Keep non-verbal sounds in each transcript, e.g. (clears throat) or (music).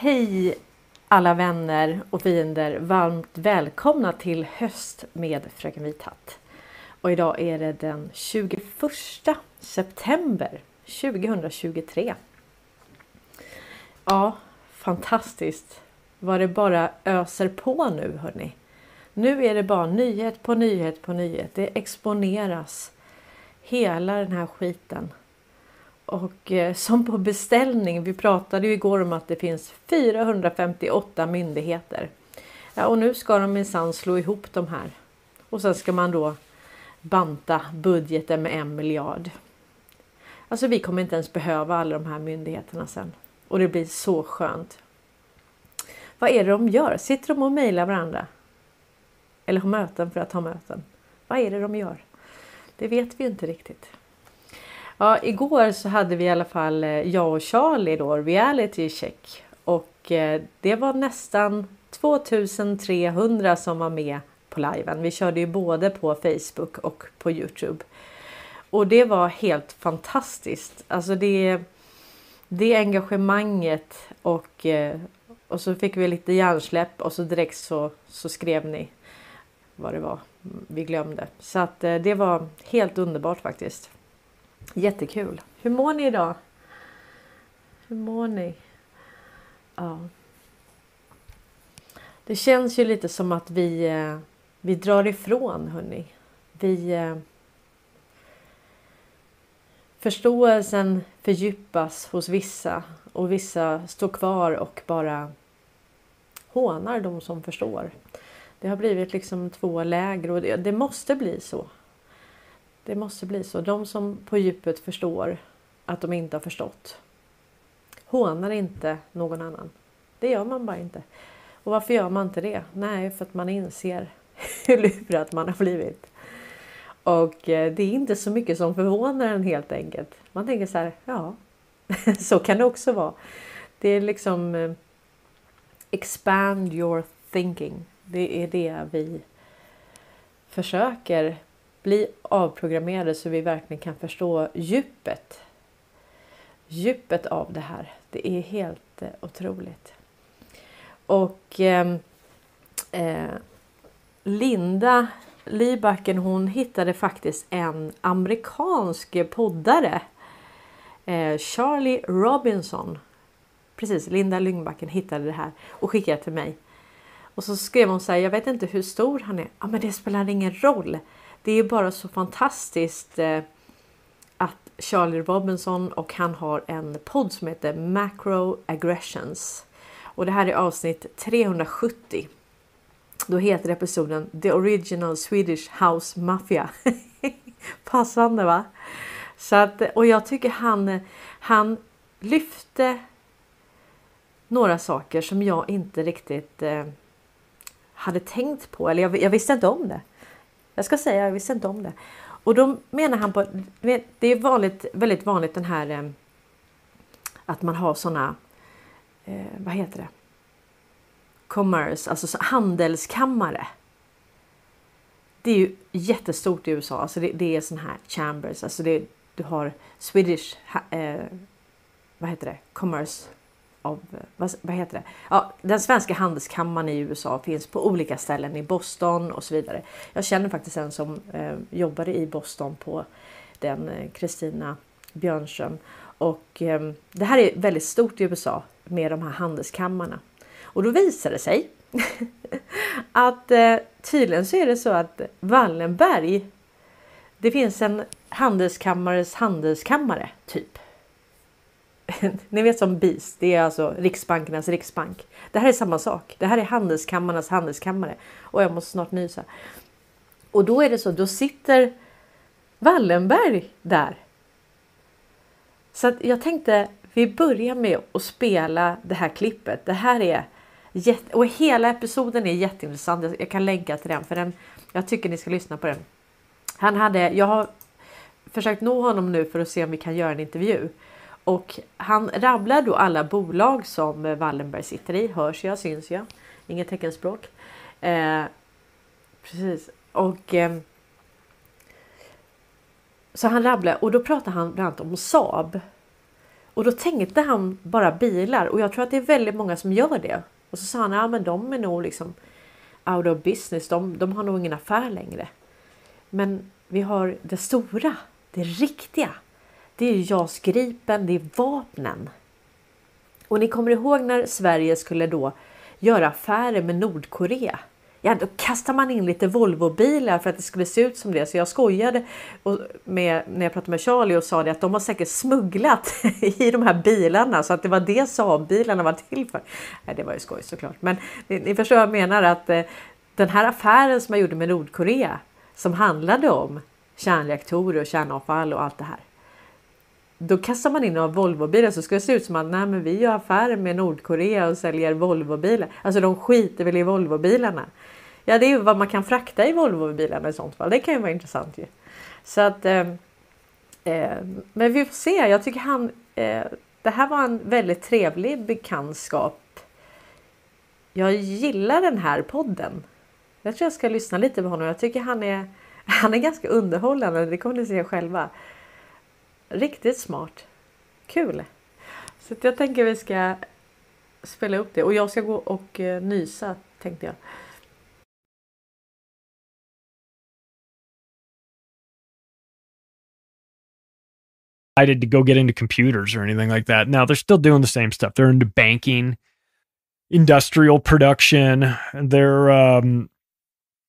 Hej alla vänner och fiender! Varmt välkomna till höst med Fröken Vithatt. Och idag är det den 21 september 2023. Ja, fantastiskt vad det bara öser på nu hörni. Nu är det bara nyhet på nyhet på nyhet. Det exponeras hela den här skiten. Och eh, som på beställning, vi pratade ju igår om att det finns 458 myndigheter. Ja, och nu ska de minsann slå ihop de här. Och sen ska man då banta budgeten med en miljard. Alltså vi kommer inte ens behöva alla de här myndigheterna sen. Och det blir så skönt. Vad är det de gör? Sitter de och mejlar varandra? Eller har möten för att ha möten? Vad är det de gör? Det vet vi inte riktigt. Ja, igår så hade vi i alla fall eh, jag och Charlie då reality check och eh, det var nästan 2300 som var med på liven. Vi körde ju både på Facebook och på Youtube. Och det var helt fantastiskt. Alltså det, det engagemanget och, eh, och så fick vi lite hjärnsläpp och så direkt så, så skrev ni vad det var vi glömde. Så att det var helt underbart faktiskt. Jättekul. Hur mår ni idag? Hur mår ni? Ja. Det känns ju lite som att vi, eh, vi drar ifrån hörni. Vi eh, Förståelsen fördjupas hos vissa och vissa står kvar och bara hånar de som förstår. Det har blivit liksom två läger och det, det måste bli så. Det måste bli så. De som på djupet förstår att de inte har förstått hånar inte någon annan. Det gör man bara inte. Och varför gör man inte det? Nej, för att man inser (laughs) hur lurad man har blivit. Och eh, det är inte så mycket som förvånar en helt enkelt. Man tänker så här, ja, (laughs) så kan det också vara. Det är liksom eh, expand your thinking. Det är det vi försöker bli avprogrammerade så vi verkligen kan förstå djupet. Djupet av det här. Det är helt eh, otroligt. Och eh, eh, Linda Lybacken hon hittade faktiskt en amerikansk poddare. Eh, Charlie Robinson. Precis, Linda Lyngbacken hittade det här och skickade till mig. Och så skrev hon så här, jag vet inte hur stor han är. Ja, men det spelar ingen roll. Det är bara så fantastiskt eh, att Charlie Robinson och han har en podd som heter Macro Aggressions. Och det här är avsnitt 370. Då heter episoden The Original Swedish House Mafia. (laughs) Passande va? Så att, och jag tycker han, han lyfte några saker som jag inte riktigt eh, hade tänkt på. Eller jag, jag visste inte om det. Jag ska säga, jag visste inte om det. Och då menar han på, det är vanligt, väldigt vanligt den här eh, att man har sådana. Eh, vad heter det? Commerce, alltså handelskammare. Det är ju jättestort i USA, alltså det, det är sån här chambers, alltså det, du har Swedish, eh, vad heter det, Commerce av, vad, vad, heter det? Ja, den svenska handelskammaren i USA finns på olika ställen i Boston och så vidare. Jag känner faktiskt en som eh, jobbade i Boston på den Kristina eh, Björnström och eh, det här är väldigt stort i USA med de här handelskammarna. Och då visar det sig (laughs) att eh, tydligen så är det så att Wallenberg. Det finns en handelskammares handelskammare typ (laughs) ni vet som BIS, det är alltså Riksbankernas riksbank. Det här är samma sak. Det här är handelskammarnas handelskammare. Och jag måste snart nysa. Och då är det så, då sitter Wallenberg där. Så jag tänkte vi börjar med att spela det här klippet. Det här är jätte, och hela episoden är jätteintressant. Jag kan länka till den för den. Jag tycker ni ska lyssna på den. Han hade, jag har försökt nå honom nu för att se om vi kan göra en intervju. Och han rabblar då alla bolag som Wallenberg sitter i. Hörs jag, syns jag. Inget teckenspråk. Eh, precis. Och eh, så han rabblar och då pratar han bland annat om Saab. Och då tänkte han bara bilar och jag tror att det är väldigt många som gör det. Och så sa han, ja men de är nog liksom out of business, de, de har nog ingen affär längre. Men vi har det stora, det riktiga. Det är JAS Gripen, det är vapnen. Och ni kommer ihåg när Sverige skulle då göra affärer med Nordkorea. Ja, då kastar man in lite Volvobilar för att det skulle se ut som det. Så jag skojade med, när jag pratade med Charlie och sa det att de har säkert smugglat (laughs) i de här bilarna så att det var det Saab-bilarna var till för. Nej, det var ju skoj såklart. Men ni, ni förstår vad jag menar att eh, den här affären som jag gjorde med Nordkorea som handlade om kärnreaktorer och kärnavfall och allt det här. Då kastar man in några Volvobilar så ska det se ut som att nej, men vi gör affärer med Nordkorea och säljer Volvobilar. Alltså de skiter väl i Volvobilarna. Ja, det är ju vad man kan frakta i Volvobilarna i sånt fall. Det kan ju vara intressant ju. Så att. Eh, eh, men vi får se. Jag tycker han. Eh, det här var en väldigt trevlig bekantskap. Jag gillar den här podden. Jag tror jag ska lyssna lite på honom. Jag tycker han är, (laughs) han är ganska underhållande. Det kommer ni se själva. Riktigt smart. Kul! Så jag tänker vi ska spela upp det och jag ska gå och eh, nysa tänkte jag. to go get into computers or anything like that. Now they're still doing the same stuff. They're into banking, industrial production. They're, um,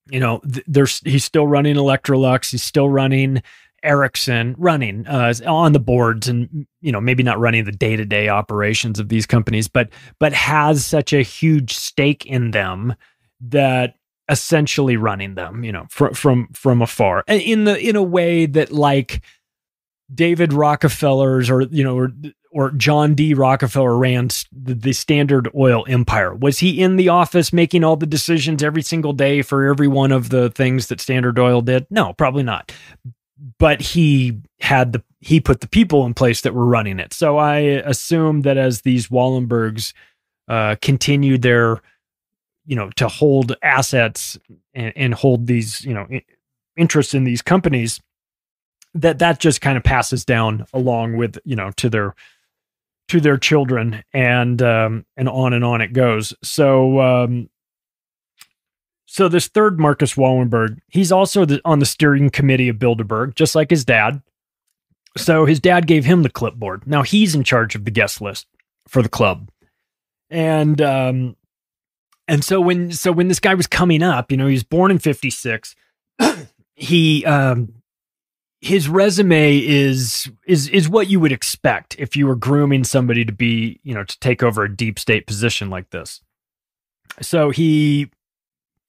you know, there's he's still running Electrolux. He's still running Ericsson, running uh, on the boards, and you know, maybe not running the day to day operations of these companies, but but has such a huge stake in them that essentially running them, you know, from from from afar, in the in a way that like David Rockefeller's or you know or or John D. Rockefeller ran the, Standard Oil empire. Was he in the office making all the decisions every single day for every one of the things that Standard Oil did? No, probably not. But he had the he put the people in place that were running it. So I assume that as these Wallenbergs uh, continued their, you know, to hold assets and, and hold these, you know, interests in these companies that that just kind of passes down along with you know to their to their children and um and on and on it goes so um so this third Marcus Wallenberg, he's also the, on the steering committee of Bilderberg, just like his dad. So his dad gave him the clipboard. Now he's in charge of the guest list for the club. And um and so when so when this guy was coming up, you know, he was born in 56. (clears throat) he um his resume is is is what you would expect if you were grooming somebody to be, you know, to take over a deep state position like this. So he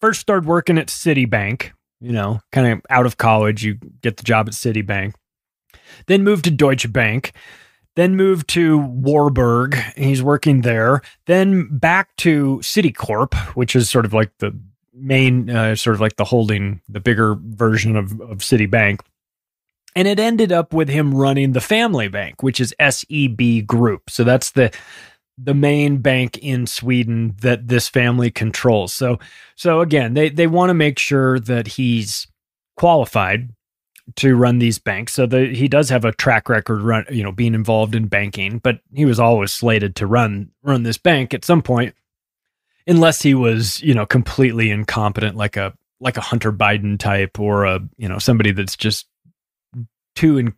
first started working at Citibank, you know, kind of out of college, you get the job at Citibank. Then moved to Deutsche Bank, then moved to Warburg, he's working there. Then back to Citicorp, which is sort of like the main, uh, sort of like the holding, the bigger version of, of Citibank. And it ended up with him running the family bank, which is SEB Group. So that's the the main bank in Sweden that this family controls. So so again, they they want to make sure that he's qualified to run these banks. So he does have a track record run, you know, being involved in banking, but he was always slated to run run this bank at some point unless he was, you know, completely incompetent like a like a Hunter Biden type or a, you know, somebody that's just too in,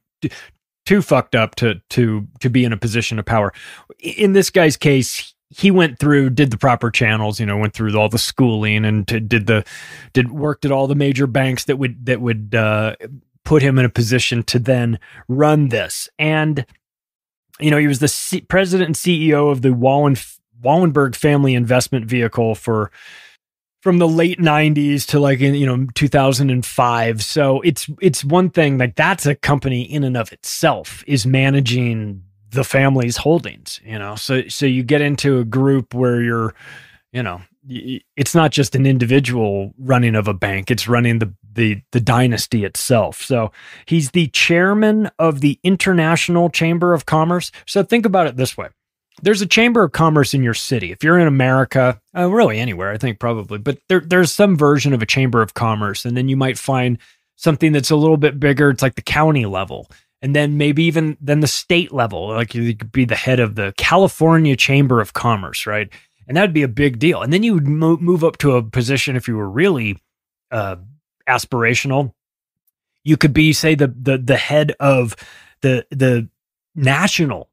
too fucked up to to to be in a position of power. In this guy's case, he went through did the proper channels you know went through all the schooling and did the did worked at all the major banks that would that would uh, put him in a position to then run this and you know he was the C- president and ceo of the Wallen wallenberg family investment vehicle for from the late 90s to like in you know 2005 so it's it's one thing like that's a company in and of itself is managing the family's holdings you know? So so you get into a group where you're you know it's not just an individual running of a bank it's running the the the dynasty itself. So he's the chairman of the international chamber of commerce. So think about it this way there's a chamber of commerce in your city. If you're in America, uh, really anywhere, I think probably, but there, there's some version of a chamber of commerce. And then you might find something that's a little bit bigger. It's like the county level. and then maybe even then the state level, like you could be the head of the California Chamber of Commerce, right? And that'd be a big deal. And then you would mo- move up to a position if you were really uh, aspirational. You could be, say, the the the head of the the national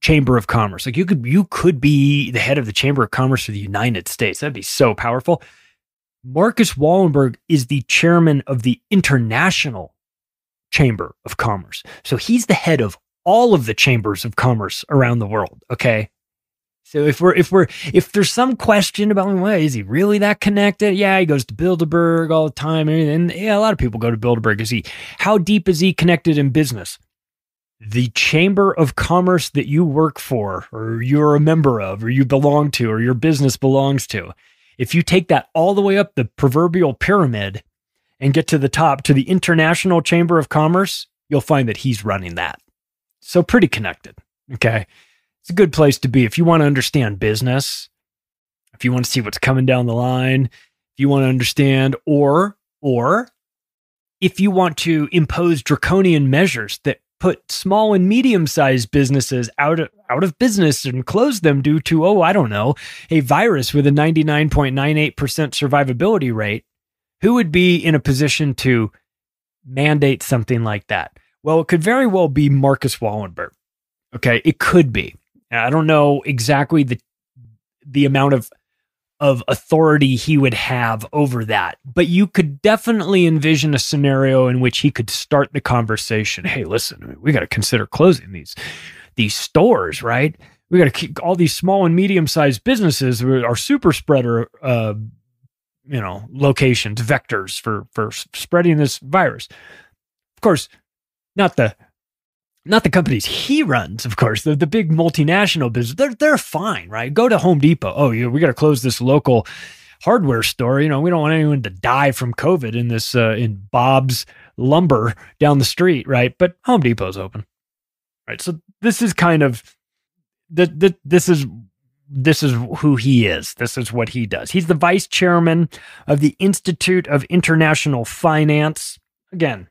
chamber of commerce. Like you could you could be the head of the chamber of commerce for the United States. That'd be so powerful. Marcus Wallenberg is the chairman of the international chamber of commerce. So he's the head of all of the chambers of commerce around the world, okay? So if we're if we're if there's some question about well, is he really that connected? Yeah, he goes to Bilderberg all the time, and, and yeah, a lot of people go to Bilderberg. Is he how deep is he connected in business? The chamber of commerce that you work for, or you're a member of, or you belong to, or your business belongs to, if you take that all the way up the proverbial pyramid and get to the top to the International Chamber of Commerce, you'll find that he's running that. So pretty connected. Okay it's a good place to be if you want to understand business, if you want to see what's coming down the line, if you want to understand, or or if you want to impose draconian measures that put small and medium-sized businesses out of, out of business and close them due to oh I don't know a virus with a 99.98% survivability rate who would be in a position to mandate something like that? Well it could very well be Marcus Wallenberg. Okay? It could be. I don't know exactly the the amount of of authority he would have over that, but you could definitely envision a scenario in which he could start the conversation. Hey, listen, we got to consider closing these these stores, right? We got to keep all these small and medium sized businesses are super spreader, uh, you know, locations, vectors for for spreading this virus. Of course, not the not the companies he runs, of course, the, the big multinational business, they're, they're fine, right? Go to Home Depot. Oh, we got to close this local hardware store. You know, we don't want anyone to die from COVID in this, uh, in Bob's lumber down the street, right? But Home Depot's open, right? So this is kind of, the, the, this is, this is who he is. This is what he does. He's the vice chairman of the Institute of International Finance. Again,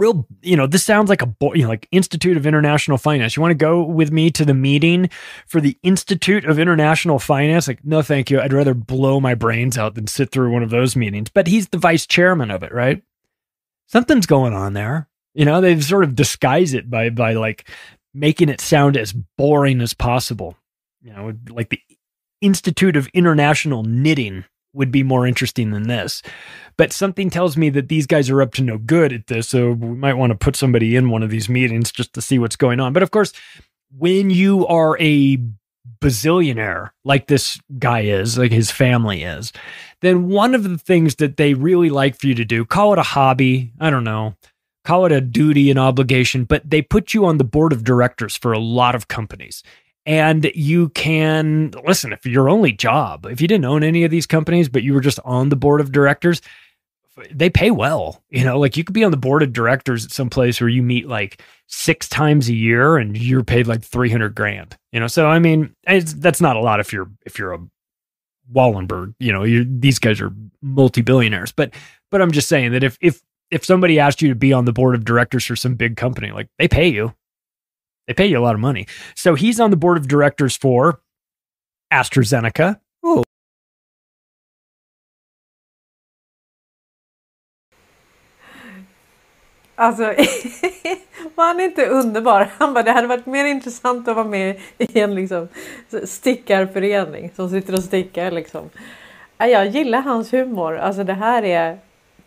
real you know this sounds like a you know, like institute of international finance. You want to go with me to the meeting for the institute of international finance? Like no thank you. I'd rather blow my brains out than sit through one of those meetings. But he's the vice chairman of it right? Something's going on there. You know they've sort of disguise it by by like making it sound as boring as possible. You know like the institute of international knitting would be more interesting than this. But something tells me that these guys are up to no good at this. So we might want to put somebody in one of these meetings just to see what's going on. But of course, when you are a bazillionaire like this guy is, like his family is, then one of the things that they really like for you to do, call it a hobby, I don't know, call it a duty, an obligation, but they put you on the board of directors for a lot of companies and you can listen if your only job if you didn't own any of these companies but you were just on the board of directors they pay well you know like you could be on the board of directors at some place where you meet like six times a year and you're paid like 300 grand you know? So i mean that's not a lot if you're if you're a wallenberg you know these guys are multi-billionaires. But but i'm just saying that if if if somebody asked you to be on the board of directors for some big company like they pay you they pay you a lot of money. So he's on the board of directors for AstraZeneca. Oh. Alltså, (laughs) var han inte underbar? Han bara, det hade varit mer intressant att vara med i en liksom, stickarförening som sitter och stickar. Liksom. Jag gillar hans humor. Alltså det här är,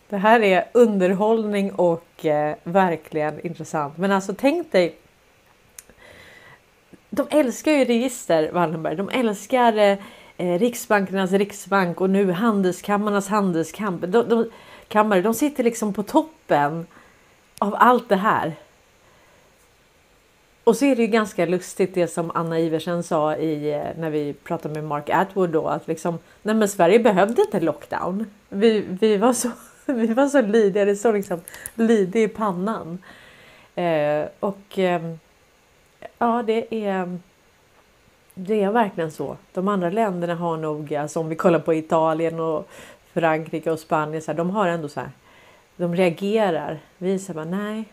det här är underhållning och eh, verkligen intressant. Men alltså tänk dig de älskar ju register, Wallenberg. De älskar eh, eh Riksbankernas riksbank och nu handelskammarnas handelskammare. De, de, kammare, de sitter liksom på toppen av allt det här. Och så är det ju ganska lustigt det som Anna Iversen sa i, eh, när vi pratade med Mark Atwood då att liksom, nej men Sverige behövde inte lockdown. Vi, vi var så, (laughs) vi var så lydiga, det såg liksom lydig i pannan. Eh, och eh, Ja, det är, det är verkligen så. De andra länderna har nog, alltså om vi kollar på Italien och Frankrike och Spanien, så här, de har ändå så här, de reagerar. Vi säger bara nej.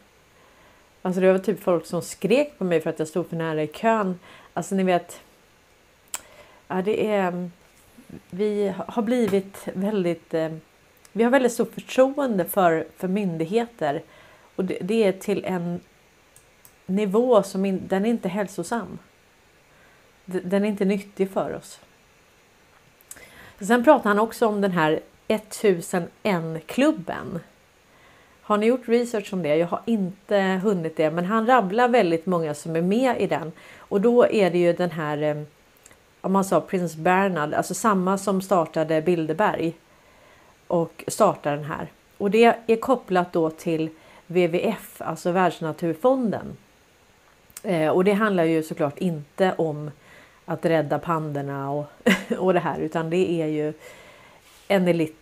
Alltså det var typ folk som skrek på mig för att jag stod för nära i kön. Alltså ni vet. Ja, det är. Vi har blivit väldigt. Eh, vi har väldigt stort förtroende för, för myndigheter och det, det är till en nivå som in, den är inte hälsosam. Den är inte nyttig för oss. Sen pratar han också om den här 1001-klubben. Har ni gjort research om det? Jag har inte hunnit det, men han rabblar väldigt många som är med i den och då är det ju den här. Eh, om man sa prins Bernhard, alltså samma som startade Bilderberg och startar den här och det är kopplat då till WWF, alltså Världsnaturfonden. Eh, och det handlar ju såklart inte om att rädda pandorna och, (laughs) och det här utan det är ju en elit,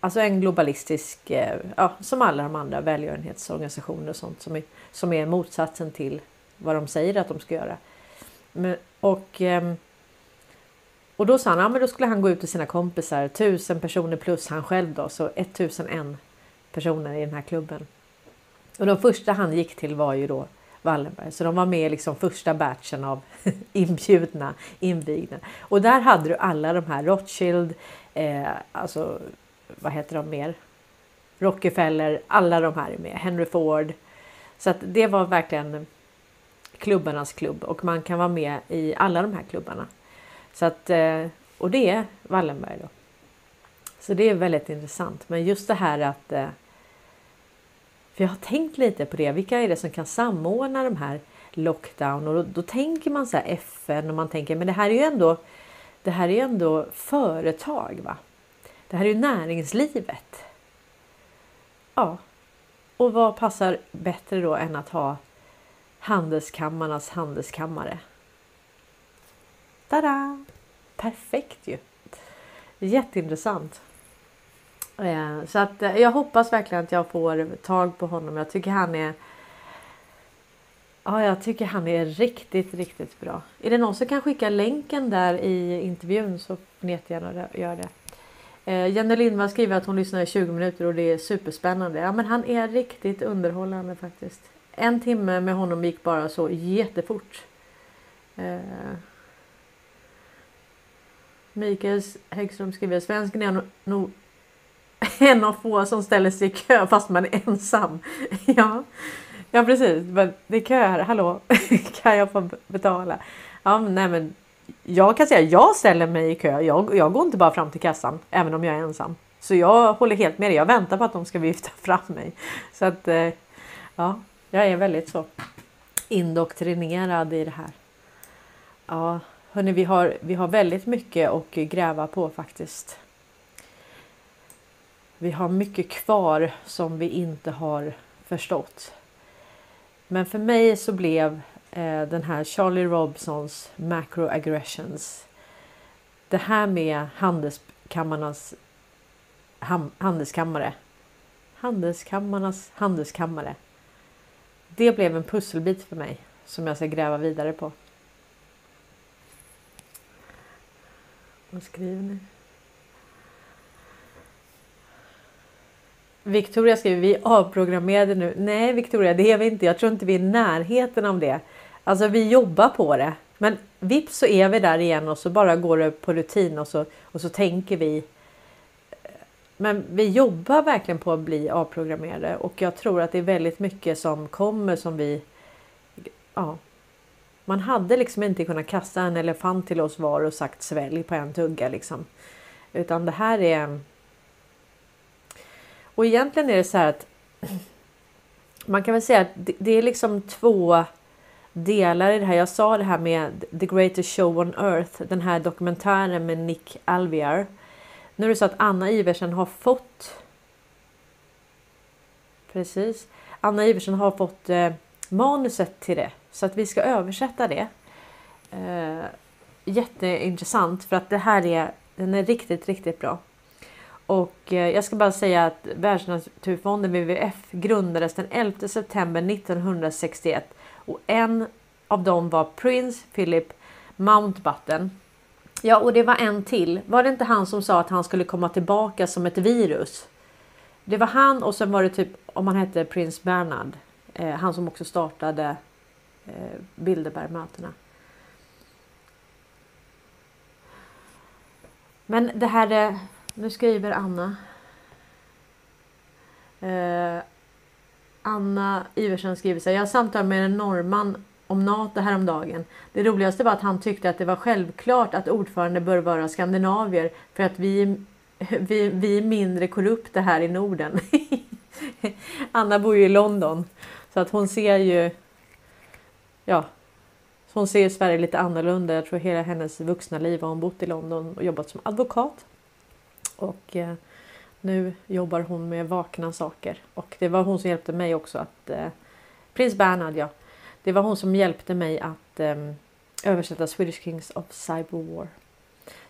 alltså en globalistisk, eh, ja, som alla de andra välgörenhetsorganisationer och sånt som är, som är motsatsen till vad de säger att de ska göra. Men, och, ehm, och då sa han, ja men då skulle han gå ut till sina kompisar, tusen personer plus han själv då, så 1001 personer i den här klubben. Och de första han gick till var ju då Wallenberg. Så de var med liksom första batchen av (laughs) inbjudna invigda. Och där hade du alla de här Rothschild, eh, alltså vad heter de mer? Rockefeller, alla de här är med. Henry Ford. Så att det var verkligen klubbarnas klubb och man kan vara med i alla de här klubbarna. Så att, eh, och det är Wallenberg då. Så det är väldigt intressant. Men just det här att eh, för jag har tänkt lite på det. Vilka är det som kan samordna de här lockdown? Och då, då tänker man så här FN och man tänker men det här är ju ändå det här är ju ändå företag. va? Det här är ju näringslivet. Ja, och vad passar bättre då än att ha handelskammarnas handelskammare? Tada! Perfekt ju! Jätteintressant. Eh, så att eh, jag hoppas verkligen att jag får tag på honom. Jag tycker han är. Ja, jag tycker han är riktigt, riktigt bra. Är det någon som kan skicka länken där i intervjun så får ni jättegärna göra det. Eh, Jenny Lindvall skriver att hon lyssnar i 20 minuter och det är superspännande. Ja, men han är riktigt underhållande faktiskt. En timme med honom gick bara så jättefort. Eh, Mikael Häggström skriver svensken är nog (laughs) en av få som ställer sig i kö fast man är ensam. (laughs) Ja, ja precis. Men det är kö här. Hallå, (laughs) kan jag få betala? Ja, men nej, men jag kan säga jag ställer mig i kö. Jag, jag går inte bara fram till kassan även om jag är ensam. Så jag håller helt med dig. Jag väntar på att de ska vifta fram mig. Så att eh, ja, jag är väldigt så indoktrinerad i det här. Ja, hörni, vi har, vi har väldigt mycket att gräva på faktiskt. Vi har mycket kvar som vi inte har förstått. Men för mig så blev eh, den här Charlie Robsons macroaggressions. Det här med handelskammarnas ham, handelskammare. Handelskammarnas handelskammare. Det blev en pusselbit för mig som jag ska gräva vidare på. Vad skriver ni? Victoria skriver vi är avprogrammerade nu. Nej Victoria, det är vi inte. Jag tror inte vi är i närheten av det. Alltså vi jobbar på det. Men vips så är vi där igen och så bara går det på rutin och så, och så tänker vi. Men vi jobbar verkligen på att bli avprogrammerade och jag tror att det är väldigt mycket som kommer som vi. Ja, man hade liksom inte kunnat kasta en elefant till oss var och sagt svälj på en tugga liksom. Utan det här är och egentligen är det så här att man kan väl säga att det, är liksom två delar i det här. Jag sa det här med The Greatest Show on Earth, den här dokumentären med Nick Alviar. Nu är det så att Anna Iversen har fått. Precis. Anna Iversen har fått eh, manuset till det så att vi ska översätta det. Eh, jätteintressant för att det här är. Den är riktigt, riktigt bra. Och eh, jag ska bara säga att Världsnaturfonden WWF grundades den 11 september 1961 och en av dem var Prince Philip Mountbatten. Ja, och det var en till. Var det inte han som sa att han skulle komma tillbaka som ett virus? Det var han och sen var det typ om han hette Prins Bernard. Eh, han som också startade eh, Bilderbergmötena. Men det här, eh, nu skriver Anna. Eh, Anna Iversen skriver så här. Jag samtalade med en norrman om NATO häromdagen. Det roligaste var att han tyckte att det var självklart att ordförande bör vara skandinavier för att vi, vi, vi är mindre korrupta här i Norden. (laughs) Anna bor ju i London så att hon ser ju ja, hon ser Sverige lite annorlunda. Jag tror hela hennes vuxna liv har hon bott i London och jobbat som advokat. Och eh, nu jobbar hon med vakna saker och det var hon som hjälpte mig också att eh, Prins Bernhard ja. Det var hon som hjälpte mig att eh, översätta Swedish Kings of Cyber War.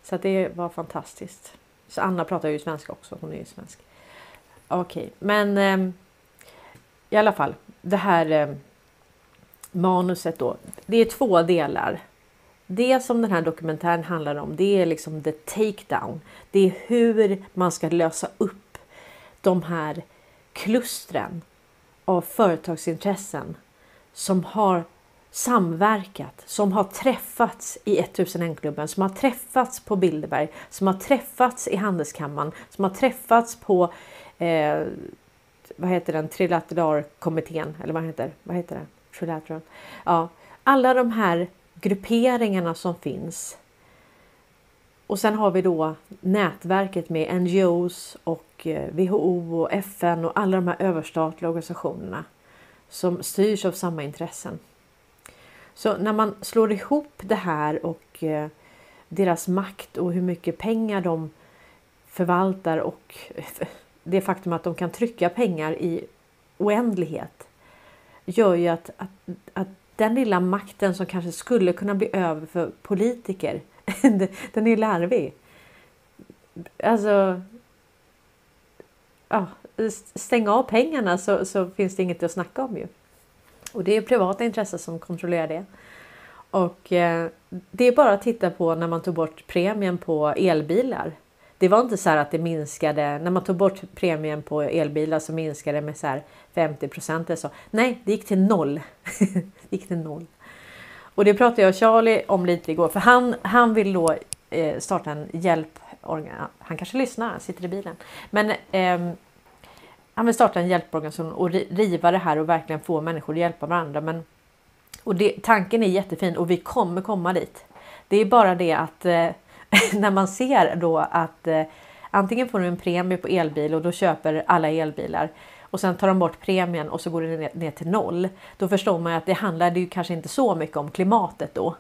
Så det var fantastiskt. Så Anna pratar ju svenska också. Hon är ju svensk. Okej, okay. men eh, i alla fall det här ehm, manuset då. Det är två delar. Det som den här dokumentären handlar om, det är liksom the takedown. Det är hur man ska lösa upp de här klustren av företagsintressen som har samverkat, som har träffats i 1001-klubben, som har träffats på Bilderberg, som har träffats i Handelskammaren, som har träffats på eh, vad heter den, trilateralkommittén eller vad heter, vad heter det? Trilateral. Ja, alla de här grupperingarna som finns. Och sen har vi då nätverket med NGOs och eh, WHO och FN och alla de här överstatliga organisationerna som styrs av samma intressen. Så när man slår ihop det här och eh, deras makt och hur mycket pengar de förvaltar och (laughs) det faktum att de kan trycka pengar i oändlighet gör ju att, att, att den lilla makten som kanske skulle kunna bli över för politiker, (laughs) den är larvig. Alltså, ja, stäng av pengarna så, så finns det inget att snacka om ju. Och det är privata intressen som kontrollerar det. Och eh, det är bara att titta på när man tog bort premien på elbilar. Det var inte så att det minskade när man tog bort premien på elbilar så minskade det med så 50 procent eller så. Nej, det gick till noll. (laughs) det gick till noll. Och det pratade jag och Charlie om lite igår för han, han vill då eh, starta en hjälp. Han kanske lyssnar, han sitter i bilen. Men eh, han vill starta en hjälporganisation och riva det här och verkligen få människor att hjälpa varandra. Men, och det, tanken är jättefin och vi kommer komma dit. Det är bara det att eh, (laughs) när man ser då att eh, antingen får du en premie på elbil och då köper alla elbilar och sen tar de bort premien och så går det ner, ner till noll. Då förstår man att det handlar ju kanske inte så mycket om klimatet då.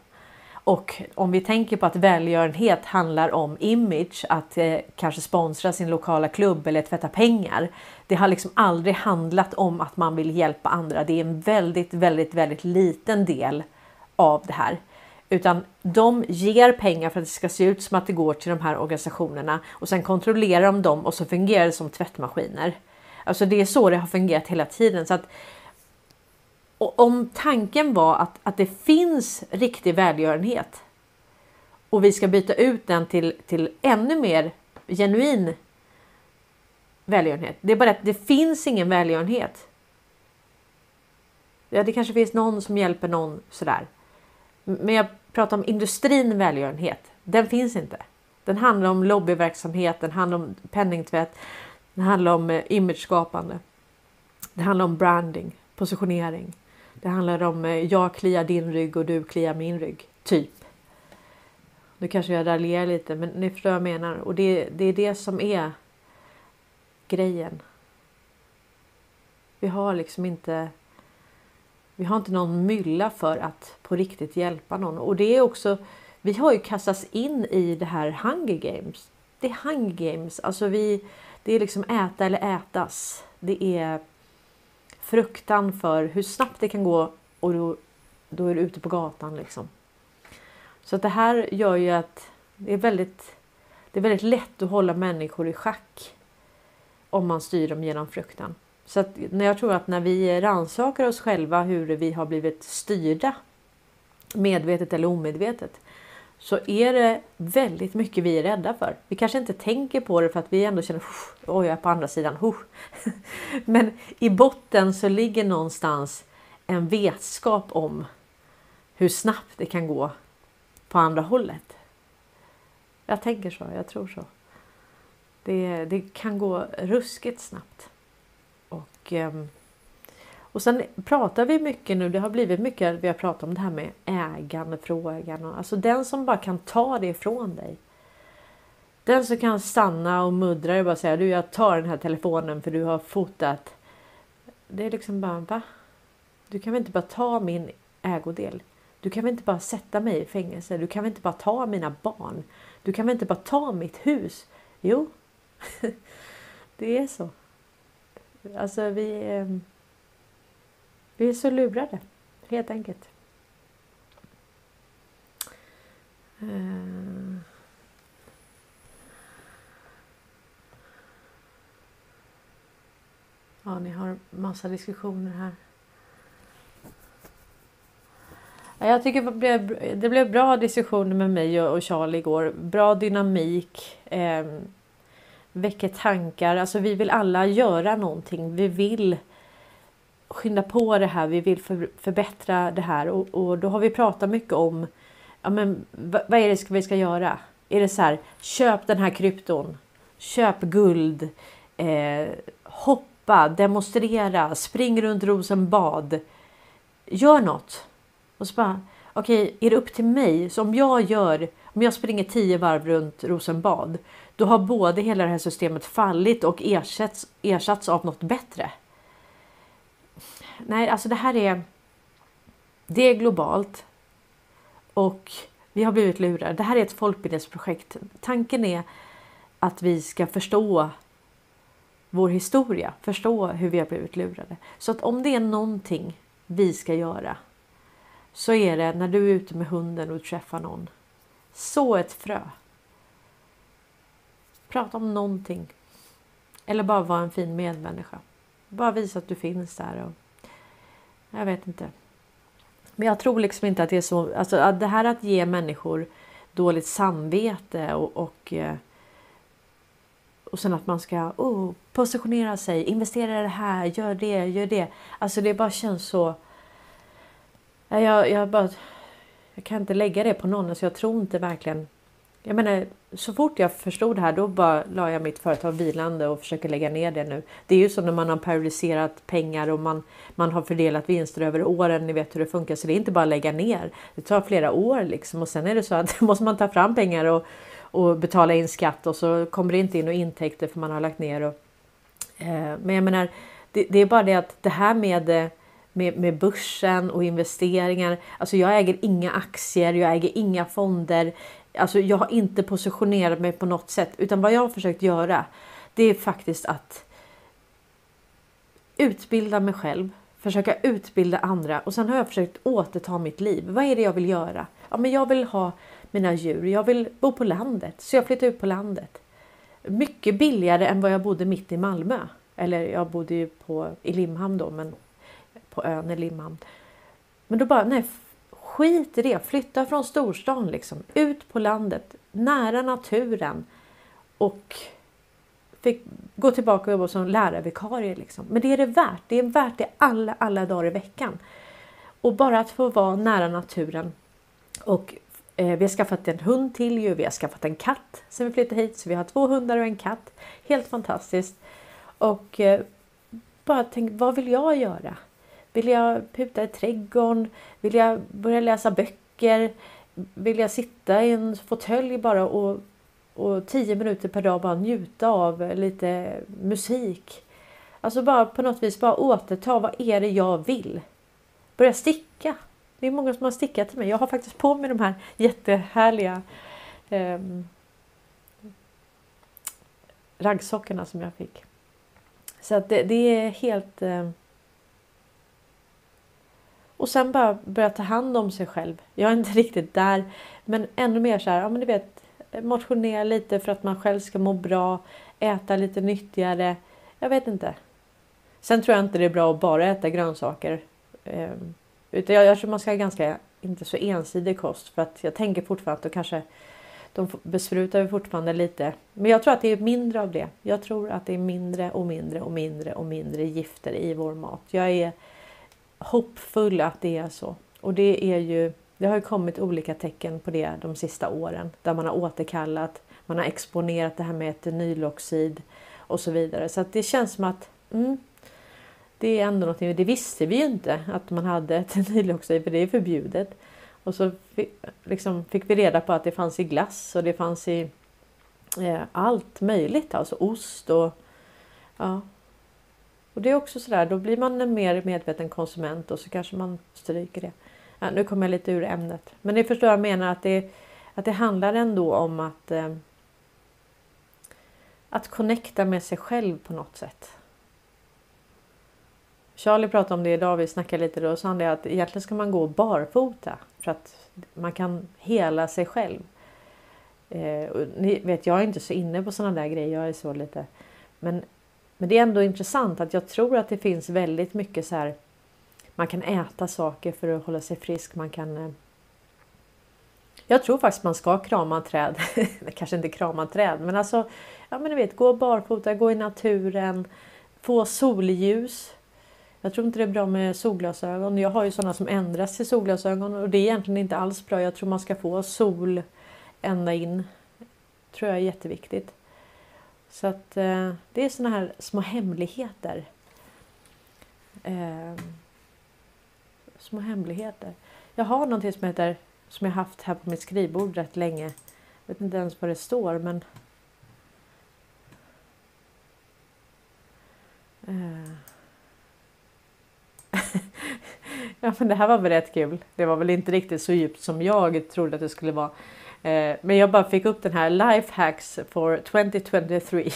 Och om vi tänker på att välgörenhet handlar om image, att eh, kanske sponsra sin lokala klubb eller tvätta pengar. Det har liksom aldrig handlat om att man vill hjälpa andra. Det är en väldigt, väldigt, väldigt liten del av det här. Utan de ger pengar för att det ska se ut som att det går till de här organisationerna och sen kontrollerar de dem och så fungerar det som tvättmaskiner. Alltså det är så det har fungerat hela tiden. Så att, om tanken var att, att det finns riktig välgörenhet och vi ska byta ut den till, till ännu mer genuin välgörenhet. Det är bara att det finns ingen välgörenhet. Ja, det kanske finns någon som hjälper någon sådär. Men jag pratar om industrin välgörenhet. Den finns inte. Den handlar om lobbyverksamhet, den handlar om penningtvätt, den handlar om eh, imageskapande. Det handlar om branding, positionering. Det handlar om eh, jag kliar din rygg och du kliar min rygg. Typ. Nu kanske jag raljerar lite men ni förstår vad jag menar. Och det, det är det som är grejen. Vi har liksom inte vi har inte någon mylla för att på riktigt hjälpa någon. Och det är också, vi har ju kastats in i det här Hunger Games. Det är Hunger Games, alltså vi, det är liksom äta eller ätas. Det är fruktan för hur snabbt det kan gå och då, då är du ute på gatan liksom. Så att det här gör ju att det är väldigt, det är väldigt lätt att hålla människor i schack om man styr dem genom fruktan. Så att när jag tror att när vi rannsakar oss själva hur vi har blivit styrda medvetet eller omedvetet så är det väldigt mycket vi är rädda för. Vi kanske inte tänker på det för att vi ändå känner oj, jag är på andra sidan. (laughs) Men i botten så ligger någonstans en vetskap om hur snabbt det kan gå på andra hållet. Jag tänker så, jag tror så. Det, det kan gå ruskigt snabbt. Och, ehm, och sen pratar vi mycket nu, det har blivit mycket, vi har pratat om det här med ägandefrågan. Alltså den som bara kan ta det ifrån dig. Den som kan stanna och muddra och bara säga du jag tar den här telefonen för du har fotat. Det är liksom bara va? Du kan väl inte bara ta min ägodel? Du kan väl inte bara sätta mig i fängelse? Du kan väl inte bara ta mina barn? Du kan väl inte bara ta mitt hus? Jo, (laughs) det är så. Alltså vi, eh, vi är så lurade, helt enkelt. Eh. Ja, ni har massa diskussioner här. Jag tycker det blev, det blev bra diskussioner med mig och Charlie igår. Bra dynamik. Eh, väcker tankar. Alltså vi vill alla göra någonting. Vi vill skynda på det här. Vi vill för, förbättra det här. Och, och, då har vi pratat mycket om ja, men, vad, vad är det vi ska göra? Är det så här, köp den här krypton. Köp guld. Eh, hoppa, demonstrera, spring runt Rosenbad. Gör något. Och så bara, okej, okay, är det upp till mig? Så om jag gör, om jag springer tio varv runt Rosenbad, då har både hela det här systemet fallit och ersatts, ersatts av något bättre. Nej, alltså det här är, det är globalt och vi har blivit lurade. Det här är ett folkbildningsprojekt. Tanken är att vi ska förstå vår historia, förstå hur vi har blivit lurade. Så att om det är någonting vi ska göra så är det när du är ute med hunden och träffar någon. Så ett frö. Prata om någonting. Eller bara vara en fin medmänniska. Bara visa att du finns där. Och, jag vet inte. Men jag tror liksom inte att det är så. Alltså det här att ge människor dåligt samvete och, och, eh, och sen att man ska oh, positionera sig, investera i det här, gör det, gör det. Alltså det bara känns så jag, jag, bara, jag kan inte lägga det på någon. Alltså jag tror inte verkligen... Jag menar, så fort jag förstod det här då bara la jag mitt företag vilande och försöker lägga ner det nu. Det är ju som när man har periodiserat pengar och man, man har fördelat vinster över åren. Ni vet hur det funkar. Så det är inte bara att lägga ner. Det tar flera år liksom och sen är det så att (laughs) måste man ta fram pengar och, och betala in skatt och så kommer det inte in några intäkter för man har lagt ner. Och, eh, men jag menar, det, det, är bara det att det här med eh, med, med börsen och investeringar. Alltså jag äger inga aktier, jag äger inga fonder. Alltså jag har inte positionerat mig på något sätt utan vad jag har försökt göra det är faktiskt att utbilda mig själv, försöka utbilda andra och sen har jag försökt återta mitt liv. Vad är det jag vill göra? Ja, men jag vill ha mina djur. Jag vill bo på landet så jag flyttar ut på landet. Mycket billigare än vad jag bodde mitt i Malmö. Eller jag bodde ju på, i Limhamn då men på ön i Limhamn. Men då bara, nej skit i det. Flytta från storstan liksom. Ut på landet, nära naturen. Och fick gå tillbaka och jobba som lärarvikarie. Liksom. Men det är det värt. Det är värt det alla, alla dagar i veckan. Och bara att få vara nära naturen. Och eh, vi har skaffat en hund till ju. Vi har skaffat en katt sen vi flyttade hit. Så vi har två hundar och en katt. Helt fantastiskt. Och eh, bara tänk, vad vill jag göra? Vill jag puta i trädgården? Vill jag börja läsa böcker? Vill jag sitta i en fåtölj bara och, och tio minuter per dag bara njuta av lite musik? Alltså bara på något vis bara återta vad är det jag vill? Börja sticka. Det är många som har stickat till mig. Jag har faktiskt på mig de här jättehärliga eh, raggsockorna som jag fick. Så att det, det är helt eh, och sen bara börja ta hand om sig själv. Jag är inte (laughs) riktigt där. Men ännu mer så här, ja men du vet, motionera lite för att man själv ska må bra. Äta lite nyttigare. Jag vet inte. Sen tror jag inte det är bra att bara äta grönsaker. Ehm, utan jag, tror man ska ha ganska inte så ensidig kost för att jag tänker fortfarande att då kanske de besprutar vi fortfarande lite. Men jag tror att det är mindre av det. Jag tror att det är mindre och mindre och mindre och mindre gifter i vår mat. Jag är hoppfull att det är så. Och det är ju, det har ju kommit olika tecken på det de sista åren där man har återkallat, man har exponerat det här med etanyloxid och så vidare. Så att det känns som att mm, det är ändå någonting, det visste vi ju inte att man hade (laughs) etanyloxid för det är förbjudet. Och så fick, liksom, fick vi reda på att det fanns i glass och det fanns i eh, allt möjligt, alltså ost och ja. Och det är också sådär, då blir man en mer medveten konsument och så kanske man stryker det. Ja, nu kommer jag lite ur ämnet, men ni förstår vad jag menar att det, att det handlar ändå om att eh, att connecta med sig själv på något sätt. Charlie pratade om det idag, vi snackade lite då, och sa han det att egentligen ska man gå barfota för att man kan hela sig själv. Eh, ni vet, jag är inte så inne på sådana där grejer, jag är så lite. Men, men det är ändå intressant att jag tror att det finns väldigt mycket så här. Man kan äta saker för att hålla sig frisk, man kan eh, jag tror faktiskt man ska krama träd. (laughs) Kanske inte krama träd, men alltså, ja men ni vet, gå barfota, gå i naturen, få solljus. Jag tror inte det är bra med solglasögon. Jag har ju sådana som ändras till solglasögon och det är egentligen inte alls bra. Jag tror man ska få sol ända in. tror jag är jätteviktigt. Så att eh, det är såna här små hemligheter. Eh, små hemligheter. Jag har någonting som heter som jag haft här på mitt skrivbord rätt länge. Jag vet inte ens vad det står men eh. (laughs) ja, men det här var väl rätt kul. Det var väl inte riktigt så djupt som jag trodde att det skulle vara. Eh, men jag bara fick upp den här Lifehacks for 2023.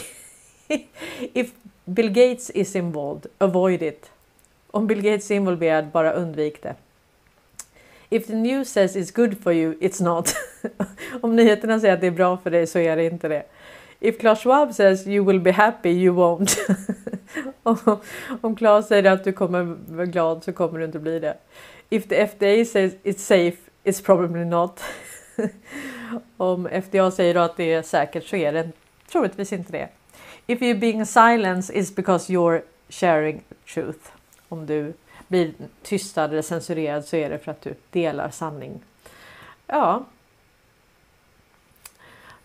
(laughs) If Bill Gates is involved, avoid it. Om Bill Gates är involverad, bara undvik det. If the news says it's good for you, it's not. (laughs) Om nyheterna säger att det är bra för dig så är det inte det. If Klaus Schwab says you will be happy, you won't. (laughs) Om Klaus säger att du kommer vara glad så kommer du inte bli det. If the FDA says it's safe, it's probably not. Om FDA säger att det är säkert så är det troligtvis inte det. If you're being silence is because you're sharing truth. Om du blir tystad eller censurerad så är det för att du delar sanning. Ja,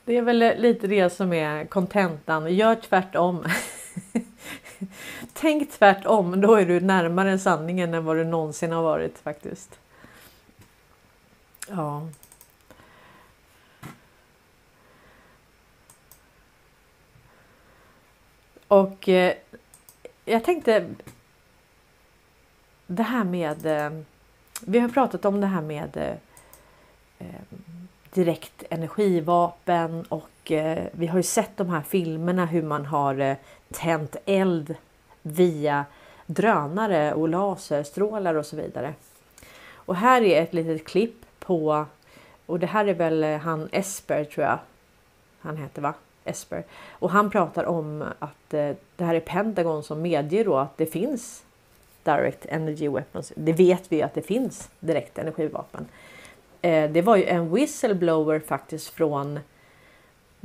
det är väl lite det som är kontentan. Gör tvärtom. (laughs) Tänk tvärtom, då är du närmare sanningen än vad du någonsin har varit faktiskt. Ja. Och eh, jag tänkte det här med... Eh, vi har pratat om det här med eh, eh, direkt energivapen och eh, vi har ju sett de här filmerna hur man har eh, tänt eld via drönare och laserstrålar och så vidare. Och här är ett litet klipp på och det här är väl eh, han Esper tror jag han heter va? Esper. Och han pratar om att eh, det här är Pentagon som medger då att det finns Direct Energy Weapons. Det vet vi att det finns direkt energivapen. Eh, det var ju en whistleblower faktiskt från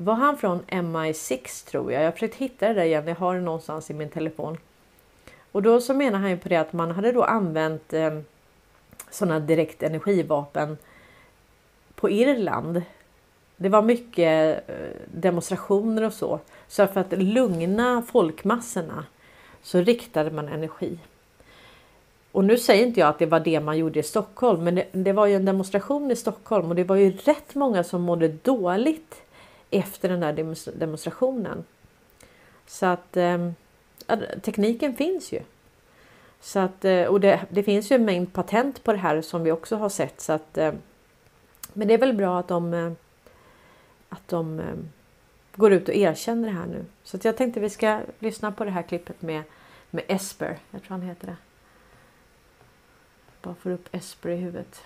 var han från MI6 tror jag. Jag har försökt hitta det där igen. Jag har det någonstans i min telefon. Och då så menar han ju på det att man hade då använt eh, sådana direkt energivapen på Irland. Det var mycket eh, demonstrationer och så. Så för att lugna folkmassorna så riktade man energi. Och nu säger inte jag att det var det man gjorde i Stockholm, men det, det, var ju en demonstration i Stockholm och det var ju rätt många som mådde dåligt efter den där demonstrationen. Så att eh, tekniken finns ju. Så att, eh, och det, det, finns ju en mängd patent på det här som vi också har sett. Så att, eh, men det är väl bra att de, eh, att de ehm, går ut och erkänner det här nu. Så att jag tänkte vi ska lyssna på det här klippet med, med Esper. Jag tror han heter det. Bara får upp Esper i huvudet.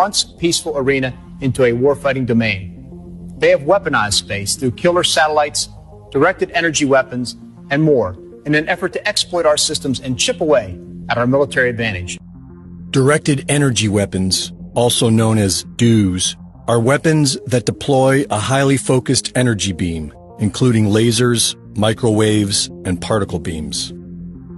once peaceful arena into a warfighting domain. They have weaponized space through killer satellites, directed energy weapons, and more in an effort to exploit our systems and chip away at our military advantage. Directed energy weapons, also known as DEWs, are weapons that deploy a highly focused energy beam, including lasers, microwaves, and particle beams.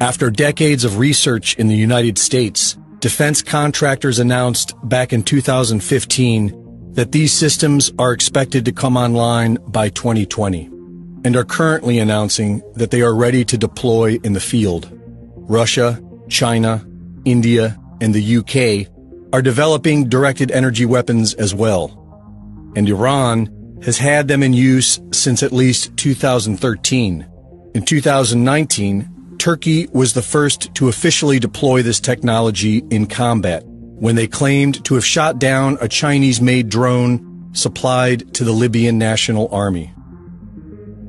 After decades of research in the United States, defense contractors announced back in 2015 that these systems are expected to come online by 2020 and are currently announcing that they are ready to deploy in the field. Russia, China, India, and the UK are developing directed energy weapons as well. And Iran has had them in use since at least 2013. In 2019, Turkey was the first to officially deploy this technology in combat when they claimed to have shot down a Chinese-made drone supplied to the Libyan National Army.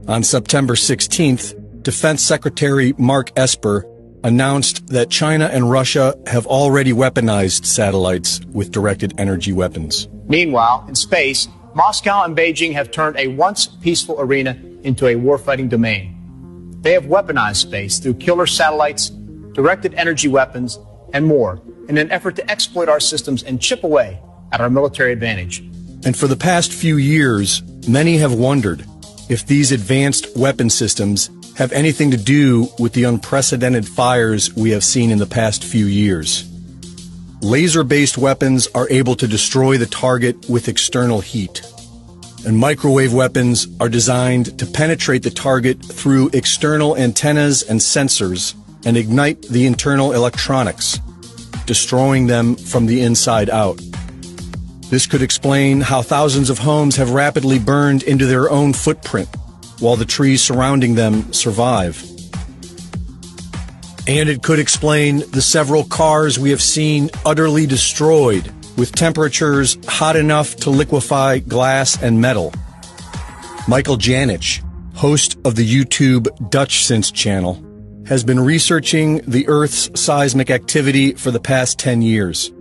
On September 16th, Defense Secretary Mark Esper announced that China and Russia have already weaponized satellites with directed energy weapons. Meanwhile, in space, Moscow and Beijing have turned a once peaceful arena into a warfighting domain. They have weaponized space through killer satellites, directed energy weapons, and more in an effort to exploit our systems and chip away at our military advantage. And for the past few years, many have wondered if these advanced weapon systems have anything to do with the unprecedented fires we have seen in the past few years. Laser-based weapons are able to destroy the target with external heat. And microwave weapons are designed to penetrate the target through external antennas and sensors and ignite the internal electronics, destroying them from the inside out. This could explain how thousands of homes have rapidly burned into their own footprint while the trees surrounding them survive. And it could explain the several cars we have seen utterly destroyed with temperatures hot enough to liquefy glass and metal. Michael Janich, host of the YouTube Dutch Sense channel, has been researching the Earth's seismic activity for the past 10 years.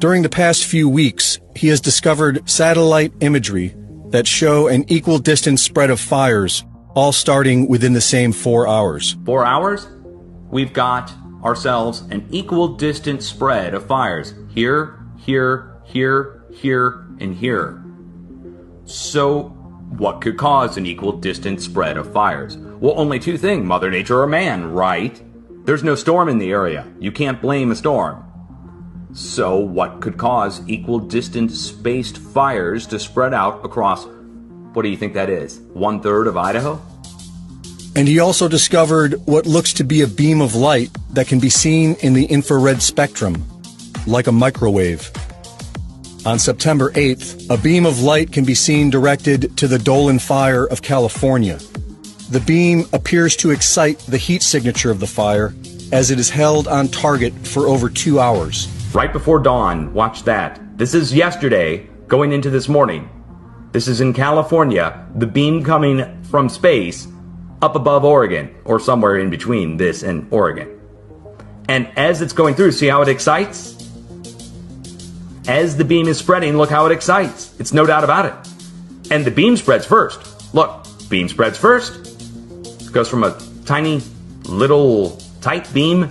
During the past few weeks, he has discovered satellite imagery that show an equal distance spread of fires, all starting within the same four hours. Four hours? We've got ourselves an equal distance spread of fires here, here, here, here, and here. So, what could cause an equal distance spread of fires? Well, only two things Mother Nature or man, right? There's no storm in the area. You can't blame a storm. So, what could cause equal distance spaced fires to spread out across, what do you think that is? One third of Idaho? And he also discovered what looks to be a beam of light that can be seen in the infrared spectrum, like a microwave. On September 8th, a beam of light can be seen directed to the Dolan Fire of California. The beam appears to excite the heat signature of the fire as it is held on target for over two hours. Right before dawn, watch that. This is yesterday, going into this morning. This is in California, the beam coming from space up above Oregon, or somewhere in between this and Oregon. And as it's going through, see how it excites? As the beam is spreading, look how it excites. It's no doubt about it. And the beam spreads first. Look, beam spreads first. It goes from a tiny, little, tight beam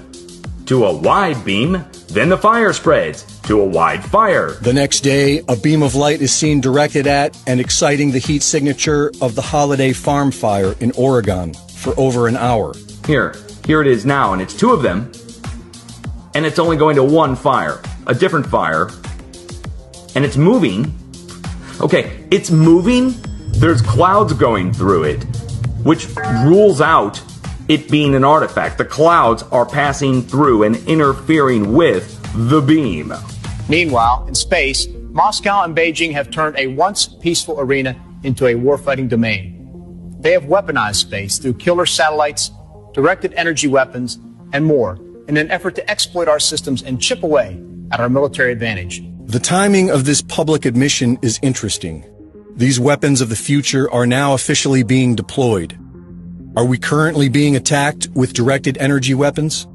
to a wide beam. Then the fire spreads to a wide fire. The next day, a beam of light is seen directed at and exciting the heat signature of the Holiday Farm Fire in Oregon for over an hour. Here, here it is now, and it's two of them. And it's only going to one fire, a different fire. And it's moving. Okay, it's moving. There's clouds going through it, which rules out it being an artifact. The clouds are passing through and interfering with the beam. Meanwhile, in space, Moscow and Beijing have turned a once peaceful arena into a warfighting domain. They have weaponized space through killer satellites, directed energy weapons, and more in an effort to exploit our systems and chip away at our military advantage. The timing of this public admission is interesting. These weapons of the future are now officially being deployed. Are we currently being attacked with directed energy weapons?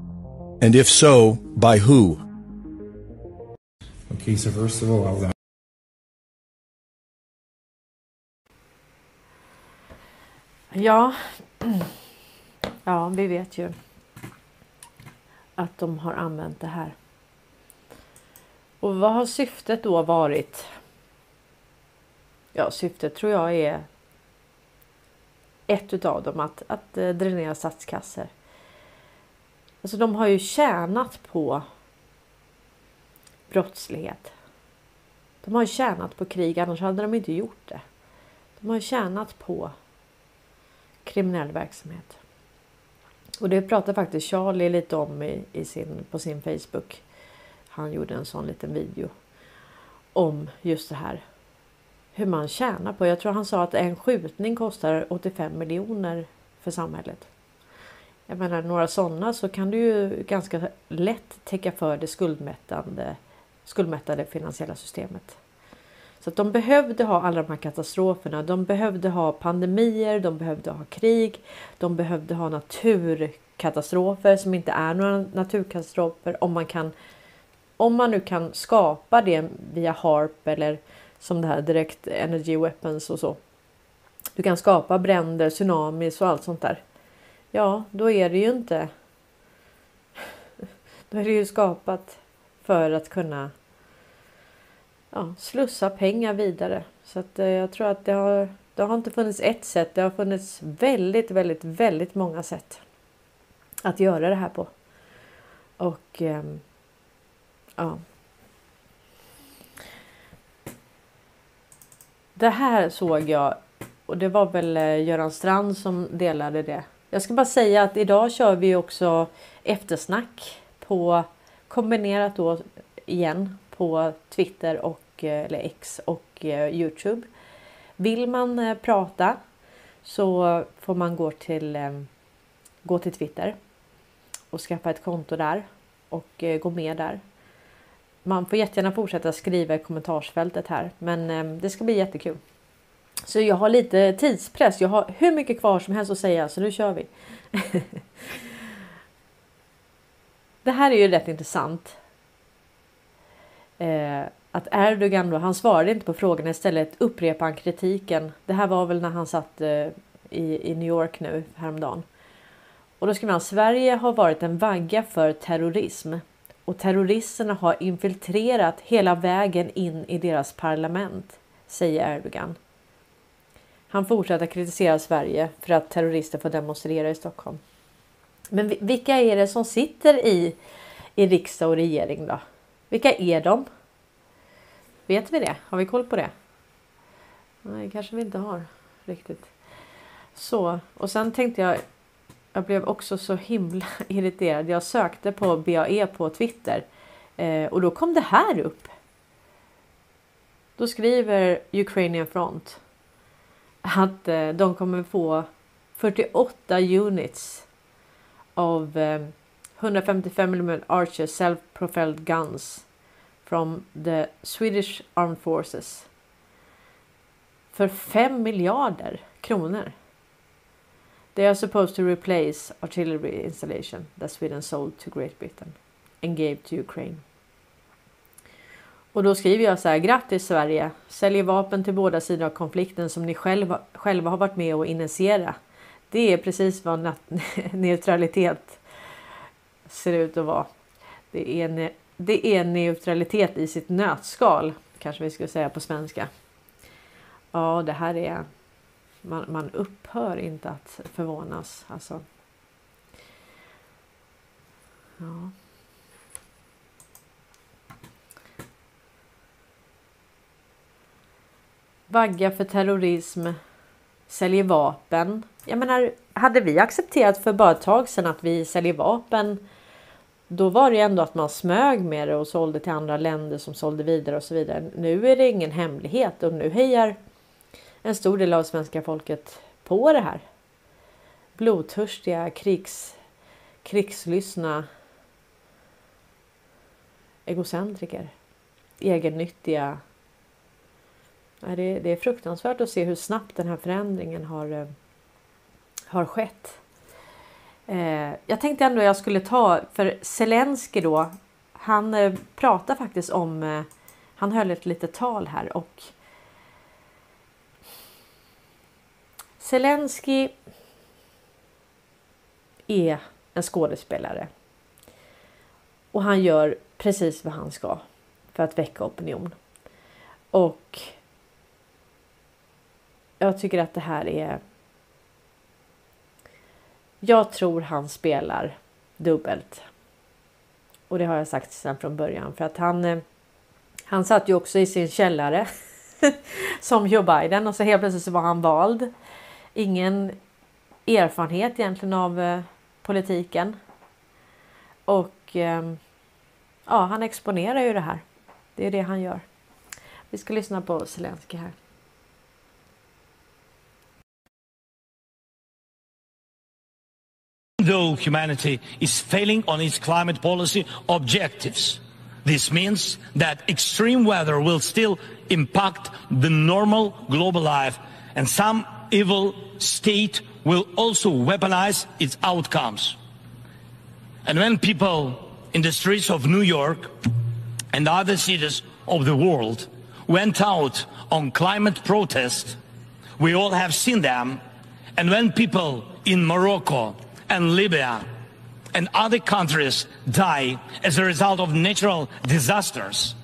And if so, by who? Okay, so first of all, I was Ja, (clears throat) ja, vi vet ju att de har använt det här. Och vad har syftet då varit? Ja, syftet tror jag är ett utav dem att, att eh, dränera statskassor. Alltså de har ju tjänat på brottslighet. De har tjänat på krig, annars hade de inte gjort det. De har tjänat på kriminell verksamhet. Och det pratar faktiskt Charlie lite om i, i sin, på sin Facebook. Han gjorde en sån liten video om just det här. Hur man tjänar på. Jag tror han sa att en skjutning kostar 85 miljoner för samhället. Jag menar några sådana så kan du ju ganska lätt täcka för det skuldmättande, skuldmättade finansiella systemet. Så att de behövde ha alla de här katastroferna. De behövde ha pandemier, de behövde ha krig, de behövde ha naturkatastrofer som inte är några naturkatastrofer. Om man, kan, om man nu kan skapa det via HARP eller som det här direkt energy weapons och så. Du kan skapa bränder, tsunamis och allt sånt där. Ja, då är det ju inte. (laughs) Då är det ju skapat för att kunna ja, slussa pengar vidare. Så att eh, jag tror att det har, det har inte funnits ett sätt. Det har funnits väldigt, väldigt, väldigt många sätt att göra det här på. Och ehm, ja. Det här såg jag och det var väl eh, Göran Strand som delade det. Jag ska bara säga att idag kör vi också eftersnack på kombinerat då igen på Twitter och eh, eller X och eh, Youtube. Vill man prata så får man gå till, gå till Twitter och skaffa ett konto där och gå med där. Man får jättegärna fortsätta skriva i kommentarsfältet här, men ehm, det ska bli jättekul. Så jag har lite tidspress. Jag har hur mycket kvar som helst att säga, så nu kör vi. (laughs) det här är ju rätt intressant eh, att Erdogan då, han svarade inte på frågorna istället upprepade han kritiken. Det här var väl när han satt eh, i, i New York nu häromdagen. Och då skriver han Sverige har varit en vagga för terrorism och terroristerna har infiltrerat hela vägen in i deras parlament, säger Erdogan. Han fortsätter kritisera Sverige för att terrorister får demonstrera i Stockholm. Men vilka är det som sitter i, i riksdag och regering då? Vilka är de? Vet vi det? Har vi koll på det? Nej, kanske vi inte har riktigt. Så, och sen tänkte jag. Jag blev också så himla (laughs) irriterad. Jag sökte på BAE på Twitter eh, och då kom det här upp. Då skriver Ukrainian Front att eh, de kommer få 48 units av eh, 155 mm Archer self-propelled guns from the Swedish Armed Forces för 5 miljarder kronor. They are supposed to replace artillery installation that Sweden sold to Great Britain and gave to Ukraine. Och då skriver jag så här. Grattis Sverige! Säljer vapen till båda sidor av konflikten som ni själva, själva har varit med och initiera. Det är precis vad (laughs) neutralitet ser ut att vara. Det är det är neutralitet i sitt nötskal kanske vi skulle säga på svenska. Ja, det här är man, man upphör inte att förvånas alltså. Ja. Vagga för terrorism, säljer vapen. Jag menar, hade vi accepterat för bara ett tag sedan att vi säljer vapen då var det ändå att man smög med det och sålde till andra länder som sålde vidare och så vidare. Nu är det ingen hemlighet och nu hejar en stor del av svenska folket på det här. Blodtörstiga, krigs, krigslystna egocentriker. Egennyttiga. Det är fruktansvärt att se hur snabbt den här förändringen har, eh, har skett. Eh, jag tänkte ändå jag skulle ta, för Zelensky då, han eh, pratar faktiskt om, eh, han höll ett litet tal här och Zelensky är en skådespelare. Och han gör precis vad han ska för att väcka opinion. Och jag tycker att det här är... Jag tror han spelar dubbelt. Och det har jag sagt sedan från början för att han eh, han satt ju också i sin källare (laughs) som Joe Biden och så helt plötsligt så var han vald. Ingen erfarenhet egentligen av eh, politiken. Och eh, ja, han exponerar ju det här. Det är det han gör. Vi ska lyssna på Zelensky här. Though humanity is failing on its climate policy objectives, this means that extreme weather will still impact the normal global life and some evil state will also weaponize its outcomes. And when people in the streets of New York and other cities of the world went out on climate protest, we all have seen them. And when people in Morocco and Libya and other countries die as a result of natural disasters,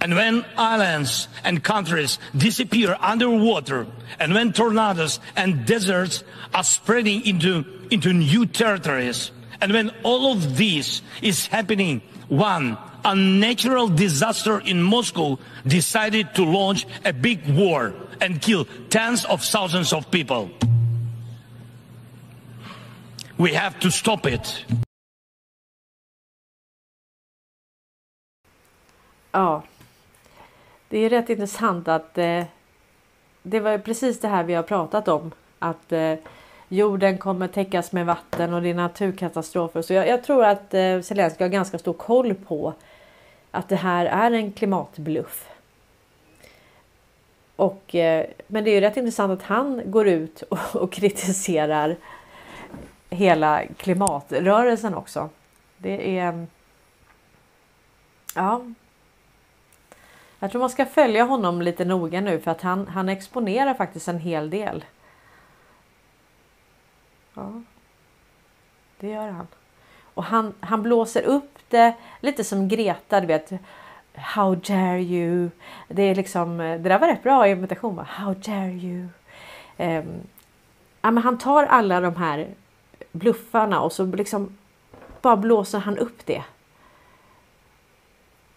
and when islands and countries disappear underwater, and when tornadoes and deserts are spreading into, into new territories, and when all of this is happening, one unnatural disaster in Moscow decided to launch a big war and kill tens of thousands of people. We have to stop it. Ja, det är rätt intressant att eh, det var precis det här vi har pratat om. Att eh, jorden kommer täckas med vatten och det är naturkatastrofer. Så jag, jag tror att eh, Zelenskyj har ganska stor koll på att det här är en klimatbluff. Och, eh, men det är ju rätt intressant att han går ut och, (laughs) och kritiserar hela klimatrörelsen också. Det är... Ja. Jag tror man ska följa honom lite noga nu för att han, han exponerar faktiskt en hel del. Ja. Det gör han. Och han, han blåser upp det lite som Greta, du vet. How dare you? Det är liksom, det där var rätt bra imitation. How dare you? Um, ja, men han tar alla de här bluffarna och så liksom bara blåser han upp det.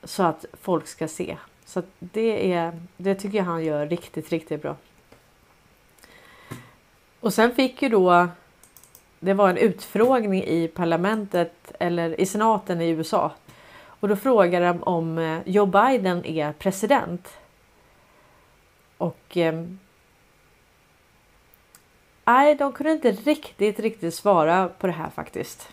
Så att folk ska se. Så det är, det tycker jag han gör riktigt, riktigt bra. Och sen fick ju då det var en utfrågning i parlamentet eller i senaten i USA. Och då frågade de om eh, Joe Biden är president. Och eh, nej, de kunde inte riktigt, riktigt svara på det här faktiskt.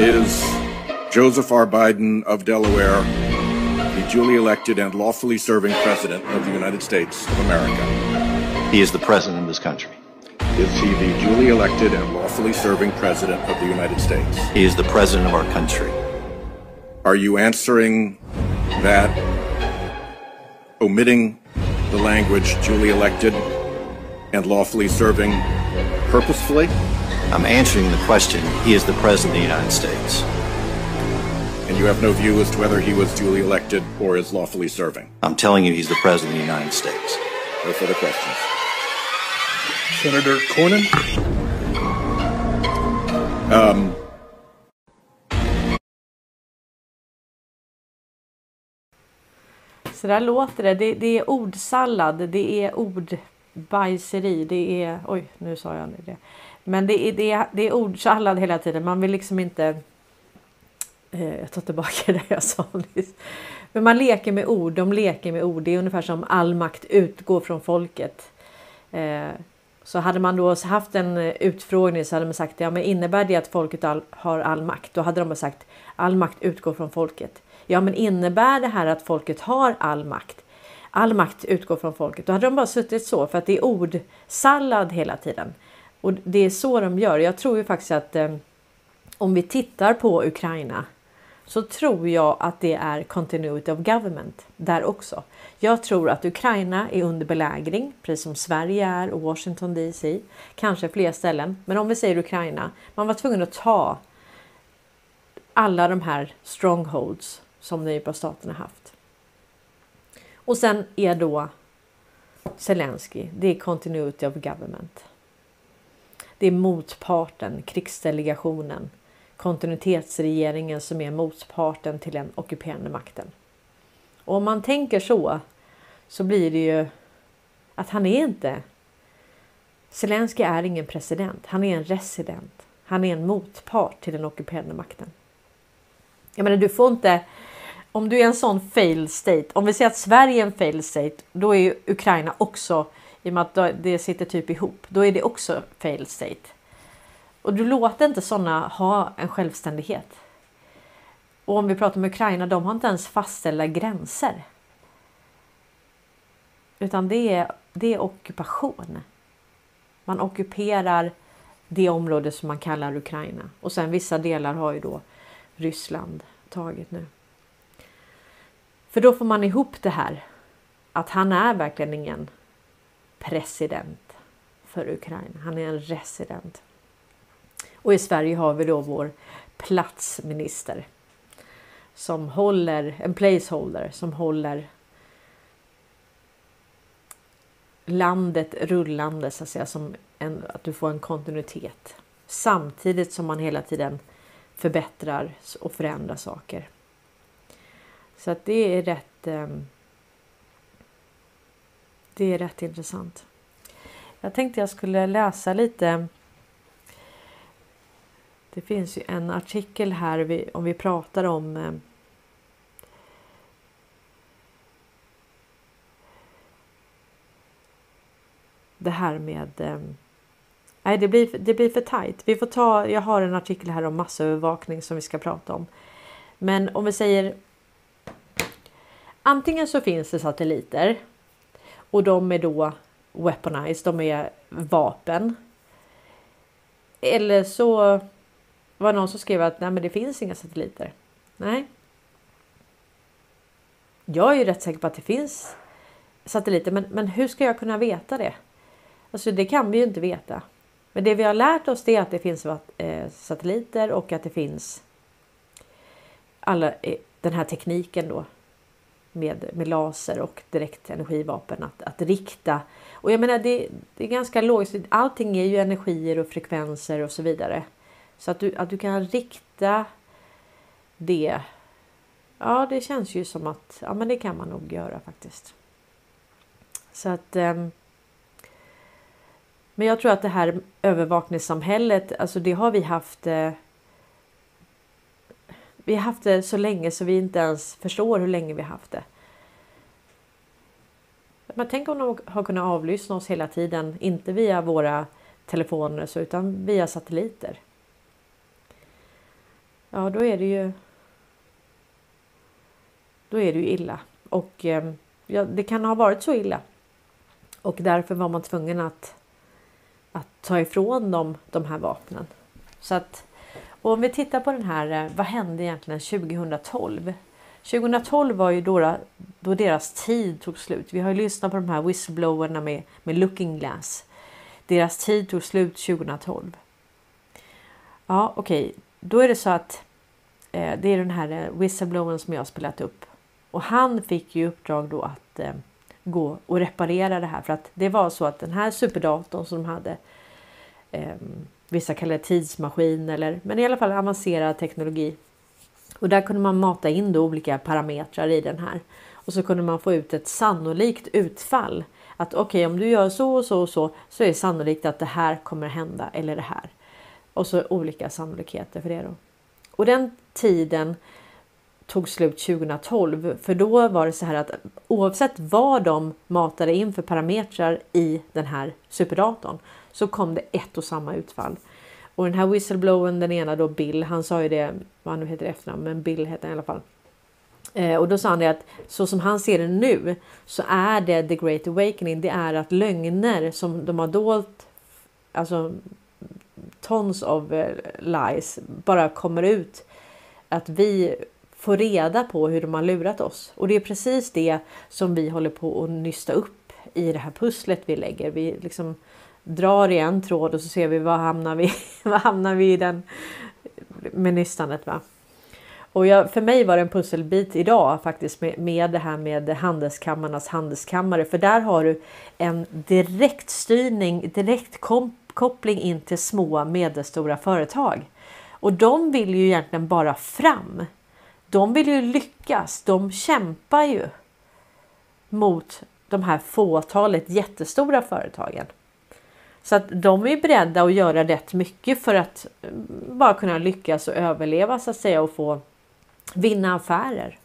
Is Joseph R. Biden of Delaware the duly elected and lawfully serving President of the United States of America? He is the President of this country. Is he the duly elected and lawfully serving President of the United States? He is the President of our country. Are you answering that omitting the language duly elected and lawfully serving purposefully? I'm answering the question. He is the President of the United States. And you have no view as to whether he was duly elected or is lawfully serving? I'm telling you, he's the President of the United States. No further questions. Senator Cornyn? Um, Så där låter det. det. Det är ordsallad, det är ordbajseri, det är... Oj, nu sa jag det. Men det är, det är, det är ordsallad hela tiden. Man vill liksom inte... Eh, jag tar tillbaka (laughs) det jag sa nyss. Men man leker med ord, de leker med ord. Det är ungefär som all makt utgår från folket. Eh, så hade man då haft en eh, utfrågning så hade man sagt ja men innebär det att folket all, har all makt? Då hade de sagt all makt utgår från folket. Ja men innebär det här att folket har all makt? All makt utgår från folket. Då hade de bara suttit så för att det är ordsallad hela tiden. Och det är så de gör. Jag tror ju faktiskt att eh, om vi tittar på Ukraina så tror jag att det är continuity of government där också. Jag tror att Ukraina är under belägring, precis som Sverige är och Washington DC, kanske fler ställen. Men om vi säger Ukraina, man var tvungen att ta alla de här strongholds som Nybro-staterna haft. Och sen är då Zelensky, det är continuity of government. Det är motparten, krigsdelegationen, kontinuitetsregeringen som är motparten till den ockuperande makten. Och om man tänker så så blir det ju att han är inte Zelensky är ingen president. Han är en resident. Han är en motpart till den ockuperande makten. Jag menar, du får inte om du är en sån fail state, om vi säger att Sverige är en fail state, då är ju Ukraina också, i och med att det sitter typ ihop, då är det också fail state. Och du låter inte sådana ha en självständighet. Och om vi pratar om Ukraina, de har inte ens fastställda gränser. Utan det är, det är ockupation. Man ockuperar det område som man kallar Ukraina. Och sen vissa delar har ju då Ryssland tagit nu. För då får man ihop det här att han är verkligen ingen president för Ukraina. Han är en resident. Och i Sverige har vi då vår platsminister som håller en placeholder som håller landet rullande så att säga som en, att du får en kontinuitet samtidigt som man hela tiden förbättrar och förändrar saker. Så att det är rätt. Ehm, det är rätt intressant. Jag tänkte jag skulle läsa lite. Det finns ju en artikel här om vi pratar om eh, det här med eh, Nej, det blir, det blir för tajt. Vi får ta, jag har en artikel här om massövervakning som vi ska prata om. Men om vi säger Antingen så finns det satelliter och de är då weaponized, de är vapen. Eller så var det någon som skrev att nej, men det finns inga satelliter. Nej. Jag är ju rätt säker på att det finns satelliter, men, men hur ska jag kunna veta det? Alltså, det kan vi ju inte veta. Men det vi har lärt oss är att det finns eh, satelliter och att det finns alla eh, den här tekniken då med, med laser och direkt energivapen att, att rikta. Och jag menar det, det är ganska logiskt. Allting är ju energier och frekvenser och så vidare. Så att du, att du kan rikta det. Ja, det känns ju som att ja, men det kan man nog göra faktiskt. Så att. Eh, men jag tror att det här övervakningssamhället, alltså det har vi haft. Eh, vi har haft det så länge så vi inte ens förstår hur länge vi haft det. Men tänk om de har kunnat avlyssna oss hela tiden, inte via våra telefoner så, utan via satelliter. Ja, då är det ju. Då är det ju illa och eh, ja, det kan ha varit så illa. Och därför var man tvungen att att ta ifrån dem de här vapnen. Så att och om vi tittar på den här, eh, vad hände egentligen 2012? 2012 var ju då, då deras tid tog slut. Vi har ju lyssnat på de här whistleblowerna med, med Looking Glass. Deras tid tog slut 2012. Ja, okej, okay. då är det så att eh, det är den här eh, whistleblowern som jag har spelat upp och han fick ju uppdrag då att eh, gå och reparera det här för att det var så att den här superdatorn som de hade eh, vissa kallar det tidsmaskin eller men i alla fall avancerad teknologi. Och där kunde man mata in då olika parametrar i den här och så kunde man få ut ett sannolikt utfall. Att okej, okay, om du gör så och så och så så är det sannolikt att det här kommer hända eller det här. Och så olika sannolikheter för det då. Och den tiden tog slut 2012 för då var det så här att oavsett vad de matade in för parametrar i den här superdatorn så kom det ett och samma utfall. Och den här whistleblowern, den ena då Bill, han sa ju det, vad han nu heter efternamn, men Bill heter han i alla fall. Eh, och då sa han det att så som han ser det nu så är det the great awakening. Det är att lögner som de har dolt, alltså tons of eh, lies bara kommer ut. Att vi får reda på hur de har lurat oss. Och det är precis det som vi håller på att nysta upp i det här pusslet vi lägger. Vi liksom drar i en tråd och så ser vi var hamnar vi, (laughs) var hamnar vi i den med nystanet? Va? Och jag, för mig var det en pusselbit idag faktiskt med, med det här med handelskammarnas handelskammare. För där har du en direktstyrning, direkt kom, koppling in till små medelstora företag. Och de vill ju egentligen bara fram. De vill ju lyckas. De kämpar ju mot de här fåtalet jättestora företagen. Så att de är beredda att göra rätt mycket för att eh, bara kunna lyckas och överleva så att säga och få vinna affärer.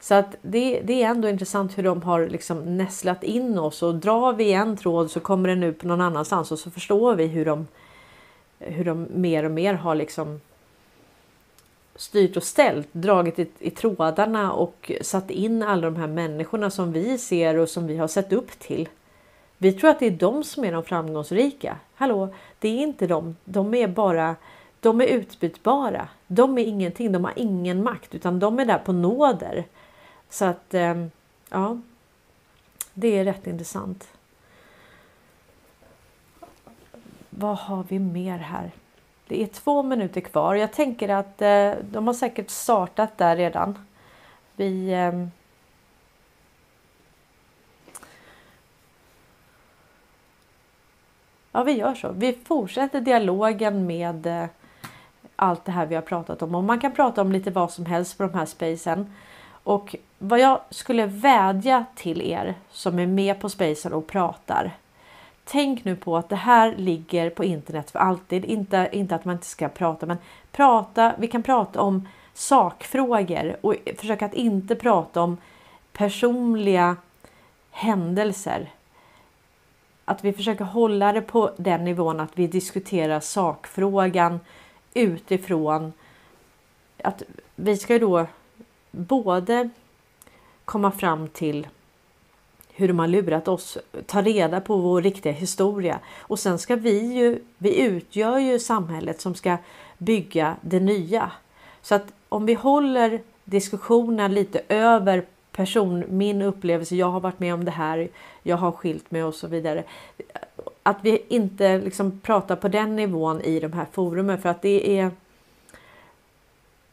Så att det, det är ändå intressant hur de har liksom nästlat in oss och drar vi en tråd så kommer den ut på någon annanstans och så förstår vi hur de, hur de mer och mer har liksom styrt och ställt, dragit i, i trådarna och satt in alla de här människorna som vi ser och som vi har sett upp till. Vi tror att det är de som är de framgångsrika. Hallå, det är inte de. De är bara de är utbytbara. De är ingenting. De har ingen makt utan de är där på nåder. Så att ehm, ja, det är rätt intressant. Vad har vi mer här? Det är två minuter kvar. Jag tänker att eh, de har säkert startat där redan. Vi ehm, Ja, vi gör så. Vi fortsätter dialogen med eh, allt det här vi har pratat om. Och man kan prata om lite vad som helst på de här spacen. Och vad jag skulle vädja till er som är med på spacen och pratar. Tänk nu på att det här ligger på internet för alltid. Inte, inte att man inte ska prata, men prata. Vi kan prata om sakfrågor och försöka att inte prata om personliga händelser. Att vi försöker hålla det på den nivån att vi diskuterar sakfrågan utifrån att vi ska då både komma fram till hur de har lurat oss, ta reda på vår riktiga historia och sen ska vi ju, vi utgör ju samhället som ska bygga det nya. Så att om vi håller diskussionen lite över person, min upplevelse, jag har varit med om det här, jag har skilt mig och så vidare att vi inte liksom pratar på den nivån i de här forumen för att det är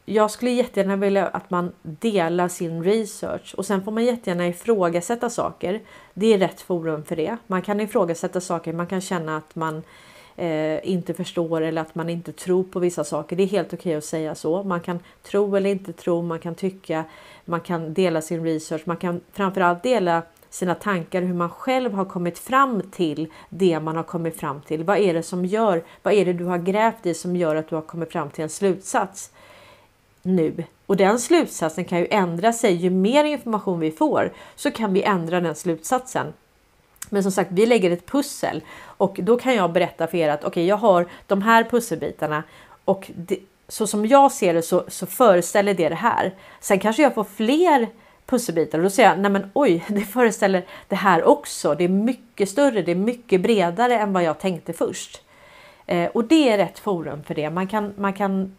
jag skulle jättegärna vilja att man delar sin research och sen får man jättegärna ifrågasätta saker. Det är rätt forum för det. Man kan ifrågasätta saker, man kan känna att man eh, inte förstår eller att man inte tror på vissa saker. Det är helt okej okay att säga så. Man kan tro eller inte tro, man kan tycka, man kan dela sin research, man kan framförallt dela sina tankar, hur man själv har kommit fram till det man har kommit fram till. Vad är det som gör, vad är det du har grävt i som gör att du har kommit fram till en slutsats nu? Och den slutsatsen kan ju ändra sig. Ju mer information vi får så kan vi ändra den slutsatsen. Men som sagt, vi lägger ett pussel och då kan jag berätta för er att okej, okay, jag har de här pusselbitarna och det, så som jag ser det så, så föreställer det det här. Sen kanske jag får fler pusselbitar och då säger jag nej men oj, (laughs) det föreställer det här också. Det är mycket större, det är mycket bredare än vad jag tänkte först. Eh, och det är rätt forum för det. Man kan, man kan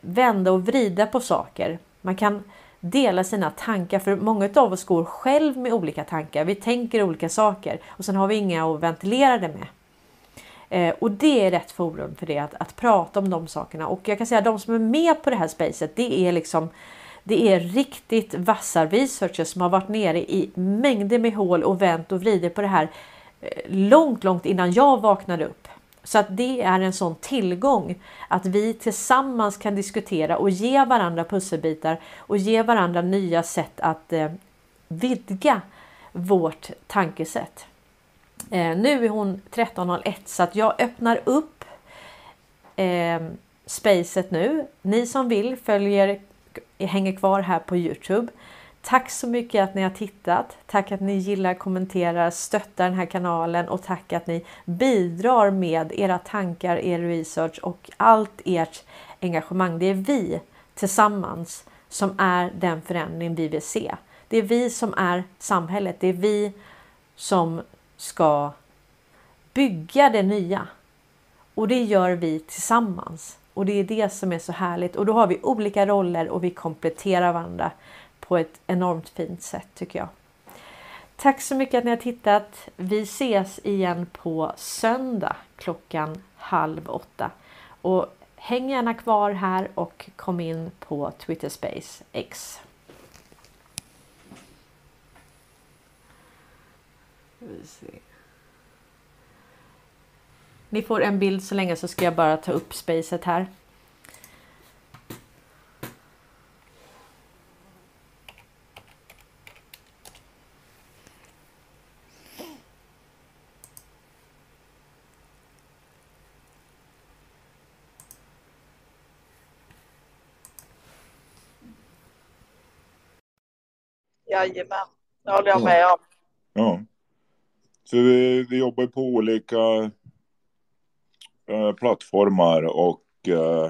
vända och vrida på saker. Man kan dela sina tankar för många av oss går själv med olika tankar. Vi tänker olika saker och sen har vi inga att ventilera det med. Eh, och det är rätt forum för det, att, att prata om de sakerna. Och jag kan säga att de som är med på det här spacet, det är liksom det är riktigt vassa researchers som har varit nere i mängder med hål och vänt och vridit på det här eh, långt, långt innan jag vaknade upp. Så att det är en sån tillgång att vi tillsammans kan diskutera och ge varandra pusselbitar och ge varandra nya sätt att eh, vidga vårt tankesätt. Eh, nu är hon 13.01 så att jag öppnar upp eh, spacet nu. Ni som vill följer hänger kvar här på Youtube. Tack så mycket att ni har tittat. Tack att ni gillar, kommenterar, stöttar den här kanalen och tack att ni bidrar med era tankar, er research och allt ert engagemang. Det är vi tillsammans som är den förändring vi vill se. Det är vi som är samhället. Det är vi som ska bygga det nya. Och det gör vi tillsammans. Och det är det som är så härligt. Och då har vi olika roller och vi kompletterar varandra på ett enormt fint sätt tycker jag. Tack så mycket att ni har tittat. Vi ses igen på söndag klockan halv åtta. Och häng gärna kvar här och kom in på Twitter Space X. Ni får en bild så länge så ska jag bara ta upp spacet här. Jajamän, det håller jag med om. Ja. Så vi, vi jobbar på olika eh, plattformar och eh,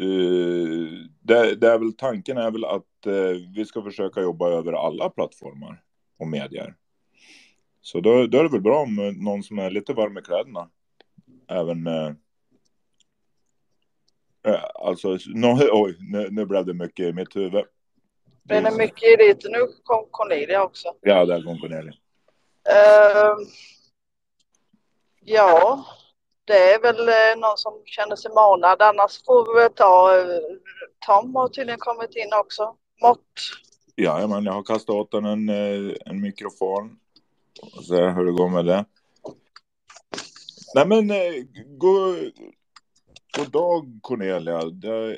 eh, det, det, är väl tanken är väl att eh, vi ska försöka jobba över alla plattformar och medier. Så då, då är det väl bra om någon som är lite varm i kläderna även eh, eh, Alltså, no, (laughs) oj, nu, nu blev det mycket i mitt huvud. Det är mycket i det. Nu kom Cornelia också. Ja, där kom Cornelia. Uh, ja, det är väl uh, någon som känner sig manad. Annars får vi väl ta uh, Tom har tydligen kommit in också. Mått. Ja, men jag har kastat åt den en, eh, en mikrofon. Och se hur det går med det. Nej men, god, god dag Cornelia.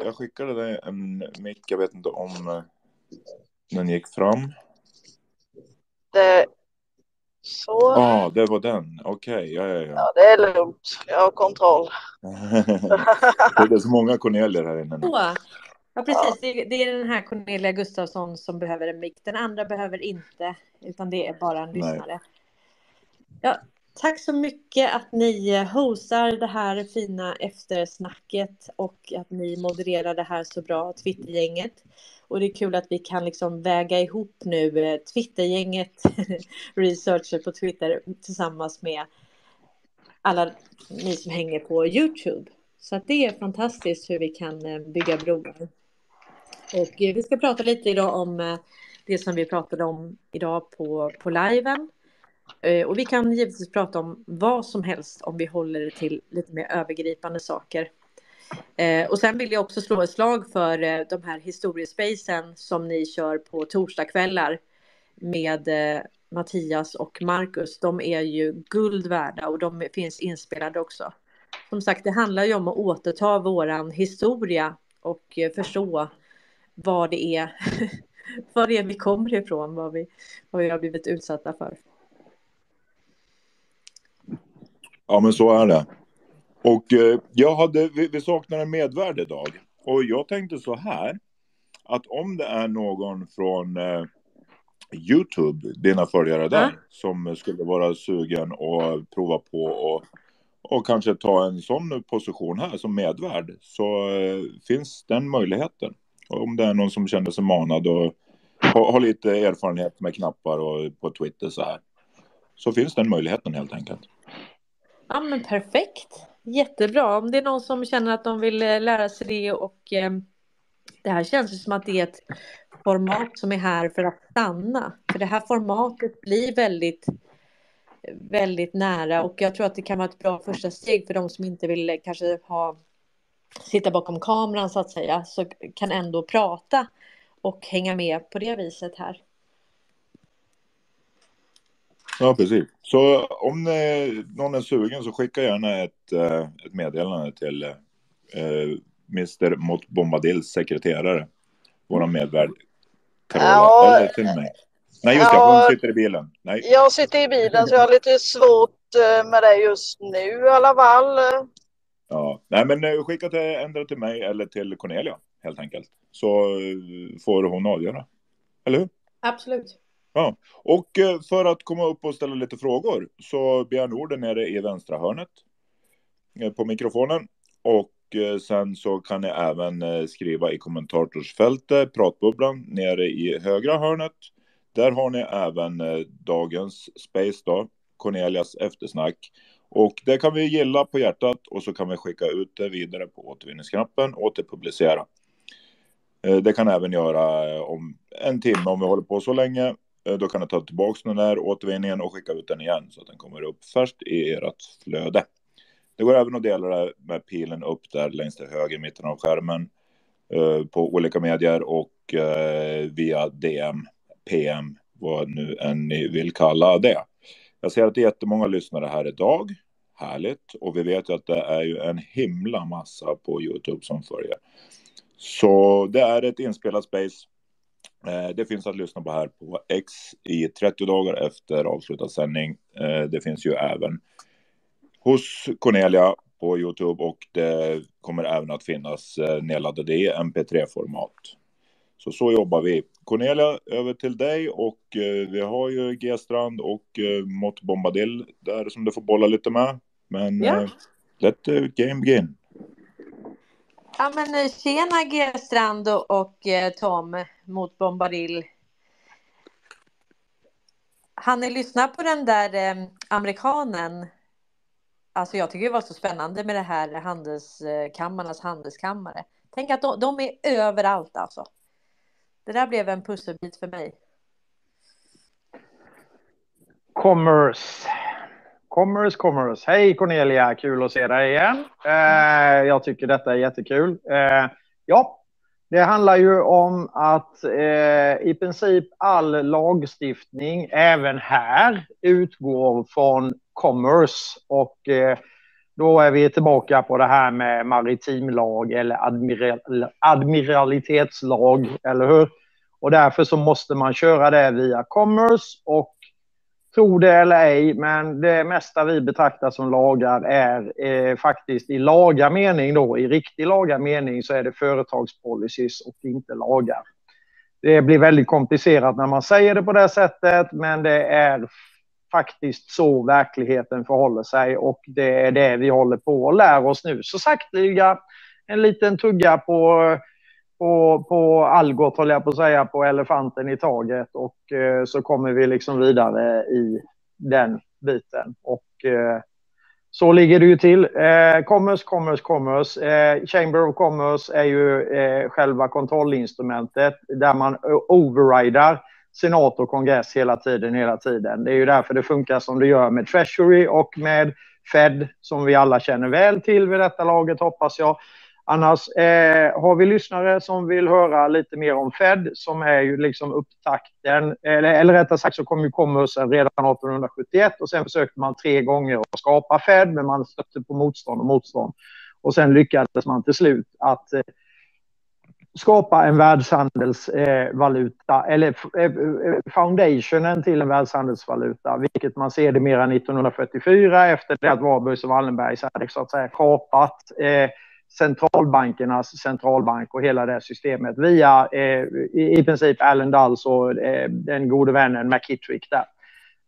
Jag skickade dig en mick. Jag vet inte om den gick fram. Det... Så. Ja, ah, det var den. Okej, okay. ja, ja, ja. Ja, det är lugnt. Jag har kontroll. (laughs) det är så många Cornelier här inne. Nu. Ja, precis. Det är, det är den här Cornelia Gustafsson som behöver en mick. Den andra behöver inte, utan det är bara en lyssnare. Ja, tack så mycket att ni hostar det här fina eftersnacket och att ni modererar det här så bra, Twittergänget. Och det är kul att vi kan liksom väga ihop nu eh, Twittergänget, (laughs) researcher på Twitter tillsammans med alla ni som hänger på Youtube. Så att det är fantastiskt hur vi kan eh, bygga broar. Och eh, vi ska prata lite idag om det som vi pratade om idag på, på liven. Och vi kan givetvis prata om vad som helst om vi håller det till lite mer övergripande saker. Eh, och sen vill jag också slå ett slag för eh, de här historiespacen som ni kör på torsdagskvällar med eh, Mattias och Marcus. De är ju guld värda och de finns inspelade också. Som sagt, det handlar ju om att återta våran historia och eh, förstå vad det är, (laughs) vad det är vi kommer ifrån, vad vi, vad vi har blivit utsatta för. Ja, men så är det. Och eh, jag hade, vi, vi saknar en medvärd idag. Och jag tänkte så här. Att om det är någon från eh, Youtube, dina följare där, mm. som skulle vara sugen och prova på och, och kanske ta en sån position här som medvärd, så eh, finns den möjligheten. Och om det är någon som känner sig manad och har, har lite erfarenhet med knappar och på Twitter så här, så finns den möjligheten helt enkelt. Ja men perfekt. Jättebra. Om det är någon som känner att de vill eh, lära sig det och eh, det här känns ju som att det är ett format som är här för att stanna. För det här formatet blir väldigt, väldigt nära och jag tror att det kan vara ett bra första steg för de som inte vill eh, kanske ha sitta bakom kameran så att säga, så kan ändå prata och hänga med på det viset här. Ja, precis. Så om eh, någon är sugen så skicka gärna ett, eh, ett meddelande till eh, Mr. Mott Bombadils sekreterare, vår medvärd Carola, ja, eller till mig. Nej, just det, ja, hon sitter i bilen. Nej. Jag sitter i bilen så jag har lite svårt eh, med det just nu i alla fall. Ja, nej men skicka till, ändra till mig eller till Cornelia helt enkelt. Så får hon avgöra. Eller hur? Absolut. Ja, och eh, för att komma upp och ställa lite frågor så begär orden nere i vänstra hörnet eh, på mikrofonen. Och eh, sen så kan ni även skriva i kommentatorsfältet, pratbubblan, nere i högra hörnet. Där har ni även dagens space då, Cornelias eftersnack. Och det kan vi gilla på hjärtat och så kan vi skicka ut det vidare på återvinningsknappen, återpublicera. Det kan även göra om en timme om vi håller på så länge. Eh, då kan du ta tillbaka den där återvinningen och skicka ut den igen så att den kommer upp först i ert flöde. Det går även att dela det med pilen upp där längst till höger i mitten av skärmen eh, på olika medier och eh, via DM, PM, vad nu än ni vill kalla det. Jag ser att det är jättemånga lyssnare här idag. Härligt. Och vi vet ju att det är ju en himla massa på Youtube som följer. Så det är ett inspelat space. Eh, det finns att lyssna på här på X i 30 dagar efter avslutad sändning. Eh, det finns ju även hos Cornelia på Youtube och det kommer även att finnas eh, nedladdade i MP3-format. Så så jobbar vi. Cornelia, över till dig och vi har ju G-strand och Mott Bombadil där som du får bolla lite med. Men ja. let the game begin. Ja men eh, tjena G-strand och, och eh, Tom mot Bombadil. Han ni lyssna på den där eh, amerikanen? Alltså jag tycker det var så spännande med det här handelskammarnas eh, handelskammare. Tänk att de, de är överallt alltså. Det där blev en pusselbit för mig. Commerce. Commerce, commerce. Hej Cornelia, kul att se dig igen. Eh, jag tycker detta är jättekul. Eh, ja, det handlar ju om att eh, i princip all lagstiftning, även här, utgår från commerce. Och eh, då är vi tillbaka på det här med maritimlag eller admiral, admiralitetslag, eller hur? Och därför så måste man köra det via commerce och Tro det eller ej, men det mesta vi betraktar som lagar är eh, faktiskt i laga mening då, i riktig laga mening så är det företagspolicies och inte lagar. Det blir väldigt komplicerat när man säger det på det sättet, men det är faktiskt så verkligheten förhåller sig och det är det vi håller på att lära oss nu. Så sakteliga, en liten tugga på på, på Algot, håller jag på att säga, på elefanten i taget och eh, så kommer vi liksom vidare i den biten. Och eh, så ligger det ju till. Eh, commerce, commerce, commerce. Eh, Chamber of Commerce är ju eh, själva kontrollinstrumentet där man overrider senat och kongress hela tiden, hela tiden. Det är ju därför det funkar som det gör med Treasury och med Fed som vi alla känner väl till vid detta laget hoppas jag. Annars eh, har vi lyssnare som vill höra lite mer om Fed som är ju liksom upptakten, eller, eller rättare sagt så kom ju Commersen redan 1871 och sen försökte man tre gånger att skapa Fed men man stötte på motstånd och motstånd. Och sen lyckades man till slut att eh, skapa en världshandelsvaluta eh, eller eh, eh, foundationen till en världshandelsvaluta, vilket man ser det mera 1944 efter det att Warburgs och Wallenbergs hade så att säga kapat eh, centralbankernas centralbank och hela det systemet via eh, i, i princip Allen Dulles och eh, den gode vännen McKittrick där.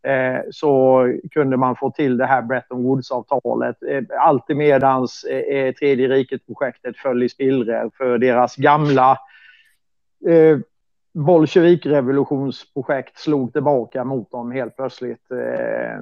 Eh, så kunde man få till det här Bretton Woods-avtalet. Eh, Alltemedans eh, eh, tredje riket-projektet föll i spillror för deras gamla eh, bolsjevikrevolutionsprojekt slog tillbaka mot dem helt plötsligt eh,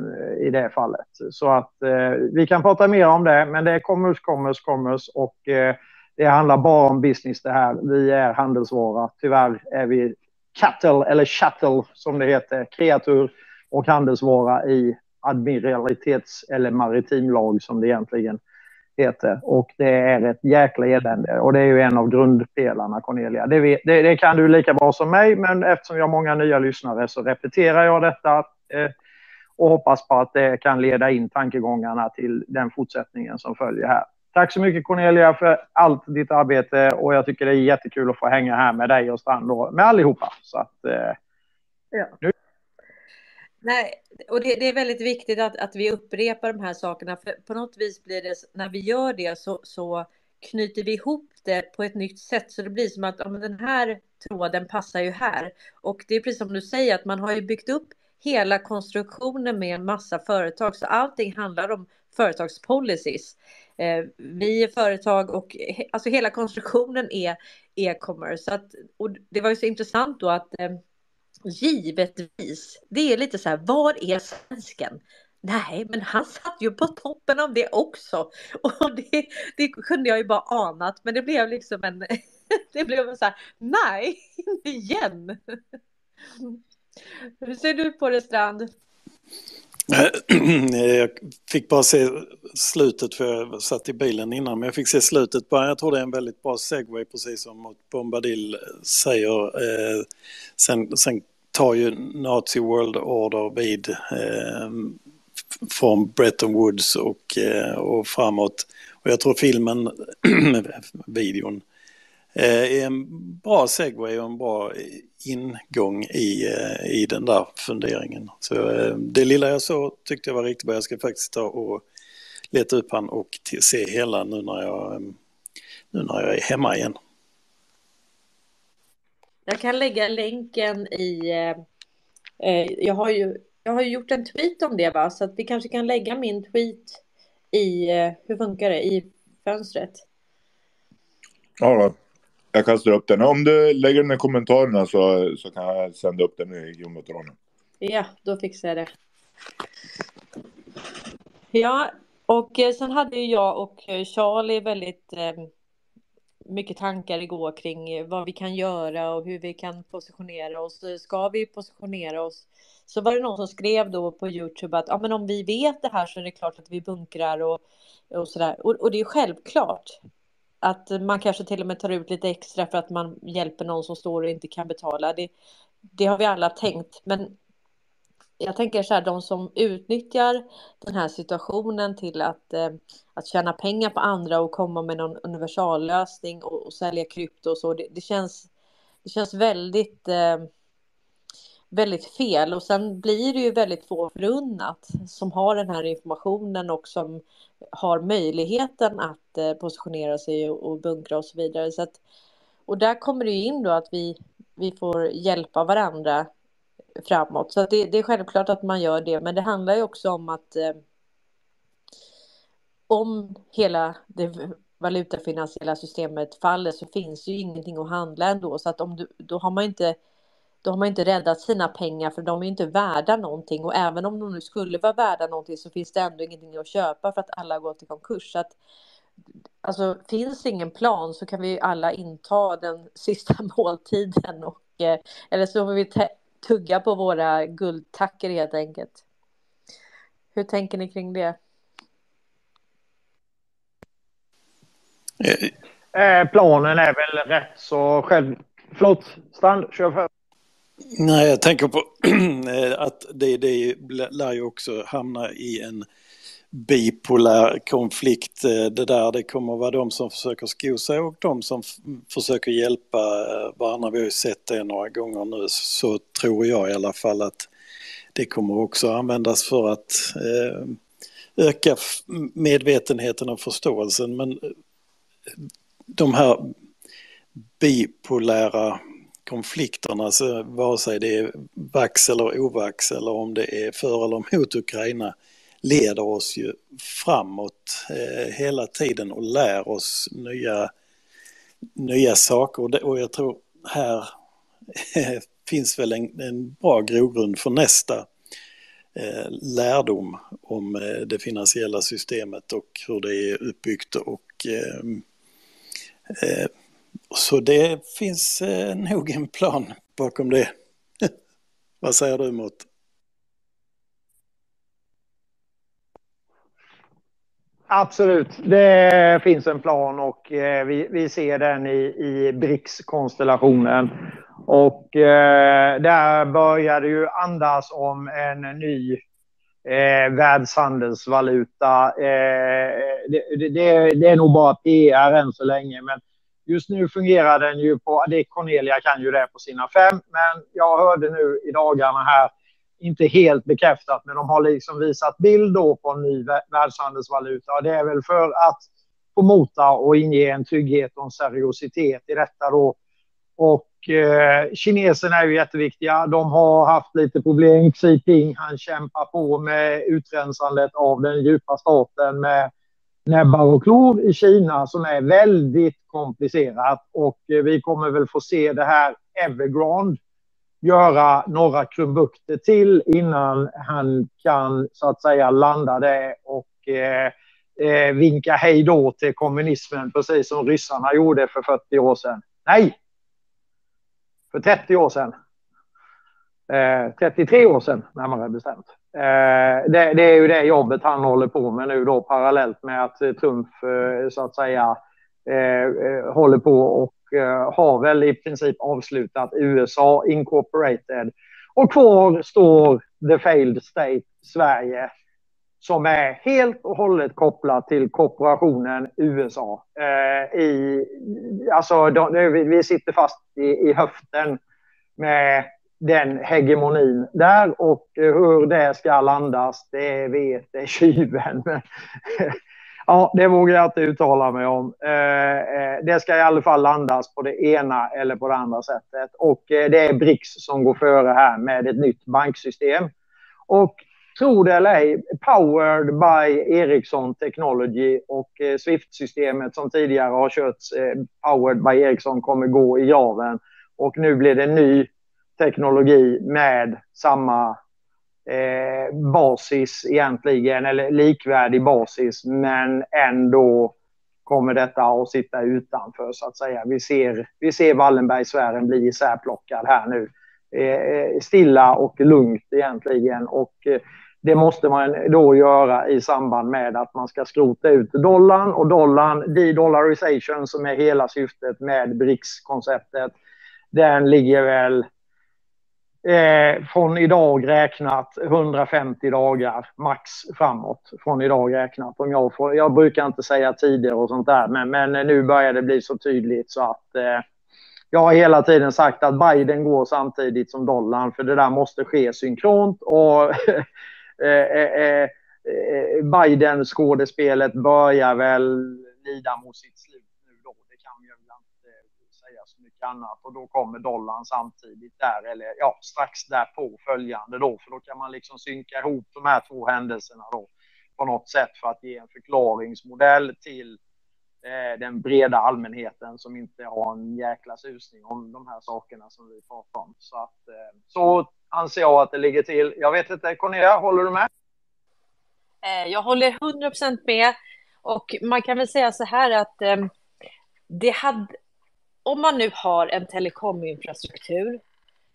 i det fallet. Så att eh, vi kan prata mer om det, men det är commerce, commerce, commerce och eh, det handlar bara om business det här. Vi är handelsvara. Tyvärr är vi cattle eller chattel som det heter, kreatur och handelsvara i admiralitets eller maritimlag som det egentligen heter. Och det är ett jäkla elände. Och det är ju en av grundpelarna, Cornelia. Det, vet, det, det, kan du lika bra som mig, men eftersom jag har många nya lyssnare så repeterar jag detta eh, och hoppas på att det kan leda in tankegångarna till den fortsättningen som följer här. Tack så mycket Cornelia för allt ditt arbete och jag tycker det är jättekul att få hänga här med dig och Strand och med allihopa. Så att, eh, ja. nu Nej, och det, det, är väldigt viktigt att, att vi upprepar de här sakerna, för på något vis blir det, när vi gör det så, så knyter vi ihop det på ett nytt sätt, så det blir som att ja, den här tråden passar ju här. Och det är precis som du säger, att man har ju byggt upp hela konstruktionen med en massa företag, så allting handlar om företagspolicies. Eh, vi är företag och alltså hela konstruktionen är e-commerce. Och det var ju så intressant då att eh, Givetvis. Det är lite så här, var är svensken? Nej, men han satt ju på toppen av det också. (laughs) Och det, det kunde jag ju bara anat, men det blev liksom en... (laughs) Det blev så här, nej, inte (laughs) igen. Hur ser du på det, Strand? Eh, (clears throat) jag fick bara se slutet för jag satt i bilen innan, men jag fick se slutet bara. Jag tror det är en väldigt bra segway precis som Bombadil säger. Eh, sen, sen tar ju Nazi World Order vid eh, från Bretton Woods och, och framåt. Och jag tror filmen, (clears throat) videon, är en bra segway och en bra ingång i, eh, i den där funderingen. Så eh, det lilla jag såg tyckte jag var riktigt bra. Jag ska faktiskt ta och leta upp han och se hela nu när jag, eh, nu när jag är hemma igen. Jag kan lägga länken i... Eh, jag, har ju, jag har gjort en tweet om det, va? så att vi kanske kan lägga min tweet i... Eh, hur funkar det? I fönstret. Ja, jag kastar upp den. Om du lägger den i kommentarerna så, så kan jag sända upp den i jumbotronen. Ja, då fixar jag det. Ja, och eh, sen hade ju jag och eh, Charlie väldigt eh, mycket tankar igår kring eh, vad vi kan göra och hur vi kan positionera oss. Ska vi positionera oss? Så var det någon som skrev då på Youtube att ja, men om vi vet det här så är det klart att vi bunkrar och, och sådär. Och, och det är självklart att man kanske till och med tar ut lite extra för att man hjälper någon som står och inte kan betala. Det, det har vi alla tänkt. Men jag tänker så här, de som utnyttjar den här situationen till att, eh, att tjäna pengar på andra och komma med någon universallösning och, och sälja krypto och så, det, det, känns, det känns väldigt, eh, väldigt fel. Och sen blir det ju väldigt få förunnat som har den här informationen och som har möjligheten att eh, positionera sig och bunkra och så vidare. Så att, och där kommer det ju in då att vi, vi får hjälpa varandra framåt. Så det, det, är självklart att man gör det, men det handlar ju också om att eh, om hela det valutafinansiella systemet faller så finns ju ingenting att handla ändå. Så att om du, då har man inte då har man inte räddat sina pengar för de är inte värda någonting och även om de nu skulle vara värda någonting så finns det ändå ingenting att köpa för att alla har gått i konkurs. Så att, alltså finns det ingen plan så kan vi alla inta den (laughs) sista måltiden och eh, eller så får vi tugga på våra guldtacker helt enkelt. Hur tänker ni kring det? Eh, planen är väl rätt så själv... Förlåt, Strand, kör för. Nej, jag tänker på (clears throat) eh, att det, det lär ju också hamna i en bipolär konflikt. Eh, det där det kommer att vara de som försöker sko sig och de som försöker hjälpa eh, varandra. Vi har ju sett det några gånger nu så tror jag i alla fall att det kommer också användas för att öka medvetenheten och förståelsen. Men de här bipolära konflikterna, så vare sig det är vax eller ovax eller om det är för eller mot Ukraina, leder oss ju framåt eh, hela tiden och lär oss nya, nya saker. Och, jag tror här (laughs) finns väl en, en bra grogrund för nästa eh, lärdom om eh, det finansiella systemet och hur det är uppbyggt och eh, eh, så det finns eh, nog en plan bakom det. (laughs) Vad säger du mot? Absolut, det finns en plan och eh, vi, vi ser den i, i BRICS-konstellationen. Och eh, där börjar det ju andas om en ny eh, världshandelsvaluta. Eh, det, det, det, är nog bara PR än så länge, men Just nu fungerar den ju på, det Cornelia kan ju det på sina fem, men jag hörde nu i dagarna här, inte helt bekräftat, men de har liksom visat bild då på en ny världshandelsvaluta. Och det är väl för att få mota och inge en trygghet och en seriositet i detta då. Och eh, kineserna är ju jätteviktiga. De har haft lite problem. Xi Jinping, han kämpar på med utrensandet av den djupa staten med näbbar och klor i Kina som är väldigt komplicerat och eh, vi kommer väl få se det här Evergrande göra några krumbukter till innan han kan så att säga landa det och eh, eh vinka hej då till kommunismen precis som ryssarna gjorde för 40 år sedan. Nej! För 30 år sedan. Eh, 33 år sedan närmare bestämt. Eh, det, det, är ju det jobbet han håller på med nu då parallellt med att eh, Trump eh, så att säga eh, håller på och har väl i princip avslutat USA Incorporated. Och kvar står The Failed State Sverige som är helt och hållet kopplat till korporationen USA. Eh, i, alltså, de, vi sitter fast i, i höften med den hegemonin där och hur det ska landas, det vet det (laughs) tjuven. ja, det vågar jag inte uttala mig om. Eh, eh, det ska i alla fall landas på det ena eller på det andra sättet. Och eh, det är BRICS som går före här med ett nytt banksystem. Och tro det eller ej, powered by Ericsson Technology och Swift-systemet som tidigare har körts powered by Ericsson kommer gå i graven. Och nu blir det ny teknologi med samma eh, basis egentligen, eller likvärdig basis, men ändå kommer detta att sitta utanför så att säga. Vi ser, vi ser Wallenbergsfären bli isärplockad här nu. Eh, eh, stilla och lugnt egentligen och eh, det måste man då göra i samband med att man ska skrota ut dollarn och dollarn, de-dollarization som är hela syftet med BRICS-konceptet, den ligger väl eh, från idag räknat 150 dagar max framåt från idag räknat. Om jag, får, jag brukar inte säga tider och sånt där, men, men nu börjar det bli så tydligt så att eh, jag har hela tiden sagt att Biden går samtidigt som dollarn, för det där måste ske synkront och (laughs) eh, eh, eh, eh Biden-skådespelet börjar väl lida mot sitt slut säga så mycket annat och då kommer dollarn samtidigt där eller ja, strax därpå följande då för då kan man liksom synka ihop de här två händelserna då på något sätt för att ge en förklaringsmodell till eh, den breda allmänheten som inte har en jäkla susning om de här sakerna som vi pratar om. Så, att, eh, så anser jag att det ligger till. Jag vet inte, Cornelia, håller du med? Eh, jag håller 100% med och man kan väl säga så här att eh, det hade om man nu har en telekominfrastruktur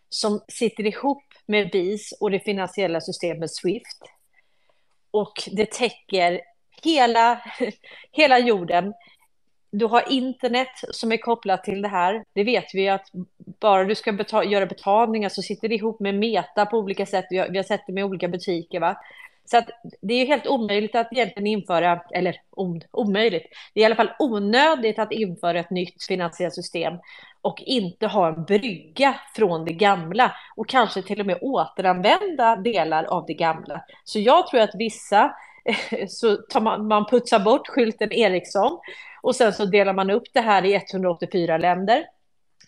som sitter ihop med BIS och det finansiella systemet Swift och det täcker hela, (laughs) hela jorden. Du har internet som är kopplat till det här. Det vet vi att bara du ska betala, göra betalningar så sitter det ihop med Meta på olika sätt. Vi har, vi har sett det med olika butiker. Va? Så att det är helt omöjligt att egentligen införa, eller om, omöjligt, det är i alla fall onödigt att införa ett nytt finansiellt system och inte ha en brygga från det gamla och kanske till och med återanvända delar av det gamla. Så jag tror att vissa (laughs) så tar man, man putsar bort skylten Ericsson och sen så delar man upp det här i 184 länder.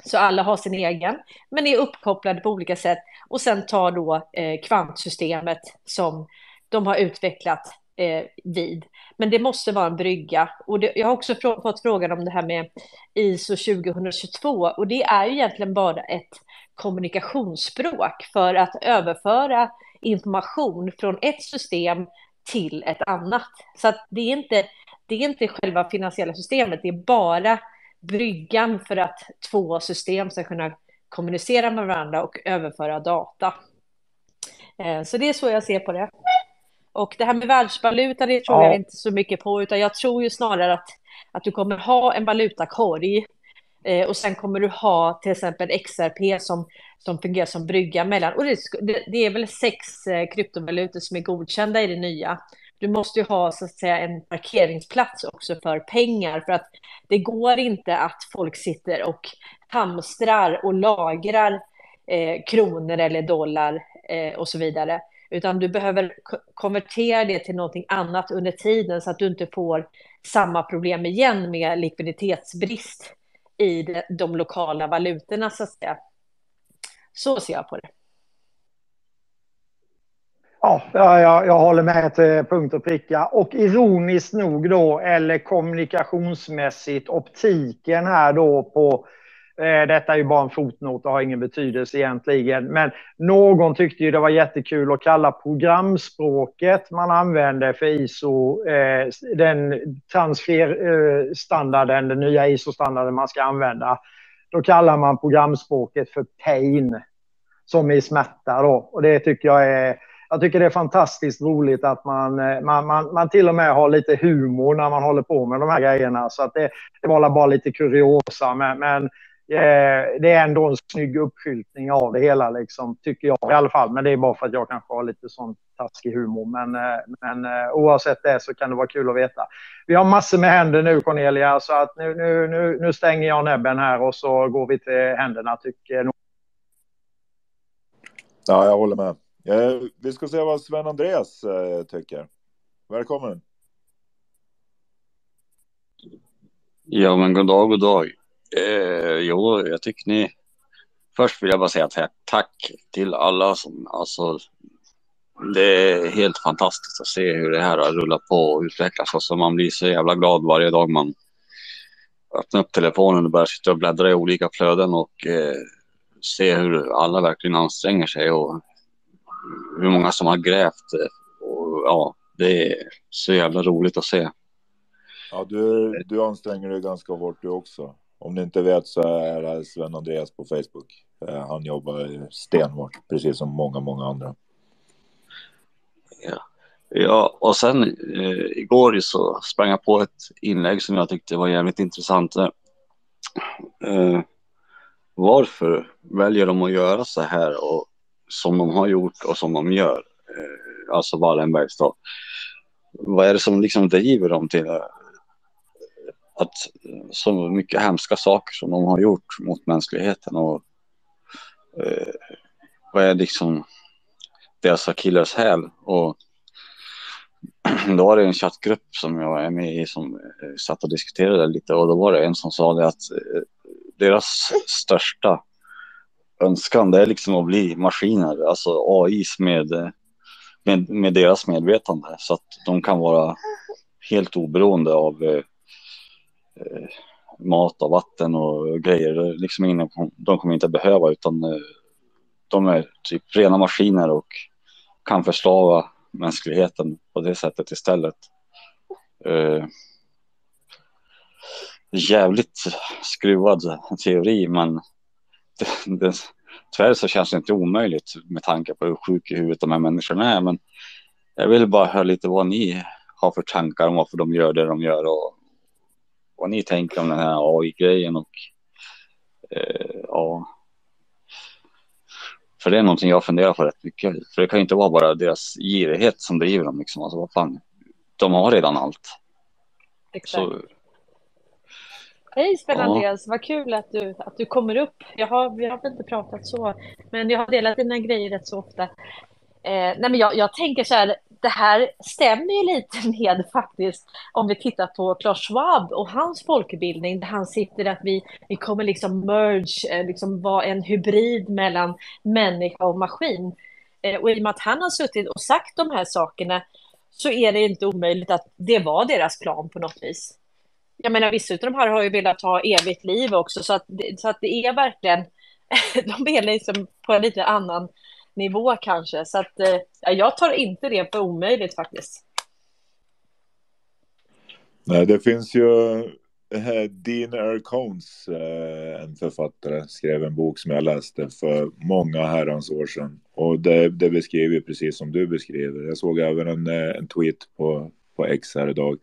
Så alla har sin egen, men är uppkopplade på olika sätt. Och sen tar då eh, kvantsystemet som de har utvecklat eh, vid. Men det måste vara en brygga. Och det, jag har också frå fått frågan om det här med ISO 2022 och det är ju egentligen bara ett kommunikationsspråk för att överföra information från ett system till ett annat. Så att det, är inte, det är inte själva finansiella systemet, det är bara bryggan för att två system ska kunna kommunicera med varandra och överföra data. Eh, så det är så jag ser på det. Och det här med världsvaluta, det tror ja. jag inte så mycket på, utan jag tror ju snarare att, att du kommer ha en valutakorg eh, och sen kommer du ha till exempel XRP som, som fungerar som brygga mellan, och det, det är väl sex eh, kryptovalutor som är godkända i det nya. Du måste ju ha så att säga en parkeringsplats också för pengar för att det går inte att folk sitter och hamstrar och lagrar eh, kronor eller dollar eh, och så vidare utan du behöver konvertera det till någonting annat under tiden så att du inte får samma problem igen med likviditetsbrist i de lokala valutorna så att säga. Så ser jag på det. Ja, jag, jag håller med till eh, punkt och pricka. Och ironiskt nog då, eller kommunikationsmässigt, optiken här då på Eh, detta är ju bara en fotnot och har ingen betydelse egentligen. Men någon tyckte ju det var jättekul att kalla programspråket man använder för ISO, eh, den transferstandarden, eh, den nya ISO-standarden man ska använda. Då kallar man programspråket för pain, som i smärta då. Och det tycker jag är jag tycker det är fantastiskt roligt att man, eh, man, man, man till och med har lite humor när man håller på med de här grejerna. Så att det, det var bara lite kuriosa. Men, men Eh, det är ändå en snygg uppskyltning av det hela, liksom, tycker jag i alla fall. Men det är bara för att jag kanske har lite sån taskig humor. Men, eh, men eh, oavsett det så kan det vara kul att veta. Vi har massor med händer nu, Cornelia, så att nu, nu, nu, nu stänger jag näbben här och så går vi till händerna, tycker nog. Ja, jag håller med. Vi ska se vad Sven Andreas tycker. Välkommen. Ja, men god dag, god dag. Eh, jo, jag tycker ni... Först vill jag bara säga tack till alla som... Alltså, det är helt fantastiskt att se hur det här har rullat på och utvecklats. Alltså, man blir så jävla glad varje dag man öppnar upp telefonen och börjar sitta och bläddra i olika flöden och eh, se hur alla verkligen anstränger sig och hur många som har grävt. Eh, och, ja, det är så jävla roligt att se. Ja, du, du anstränger dig ganska hårt du också. Om ni inte vet så är det Sven Andreas på Facebook. Eh, han jobbar stenhårt, precis som många, många andra. Ja, ja och sen eh, igår så sprang jag på ett inlägg som jag tyckte var jävligt intressant. Eh, varför väljer de att göra så här och som de har gjort och som de gör? Eh, alltså Wallenbergs då. Vad är det som liksom driver dem till att så mycket hemska saker som de har gjort mot mänskligheten och eh, vad är liksom deras akilleshäl och (clears throat) då var det en chattgrupp som jag är med i som eh, satt och diskuterade lite och då var det en som sa det att eh, deras största önskan det är liksom att bli maskiner, alltså AIs med, med, med deras medvetande. Så att de kan vara helt oberoende av eh, Eh, mat och vatten och grejer. Liksom ingen, de kommer inte behöva utan eh, de är typ rena maskiner och kan förslava mänskligheten på det sättet istället. Uh, jävligt skruvad teori men det, det, tyvärr så känns det inte omöjligt med tanke på hur sjuk i huvudet de här människorna är. Men jag vill bara höra lite vad ni har för tankar om varför de gör det de gör och vad ni tänker om den här AI-grejen och eh, ja. För det är någonting jag funderar på rätt mycket. För det kan ju inte vara bara deras girighet som driver dem liksom. Alltså vad fan. De har redan allt. Exakt. Så, Hej Sven ja. Vad kul att du, att du kommer upp. Jag har, vi har inte pratat så, men jag har delat dina grejer rätt så ofta. Eh, nej men jag, jag tänker så här, det här stämmer ju lite (laughs) med faktiskt om vi tittar på Klaus Schwab och hans folkbildning där han sitter att vi, vi kommer liksom merge, eh, liksom vara en hybrid mellan människa och maskin. Eh, och i och med att han har suttit och sagt de här sakerna så är det inte omöjligt att det var deras plan på något vis. Jag menar vissa av de här har ju velat ha evigt liv också så att, så att det är verkligen, (laughs) de är liksom på en lite annan nivå kanske. Så att eh, jag tar inte det för omöjligt faktiskt. Nej, det finns ju eh, Dean Ercones, eh, en författare, skrev en bok som jag läste för många herrans år sedan. Och det, det beskriver precis som du beskriver. Jag såg även en, eh, en tweet på, på X här idag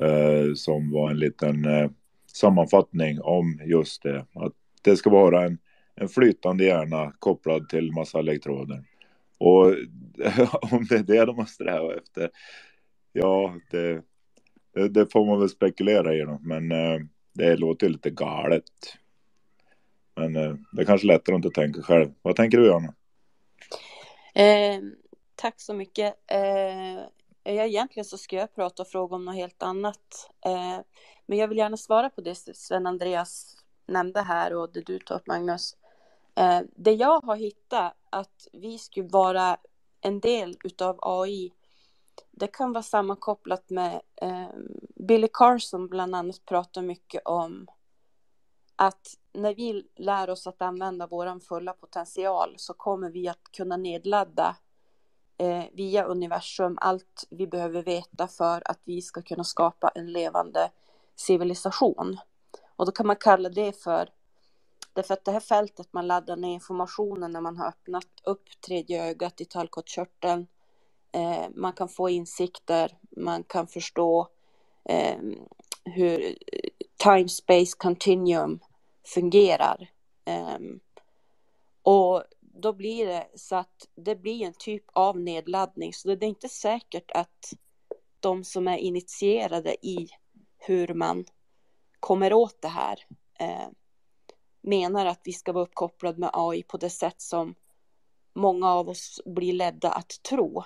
eh, som var en liten eh, sammanfattning om just det. Att det ska vara en en flytande hjärna kopplad till massa elektroder. Och (laughs) om det är det de har strävat efter, ja, det, det, det får man väl spekulera i. Då. Men eh, det låter lite galet. Men eh, det är kanske lättare att inte tänka själv. Vad tänker du, Anna? Eh, tack så mycket. Eh, jag, egentligen så ska jag prata och fråga om något helt annat. Eh, men jag vill gärna svara på det Sven Andreas nämnde här och det du tar upp, Magnus. Eh, det jag har hittat att vi skulle vara en del utav AI, det kan vara sammankopplat med eh, Billy Carson bland annat pratar mycket om att när vi lär oss att använda vår fulla potential så kommer vi att kunna nedladda eh, via universum allt vi behöver veta för att vi ska kunna skapa en levande civilisation. Och då kan man kalla det för Därför att det här fältet man laddar ner informationen när man har öppnat upp tredje ögat i tallkottkörteln. Eh, man kan få insikter, man kan förstå eh, hur eh, time space continuum fungerar. Eh, och då blir det så att det blir en typ av nedladdning. Så det är inte säkert att de som är initierade i hur man kommer åt det här eh, menar att vi ska vara uppkopplade med AI på det sätt som många av oss blir ledda att tro.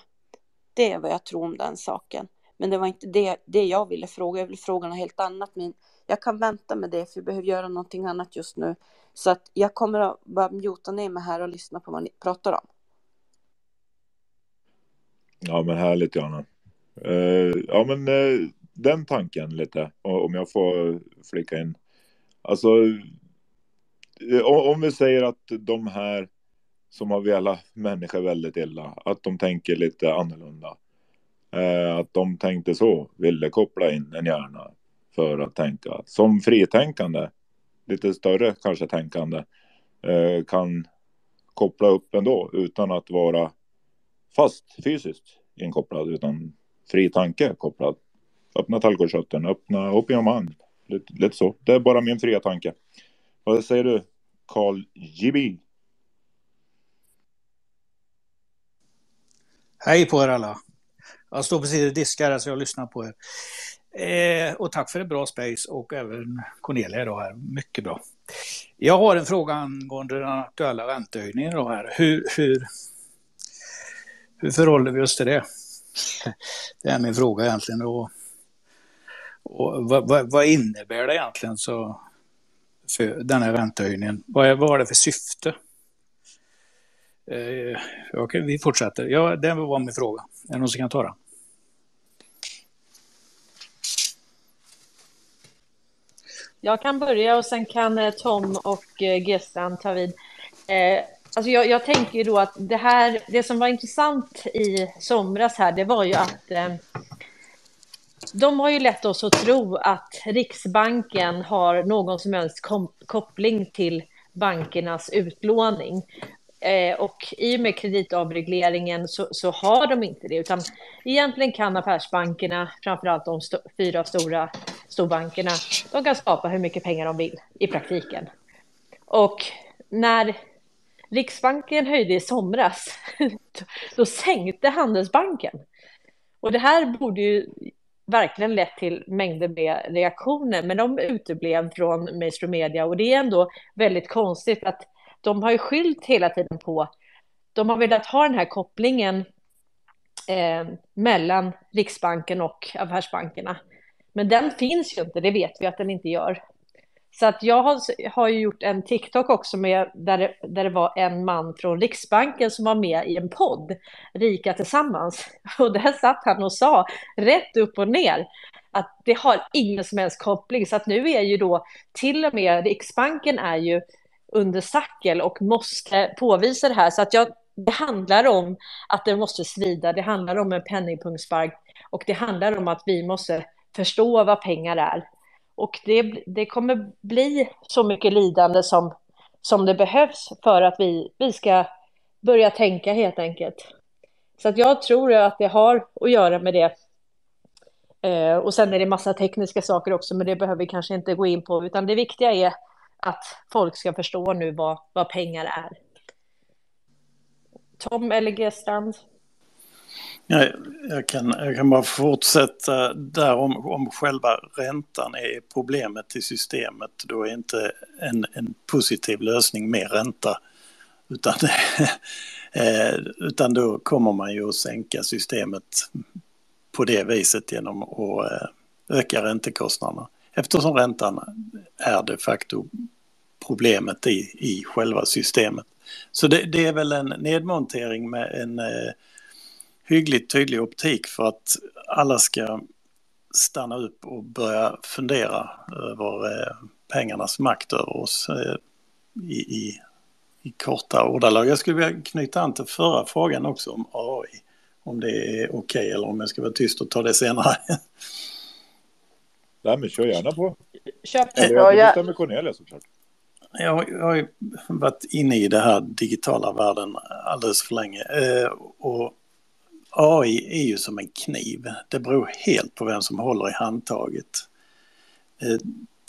Det är vad jag tror om den saken. Men det var inte det, det jag ville fråga. Jag vill fråga något helt annat. Men jag kan vänta med det för vi behöver göra någonting annat just nu. Så att jag kommer att bara mjuta ner mig här och lyssna på vad ni pratar om. Ja, men härligt Jana. Uh, eh, ja, men uh, den tanken lite, om jag får flika in. Alltså, Eh, om vi säger att de här som har velat människor väldigt illa, att de tänker lite annorlunda. Eh, att de tänkte så, ville koppla in en hjärna för att tänka. Som fritänkande, lite större kanske tänkande, eh, kan koppla upp ändå utan att vara fast fysiskt inkopplad utan fri tanke kopplad. Öppna tallgårdskörteln, öppna upp your. Lite, lite så. Det är bara min fria tanke. Vad säger du, Carl Jibby? Hej på er alla. Jag står precis och diskar så jag lyssnar på er. Eh, och tack för ett bra space och även Cornelia då här. Mycket bra. Jag har en fråga angående den aktuella räntehöjningen då här. Hur, hur, hur förhåller vi oss till det? (laughs) Det är min fråga egentligen. Och, och vad, vad, vad, innebär det egentligen så för den här räntehöjningen? Vad, är, vad har det för syfte? Eh, okej, vi fortsätter. Ja, det var min fråga. Är det någon som kan ta den? Jag kan börja och sen kan eh, Tom och eh, Gessan ta vid. Eh, alltså jag, jag, tänker ju då att det här, det som var intressant i somras här, det var ju att eh, de har ju lett oss att tro att Riksbanken har någon som helst koppling till bankernas utlåning. Eh, och i och med kreditavregleringen så, så, har de inte det, utan egentligen kan affärsbankerna, framförallt de st fyra stora storbankerna, de kan skapa hur mycket pengar de vill i praktiken. Och när Riksbanken höjde i somras, (laughs) då sänkte Handelsbanken. Och det här borde ju verkligen lett till mängder med reaktioner, men de uteblev från mainstream media och det är ändå väldigt konstigt att de har ju skyllt hela tiden på, de har velat ha den här kopplingen eh, mellan Riksbanken och affärsbankerna. Men den finns ju inte, det vet vi att den inte gör. Så att jag har, har ju gjort en TikTok också med, där, det, där det var en man från Riksbanken som var med i en podd, Rika Tillsammans. (laughs) Och där satt han och sa rätt upp och ner att det har ingen som helst koppling. Så att nu är ju då till och med Riksbanken är ju under sackel och måste påvisa det här. Så att jag, det handlar om att det måste svida, det handlar om en penningpunktspark och det handlar om att vi måste förstå vad pengar är. Och det, det kommer bli så mycket lidande som, som det behövs för att vi, vi ska börja tänka helt enkelt. Så att jag tror att det har att göra med det. Eh, och sen är det massa tekniska saker också, men det behöver vi kanske inte gå in på, utan det viktiga är att folk ska förstå nu vad, vad pengar är. Tom eller Gestrand? Jag, jag, kan, jag kan bara fortsätta där om, om själva räntan är problemet i systemet. Då är inte en, en positiv lösning mer ränta. Utan, (laughs) eh, utan då kommer man ju att sänka systemet på det viset genom att eh, öka räntekostnaderna. Eftersom räntan är de facto problemet i, i själva systemet. Så det, det är väl en nedmontering med en eh, hyggligt tydlig optik för att alla ska stanna upp och börja fundera över eh, pengarnas makt över oss eh, i, i, i korta ordalag. Jag skulle vilja knyta an till förra frågan också om AI. Om det är okej okay, eller om jag ska vara tyst och ta det senare. (laughs) Nej, men kör gärna på. Kör Eller jag ja, bestämmer Cornelia såklart. Jag, jag har ju varit inne i det här digitala världen alldeles för länge. Eh, och AI är ju som en kniv. Det beror helt på vem som håller i handtaget. Eh,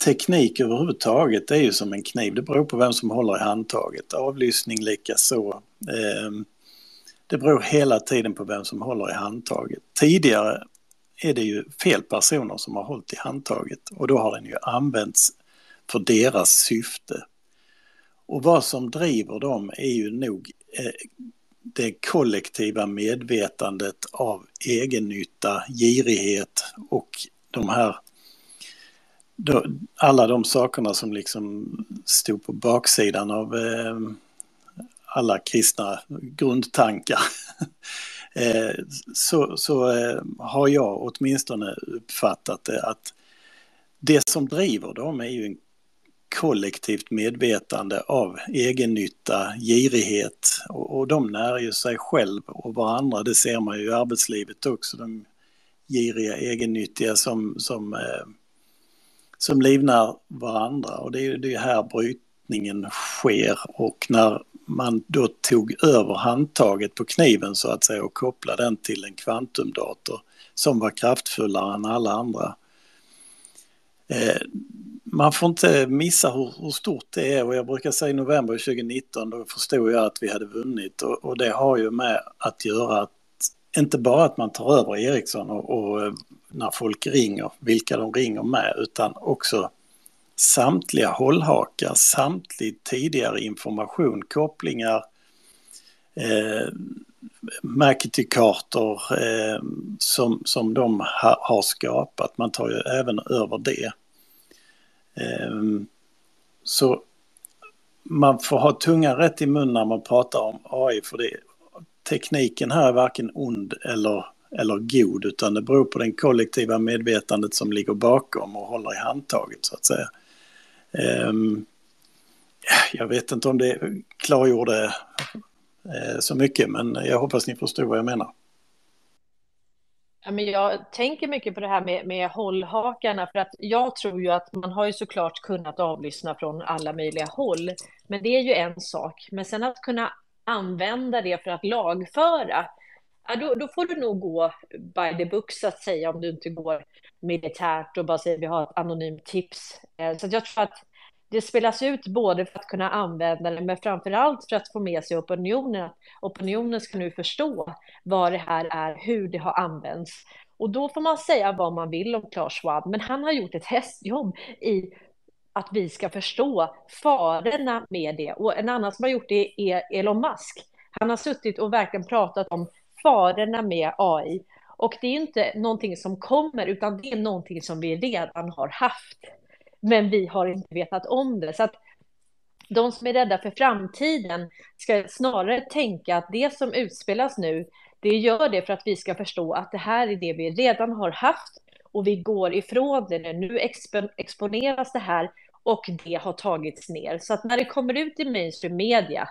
teknik överhuvudtaget är ju som en kniv. Det beror på vem som håller i handtaget. Avlyssning likaså. Eh, det beror hela tiden på vem som håller i handtaget. Tidigare är det ju fel personer som har hållit i handtaget och då har den ju använts för deras syfte. Och vad som driver dem är ju nog eh, det kollektiva medvetandet av egennytta, girighet och de här alla de sakerna som liksom stod på baksidan av eh, alla kristna grundtankar. (laughs) Eh, så, så eh, har jag åtminstone uppfattat det att det som driver dem är ju en kollektivt medvetande av egennytta, girighet och, och de när ju sig själv och varandra. Det ser man ju i arbetslivet också. De giriga, egennyttiga som, som, eh, som livnar varandra och det är ju det här brytningen sker och när man då tog över handtaget på kniven så att säga och kopplade den till en kvantumdator som var kraftfullare än alla andra. Eh, man får inte missa hur, hur, stort det är. Och jag brukar säga i november 2019 då förstod jag att vi hade vunnit. Och, och det har ju med att göra att inte bara att man tar över Ericsson och, och eh, när folk ringer, vilka de ringer med, utan också samtliga hållhakar, samtlig tidigare information, kopplingar, eh, McAtee-kartor eh, som, som de ha, har skapat. Man tar ju även över det. Eh, så man får ha tungan rätt i mun när man pratar om AI för det, tekniken här är varken ond eller, eller god utan det beror på den kollektiva medvetandet som ligger bakom och håller i handtaget så att säga. Eh, jag vet inte om det klargjorde Eh, så mycket men jag hoppas ni förstår vad jag menar. Ja, men jag tänker mycket på det här med, med hållhakarna för att jag tror ju att man har ju såklart kunnat avlyssna från alla möjliga håll. Men det är ju en sak. Men sen att kunna använda det för att lagföra, ja, då, då får du nog gå by the book så att säga om du inte går militärt och bara säger vi har ett anonymt tips. Eh, så jag tror att det spelas ut både för att kunna använda det, men framför allt för att få med sig opinionen. Opinionen ska nu förstå vad det här är, hur det har använts. Och då får man säga vad man vill om Klaus Schwab, men han har gjort ett hästjobb i att vi ska förstå farorna med det. Och en annan som har gjort det är Elon Musk. Han har suttit och verkligen pratat om farorna med AI. Och det är inte någonting som kommer, utan det är någonting som vi redan har haft. Men vi har inte vetat om det. Så att de som är rädda för framtiden ska snarare tänka att det som utspelas nu, det gör det för att vi ska förstå att det här är det vi redan har haft och vi går ifrån det nu. exponeras det här och det har tagits ner. Så att när det kommer ut i mainstream media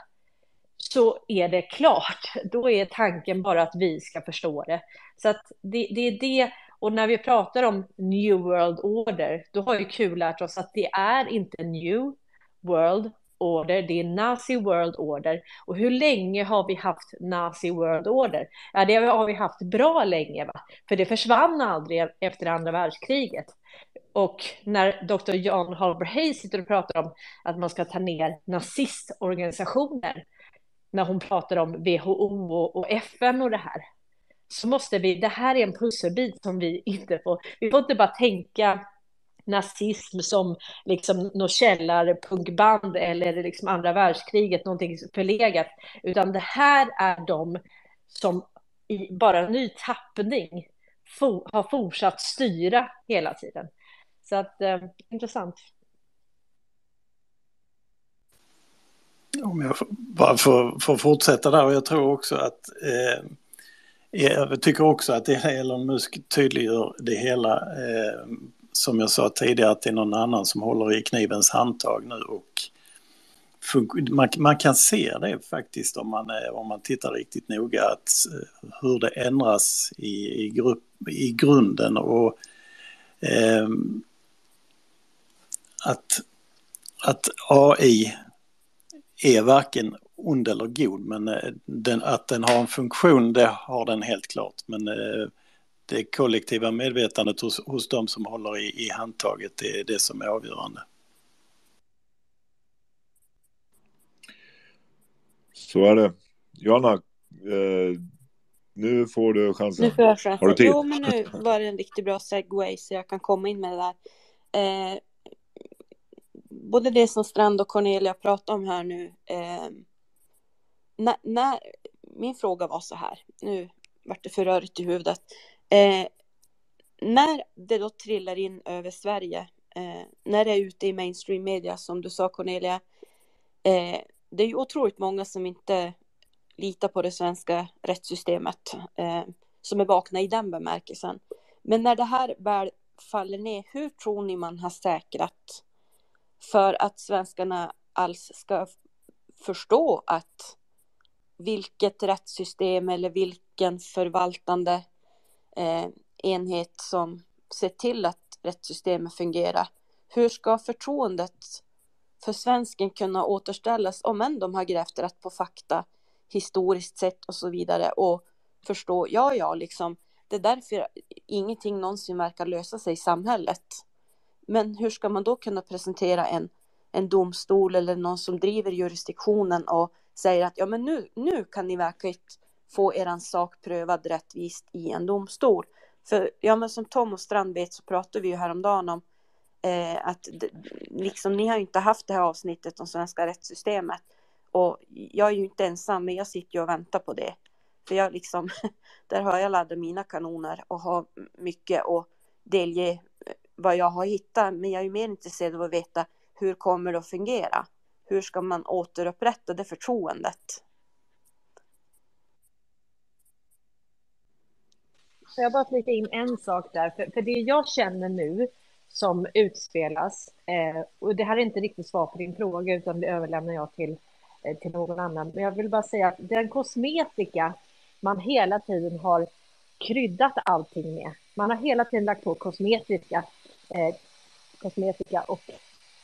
så är det klart. Då är tanken bara att vi ska förstå det. Så att det, det är det. Och när vi pratar om New World Order, då har ju Q lärt oss att det är inte New World Order, det är Nazi World Order. Och hur länge har vi haft Nazi World Order? Ja, det har vi haft bra länge, va? för det försvann aldrig efter andra världskriget. Och när Dr. John Halber Hayes sitter och pratar om att man ska ta ner nazistorganisationer, när hon pratar om WHO och, FN och det här, så måste vi, det här är en pusselbit som vi inte får, vi får inte bara tänka nazism som liksom något källarpunkband eller liksom andra världskriget, någonting förlegat, utan det här är de som i bara ny tappning for, har fortsatt styra hela tiden. Så att, eh, intressant. Om jag bara får, får fortsätta där, och jag tror också att eh, jag tycker också att Elon Musk tydliggör det hela. Eh, som jag sa tidigare att det är någon annan som håller i knivens handtag nu och man, man kan se det faktiskt om man, om man tittar riktigt noga att eh, hur det ändras i, i, grupp, i grunden och eh, att, att AI är varken ond eller god men eh, den, att den har en funktion det har den helt klart men eh, det kollektiva medvetandet hos, hos de som håller i, i handtaget det är det som är avgörande. Så är det. Johanna, eh, nu får du chansen. Nu får jag chansen. Har du tid? Jo, men nu var det en riktigt bra segway så jag kan komma in med det där. Eh, både det som Strand och Cornelia pratar om här nu. Eh, när, när, min fråga var så här, nu vart det för rörigt i huvudet. Eh, när det då trillar in över Sverige, eh, när det är ute i mainstream media som du sa Cornelia, eh, det är ju otroligt många som inte litar på det svenska rättssystemet, eh, som är vakna i den bemärkelsen. Men när det här väl faller ner, hur tror ni man har säkrat för att svenskarna alls ska förstå att vilket rättssystem eller vilken förvaltande eh, enhet som ser till att rättssystemet fungerar. Hur ska förtroendet för svensken kunna återställas om än de har grävt rätt på fakta historiskt sett och så vidare och förstå, ja, ja, liksom, det är därför ingenting någonsin verkar lösa sig i samhället. Men hur ska man då kunna presentera en, en domstol eller någon som driver jurisdiktionen och säger att ja, men nu, nu kan ni verkligen få er sak prövad rättvist i en domstol. För ja, men som Tom och Strand vet så pratade vi ju häromdagen om eh, att liksom ni har ju inte haft det här avsnittet om svenska rättssystemet och jag är ju inte ensam, men jag sitter ju och väntar på det. För jag liksom, (laughs) där har jag laddat mina kanoner och har mycket att delge eh, vad jag har hittat. Men jag är ju mer intresserad av att veta hur kommer det att fungera? Hur ska man återupprätta det förtroendet? Får jag bara flika in en sak där? För, för det jag känner nu som utspelas, eh, och det här är inte riktigt svar på din fråga, utan det överlämnar jag till, eh, till någon annan. Men jag vill bara säga att den kosmetika man hela tiden har kryddat allting med, man har hela tiden lagt på kosmetika, eh, kosmetika och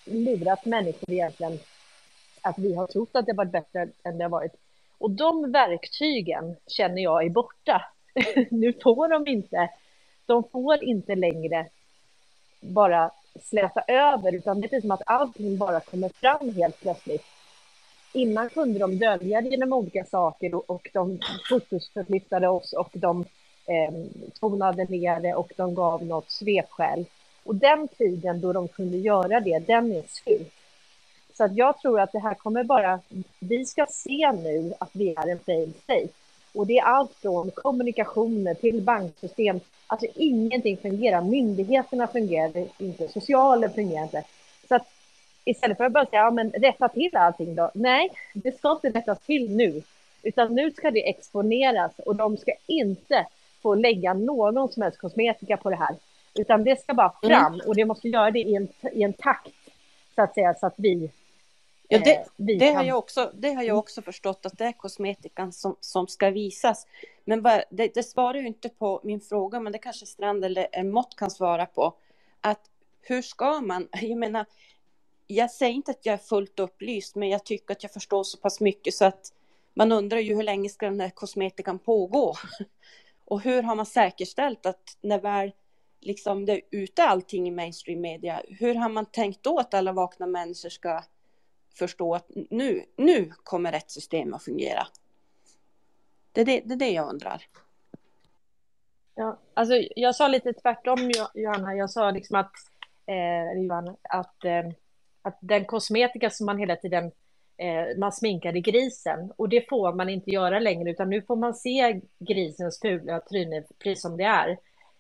lurat människor egentligen att vi har trott att det varit bättre än det har varit. Och de verktygen känner jag är borta. (laughs) nu får de inte, de får inte längre bara släta över, utan det är som att allting bara kommer fram helt plötsligt. Innan kunde de dölja det genom olika saker och, och de fokusförflyttade oss och de eh, tonade ner det och de gav något svepskäl. Och den tiden då de kunde göra det, den är slut. Så att jag tror att det här kommer bara, vi ska se nu att vi är en fail state. Och det är allt från kommunikationer till banksystem. Alltså ingenting fungerar. Myndigheterna fungerar inte, socialen fungerar inte. Så att istället för att bara säga, ja men rätta till allting då. Nej, det ska inte rättas till nu. Utan nu ska det exponeras och de ska inte få lägga någon som helst kosmetika på det här. Utan det ska bara fram mm. och det måste göra det i en, i en takt så att säga så att vi Ja, det, eh, det, har jag också, det har jag mm. också förstått att det är kosmetikan som, som ska visas. Men bara, det, det svarar ju inte på min fråga, men det kanske Strand eller Mott kan svara på. Att hur ska man, (laughs) jag menar, jag säger inte att jag är fullt upplyst, men jag tycker att jag förstår så pass mycket så att man undrar ju hur länge ska den här kosmetikan pågå? (laughs) Och hur har man säkerställt att när väl liksom det är ute allting i mainstream media, hur har man tänkt då att alla vakna människor ska förstå att nu, nu kommer system att fungera. Det är det, det är det jag undrar. Ja, alltså jag sa lite tvärtom Johanna. Jag sa liksom att, eh, Johanna, att, eh, att den kosmetika som man hela tiden eh, man sminkade grisen och det får man inte göra längre utan nu får man se grisens fula tryne precis som det är.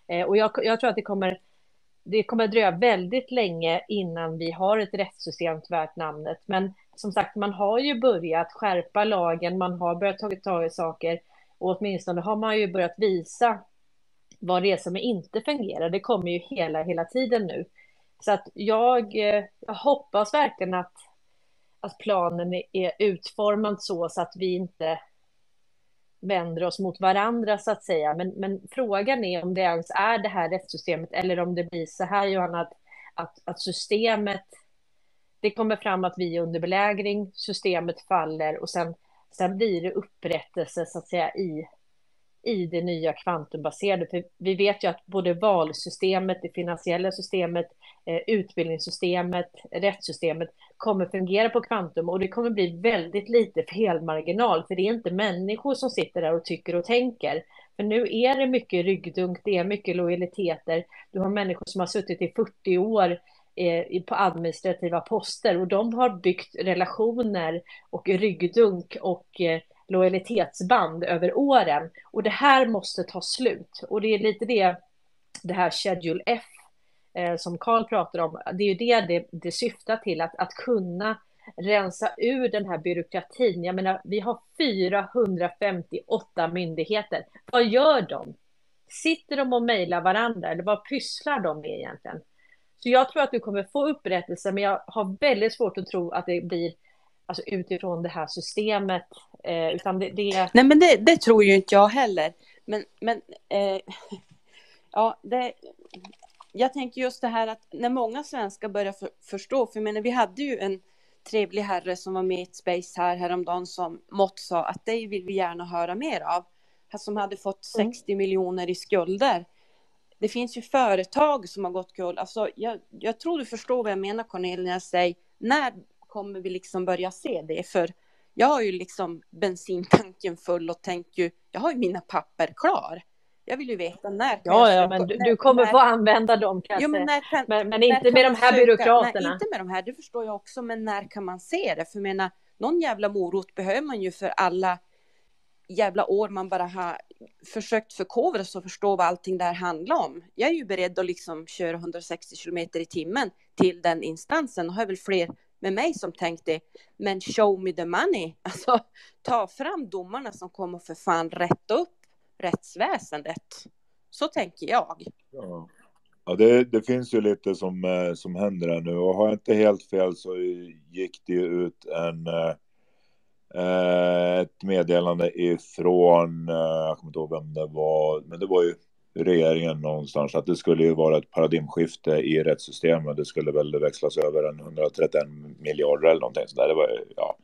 Eh, och jag, jag tror att det kommer det kommer att dröja väldigt länge innan vi har ett rättssystem värt namnet. Men som sagt, man har ju börjat skärpa lagen, man har börjat ta tag i saker Och åtminstone har man ju börjat visa vad det är som inte fungerar. Det kommer ju hela, hela tiden nu. Så att jag, eh, jag hoppas verkligen att, att planen är utformad så, så att vi inte vänder oss mot varandra så att säga. Men, men frågan är om det ens är det här rättssystemet eller om det blir så här Johanna, att, att, att systemet, det kommer fram att vi är under belägring, systemet faller och sen, sen blir det upprättelse så att säga i i det nya kvantumbaserade. För vi vet ju att både valsystemet, det finansiella systemet, eh, utbildningssystemet, rättssystemet kommer fungera på kvantum och det kommer bli väldigt lite felmarginal för det är inte människor som sitter där och tycker och tänker. För nu är det mycket ryggdunk, det är mycket lojaliteter. Du har människor som har suttit i 40 år eh, på administrativa poster och de har byggt relationer och ryggdunk och eh, lojalitetsband över åren. Och det här måste ta slut. Och det är lite det, det här Schedule F eh, som Karl pratar om, det är ju det det, det syftar till, att, att kunna rensa ur den här byråkratin. Jag menar, vi har 458 myndigheter. Vad gör de? Sitter de och mejlar varandra eller vad pysslar de med egentligen? Så jag tror att du kommer få upprättelse, men jag har väldigt svårt att tro att det blir alltså utifrån det här systemet. Eh, utan det, det... Nej, men det, det, tror ju inte jag heller. Men, men eh, (laughs) ja, det, jag tänker just det här att när många svenskar börjar för, förstå, för jag menar, vi hade ju en trevlig herre som var med i ett space här häromdagen som Mott sa att det vill vi gärna höra mer av. Som hade fått 60 mm. miljoner i skulder. Det finns ju företag som har gått kul. Alltså, jag, jag tror du förstår vad jag menar Cornelia när jag säger när kommer vi liksom börja se det? För jag har ju liksom bensintanken full och tänker ju, jag har ju mina papper klar. Jag vill ju veta när. Ja, ja, men du, du kommer när, få använda dem kanske. Jo, men, när kan, men, men inte med de här söka, byråkraterna. Nej, inte med de här, det förstår jag också, men när kan man se det? För jag menar, någon jävla morot behöver man ju för alla jävla år man bara har försökt förkovra sig och förstå vad allting det här handlar om. Jag är ju beredd att liksom köra 160 kilometer i timmen till den instansen och har väl fler med mig som tänkte, men show me the money. (laughs) Alltså, ta fram domarna som kommer för fan rätta upp rättsväsendet. Så tänker jag. Ja, ja det, det finns ju lite som, eh, som händer här nu och har jag inte helt fel så gick det ju ut en eh, eh, ett meddelande ifrån, jag kommer inte ihåg vem det var, men det var ju regeringen någonstans att det skulle ju vara ett paradigmskifte i rättssystemet. Det skulle väl växlas över en 131 miljarder eller någonting sådär. Det var, ja.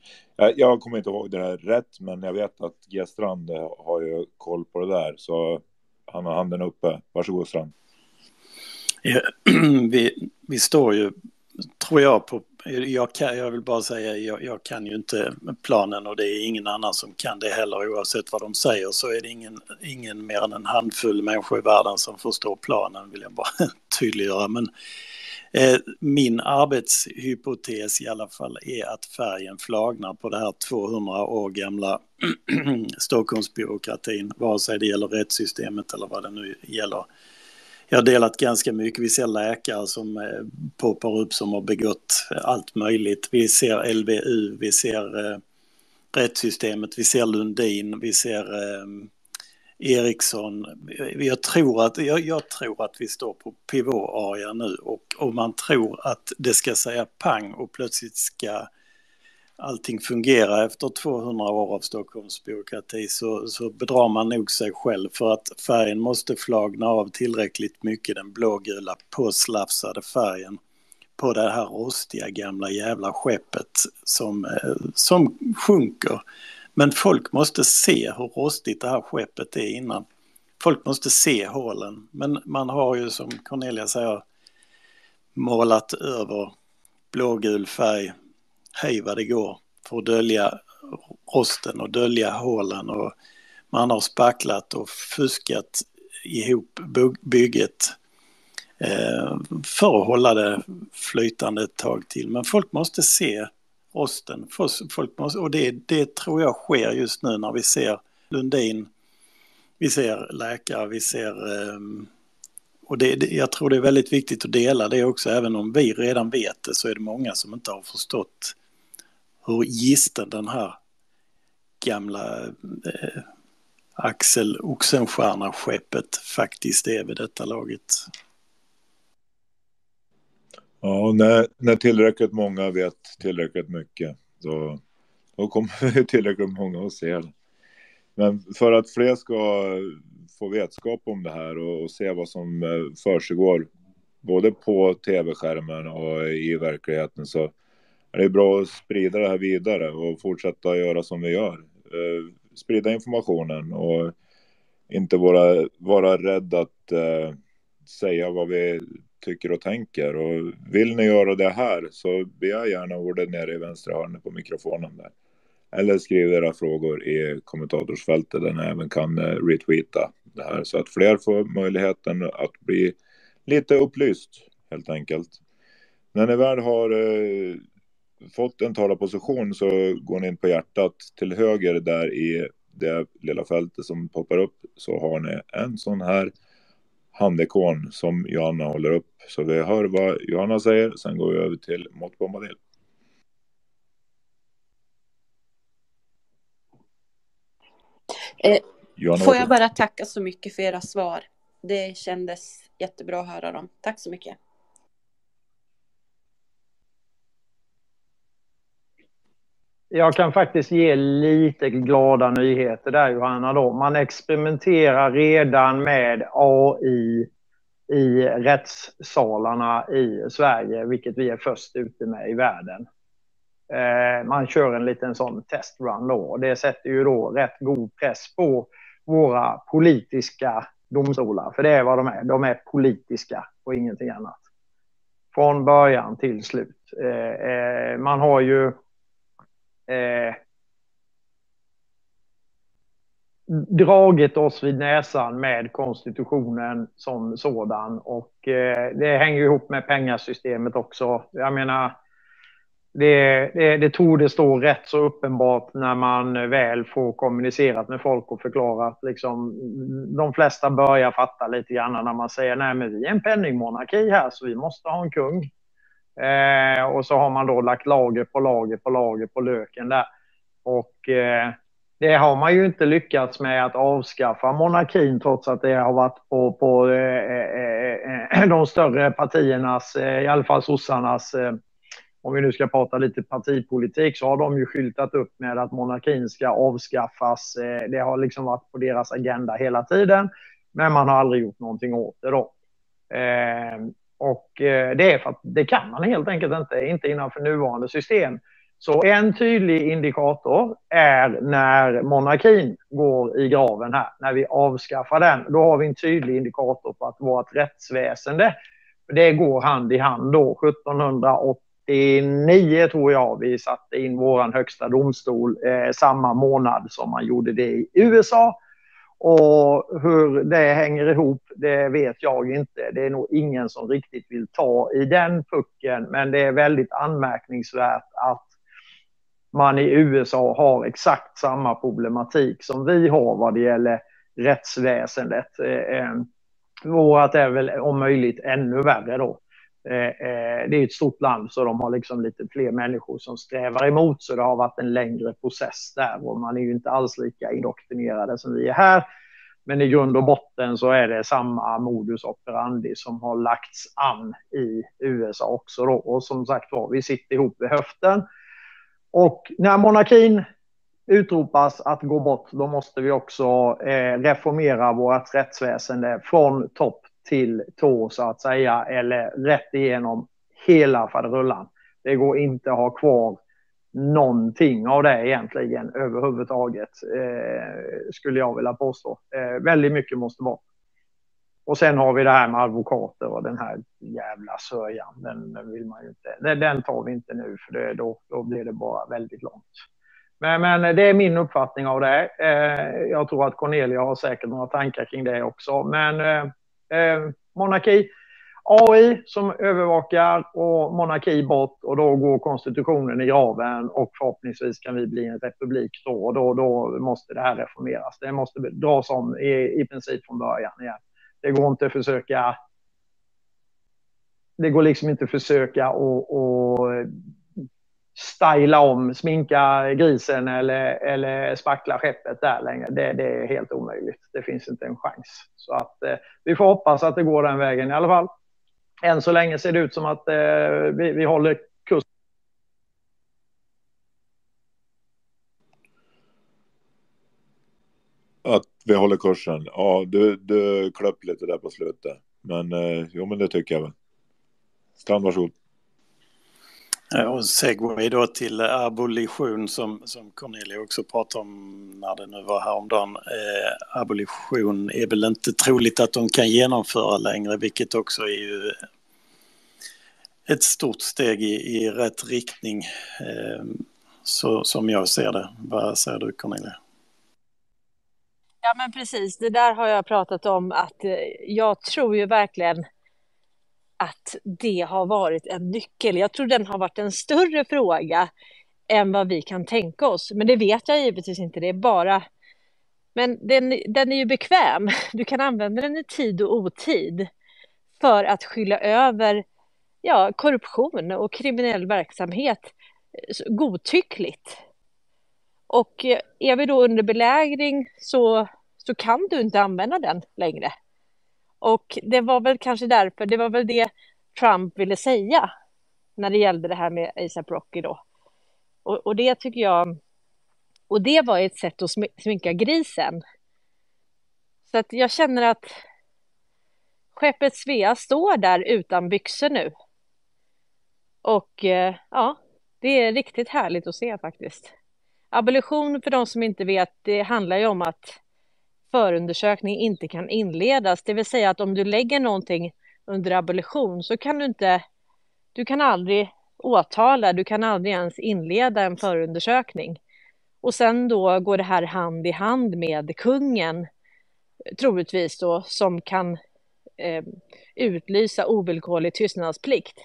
Jag kommer inte ihåg det där rätt, men jag vet att G. Strand har ju koll på det där, så han har handen uppe. Varsågod Strand. Ja, (clears throat) vi, vi står ju, tror jag, på jag, kan, jag vill bara säga, jag, jag, kan ju inte planen och det är ingen annan som kan det heller. Oavsett vad de säger så är det ingen, ingen mer än en handfull människor i världen som förstår planen, vill jag bara (laughs) tydliggöra. Men eh, min arbetshypotes i alla fall är att färgen flagnar på det här 200 år gamla (clears throat) Stockholmsbyråkratin, vare sig det gäller rättssystemet eller vad det nu gäller jag har delat ganska mycket. Vi ser läkare som eh, poppar upp som har begått allt möjligt. Vi ser LVU, vi ser eh, rättssystemet, vi ser Lundin, vi ser eh, Eriksson. Jag tror, att, jag, jag, tror att vi står på pivot-aria nu och om man tror att det ska säga pang och plötsligt ska allting fungerar efter 200 år av Stockholmsbyråkrati så, så bedrar man nog sig själv för att färgen måste flagna av tillräckligt mycket, den blågula påslafsade färgen på det här rostiga gamla jävla skeppet som, eh, som sjunker. Men folk måste se hur rostigt det här skeppet är innan. Folk måste se hålen. Men man har ju som Cornelia säger målat över blågul färg hej vad det går för att dölja rosten och dölja hålen och man har spacklat och fuskat ihop bygget eh, för att hålla det flytande ett tag till. Men folk måste se rosten. Folk måste, och det, det tror jag sker just nu när vi ser Lundin, vi ser läkare, vi ser ehm, och det, jag tror det är väldigt viktigt att dela det också, även om vi redan vet det så är det många som inte har förstått hur gisten den här gamla, eh, Axel Oxenstierna-skeppet faktiskt är vid detta laget. Ja, när, när tillräckligt många vet tillräckligt mycket då, då kommer (laughs) tillräckligt många att se det. Men för att fler ska få vetskap om det här och, och se vad som eh, försiggår både på tv-skärmen och i verkligheten så det är bra att sprida det här vidare och fortsätta göra som vi gör. Eh, sprida informationen och inte vara, vara rädd att eh, säga vad vi tycker och tänker. Och vill ni göra det här så begär gärna ordet nere i vänstra hörnet på mikrofonen där. Eller skriv era frågor i kommentatorsfältet där ni även kan eh, retweeta det här så att fler får möjligheten att bli lite upplyst helt enkelt. När ni väl har eh, fått en talarposition så går ni in på hjärtat till höger där i det lilla fältet som poppar upp så har ni en sån här handikon som Johanna håller upp. Så vi hör vad Johanna säger, sen går vi över till Mått Bombadil. Eh, får jag bara tacka så mycket för era svar. Det kändes jättebra att höra dem. Tack så mycket. Jag kan faktiskt ge lite glada nyheter där Johanna. Då. Man experimenterar redan med AI i rättssalarna i Sverige, vilket vi är först ute med i världen. Eh, man kör en liten sån testrun då och det sätter ju då rätt god press på våra politiska domstolar, för det är vad de är. De är politiska och ingenting annat. Från början till slut. Eh, eh, man har ju eh, dragit oss vid näsan med konstitutionen som sådan och eh, det hänger ihop med pengasystemet också. Jag menar, det, det, det tog det stå rätt så uppenbart när man väl får kommunicerat med folk och förklarat. Liksom, de flesta börjar fatta lite grann när man säger nej men vi är en penningmonarki här så vi måste ha en kung. Eh, och så har man då lagt lager på lager på lager på löken där. Och eh, det har man ju inte lyckats med att avskaffa monarkin trots att det har varit på, på eh, eh, eh, eh (clears throat) de större partiernas, eh, i alla fall sossarnas eh, om vi nu ska prata lite partipolitik, så har de ju skyltat upp med att monarkin ska avskaffas. Eh, det har liksom varit på deras agenda hela tiden, men man har aldrig gjort någonting åt det då. Och eh, det är för att det kan man helt enkelt inte, inte innanför nuvarande system. Så en tydlig indikator är när monarkin går i graven här, när vi avskaffar den. Då har vi en tydlig indikator på att vårt rättsväsende, det går hand i hand då. 1789 tror jag vi satte in vår högsta domstol eh, samma månad som man gjorde det i USA. Och hur det hänger ihop, det vet jag inte. Det är nog ingen som riktigt vill ta i den pucken, men det är väldigt anmärkningsvärt att man i USA har exakt samma problematik som vi har vad det gäller rättsväsendet. Eh, eh, Vårat är väl om möjligt ännu värre då. Eh, eh, det är ett stort land så de har liksom lite fler människor som strävar emot så det har varit en längre process där och man är ju inte alls lika indoktrinerade som vi är här. Men i grund och botten så är det samma modus operandi som har lagts an i USA också då. Och som sagt var, vi sitter ihop vid höften. Och när monarkin utropas att gå bort, då måste vi också eh, reformera vårt rättsväsende från topp till tå så att säga, eller rätt igenom hela faderullan. Det går inte att ha kvar någonting av det egentligen överhuvudtaget, eh, skulle jag vilja påstå. Eh, väldigt mycket måste bort. Och sen har vi det här med advokater och den här jävla sörjan. Den, vill man ju inte. Den tar vi inte nu för det, då, då blir det bara väldigt långt. Men, men det är min uppfattning av det. Eh, jag tror att Cornelia har säkert några tankar kring det också. Men eh, eh, monarki. AI som övervakar och monarki bort och då går konstitutionen i graven och förhoppningsvis kan vi bli en republik då och då, då måste det här reformeras. Det måste dras om i, i princip från början igen. Det går inte att försöka det går liksom inte att försöka och, och styla om, sminka grisen eller, eller spackla skeppet där längre. Det, det är helt omöjligt. Det finns inte en chans. Så att eh, vi får hoppas att det går den vägen i alla fall. Än så länge ser det ut som att eh, vi, vi håller kurs. Att vi håller kursen. Ja, du, du klöpp lite där på slutet. Men eh, jo, men det tycker jag väl. Strand, varsågod. Eh, och segway då till eh, abolition som, som Cornelia också pratade om när det nu var häromdagen. Eh, abolition är väl inte troligt att de kan genomföra längre, vilket också är ju ett stort steg i, i rätt riktning. Eh, så som jag ser det. Vad säger du Cornelia? Ja men precis, det där har jag pratat om att eh, jag tror ju verkligen att det har varit en nyckel. Jag tror den har varit en större fråga än vad vi kan tänka oss. Men det vet jag givetvis inte, det är bara... Men den, den är ju bekväm. (laughs) Du kan använda den i tid och otid för att skylla över ja, korruption och kriminell verksamhet eh, godtyckligt. Och eh, är vi då under belägring så, så kan du inte använda den längre. Och det var väl kanske därför, det var väl det Trump ville säga när det gällde det här med ASAP Rocky då. Och, och det tycker jag, och det var ett sätt att sminka grisen. Så att jag känner att skeppet Svea står där utan byxor nu. Och eh, ja, det är riktigt härligt att se faktiskt. Abolition för de som inte vet, det handlar ju om att förundersökning inte kan inledas. Det vill säga att om du lägger någonting under abolition så kan du inte, du kan aldrig åtala, du kan aldrig ens inleda en förundersökning. Och sen då går det här hand i hand med kungen, troligtvis då, som kan eh, utlysa ovillkorlig tystnadsplikt.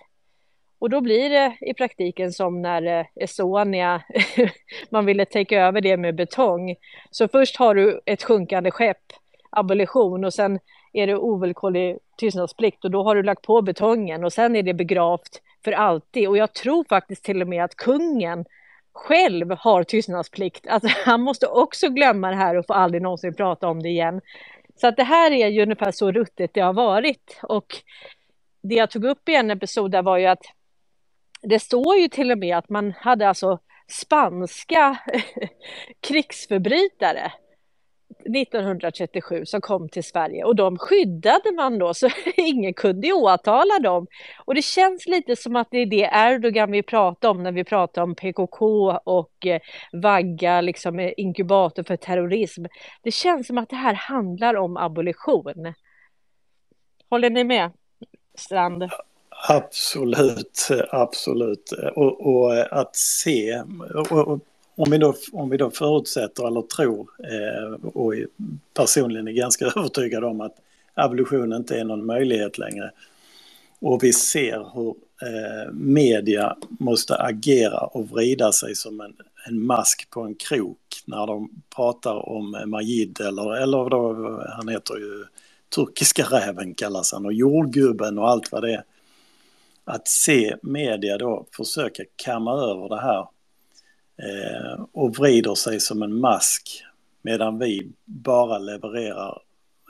Och då blir det i praktiken som när eh, Estonia, (laughs) man ville täcka över det med betong. Så först har du ett sjunkande skepp, abolition, och sen är det ovillkorlig tystnadsplikt och då har du lagt på betongen och sen är det begravt för alltid. Och jag tror faktiskt till och med att kungen själv har tystnadsplikt. Alltså (laughs) han måste också glömma det här och få aldrig någonsin prata om det igen. Så att det här är ju ungefär så ruttet det har varit. Och det jag tog upp i en episod där var ju att det står ju till och med att man hade alltså spanska (laughs) krigsförbrytare 1937 som kom till Sverige och de skyddade man då så (laughs) ingen kunde åtala dem. Och det känns lite som att det är det Erdogan vi pratar om när vi pratar om PKK och eh, vagga, liksom eh, inkubator för terrorism. Det känns som att det här handlar om abolition. Håller ni med, Strand? Absolut, absolut. Och, och att se, och, och, om, vi då, om vi då förutsätter eller tror eh, och personligen är ganska (laughs) övertygad om att evolution inte är någon möjlighet längre. Och vi ser hur eh, media måste agera och vrida sig som en, en mask på en krok när de pratar om eh, Majid eller, eller då, han heter ju turkiska räven kallas han och jordgubben och allt vad det är att se media då försöka kamma över det här eh, och vrider sig som en mask medan vi bara levererar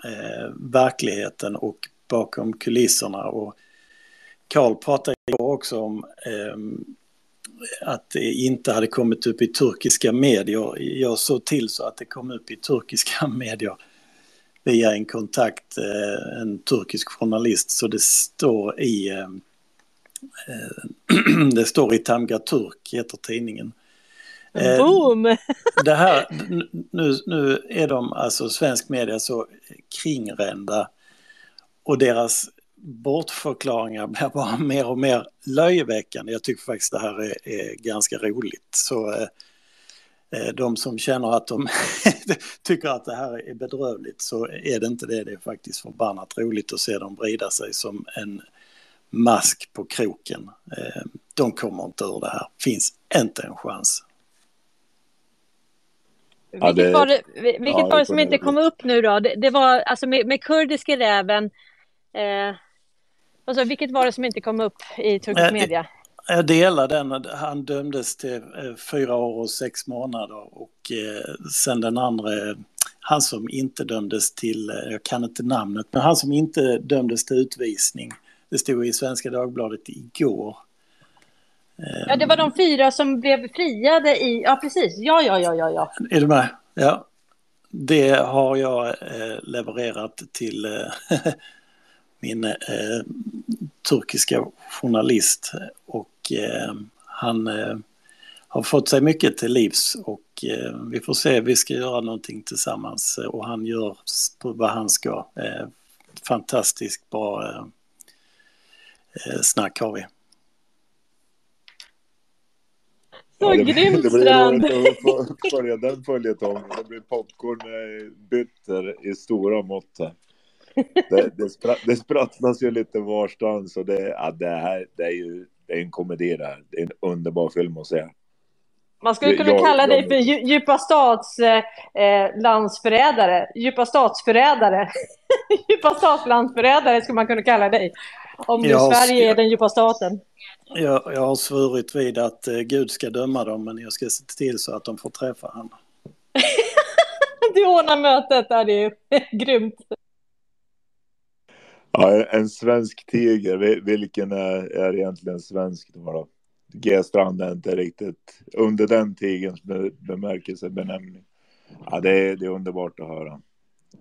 eh, verkligheten och bakom kulisserna. Och Karl pratade också om eh, att det inte hade kommit upp i turkiska medier. Jag såg till så att det kom upp i turkiska (laughs) medier via en kontakt, eh, en turkisk journalist, så det står i Eh, (clears throat) det står i Tamga Turk, heter tidningen. Eh, Boom! Det här, nu, nu är de, alltså svensk media, så kringrända och deras bortförklaringar (laughs) blir bara mer och mer löjeväckande. Jag tycker faktiskt det här är, är ganska roligt. Så eh, eh de som känner att de (laughs) tycker att det här är bedrövligt så är det inte det. Det är faktiskt förbannat roligt att se dem vrida sig som en mask på kroken. Eh, de kommer inte ur det här. Finns inte en chans. Vilket var det, vilket ja, var det som inte kom upp nu då? Det, det var alltså med, med kurdiska räven. Eh, alltså, vilket var det som inte kom upp i turkisk media? Jag delar den. Han dömdes till eh, fyra år och sex månader och eh, sen den andra, han som inte dömdes till, eh, jag kan inte namnet, men han som inte dömdes till utvisning. Det stod i Svenska Dagbladet igår. Ja, det var de fyra som blev friade i, ja precis, ja, ja, ja, ja, ja. Är du med? Ja. Det har jag eh, levererat till eh, (laughs) min eh, turkiska journalist och han har fått sig mycket till livs och vi får se, vi ska göra någonting tillsammans och han gör vad han ska. fantastiskt bra snack har vi. Så ja, grymt Strand! Det blir roligt att följa den följetongen. Det blir popcornbytter i stora mått. Det, det, spratt, det sprattlas ju lite varstans och det, ja, det här det är ju det är en komedi det här. Det är en underbar film att se. Man skulle kunna jag, kalla dig för djupa stats eh, eh, landsförrädare. Djupa statsförrädare. (laughs) djupa statslandsförrädare skulle man kunna kalla dig. Om du Sverige är den djupa staten. Jag, jag har svurit vid att eh, Gud ska döma dem, men jag ska se till så att de får träffa honom. (laughs) du ordnar mötet, där det är (laughs) grymt. Ja, en svensk tiger, vilken är, är egentligen svensk då? då? G-strand är inte riktigt under den tigerns bemärkelse benämning. Ja, det, är, det är underbart att höra.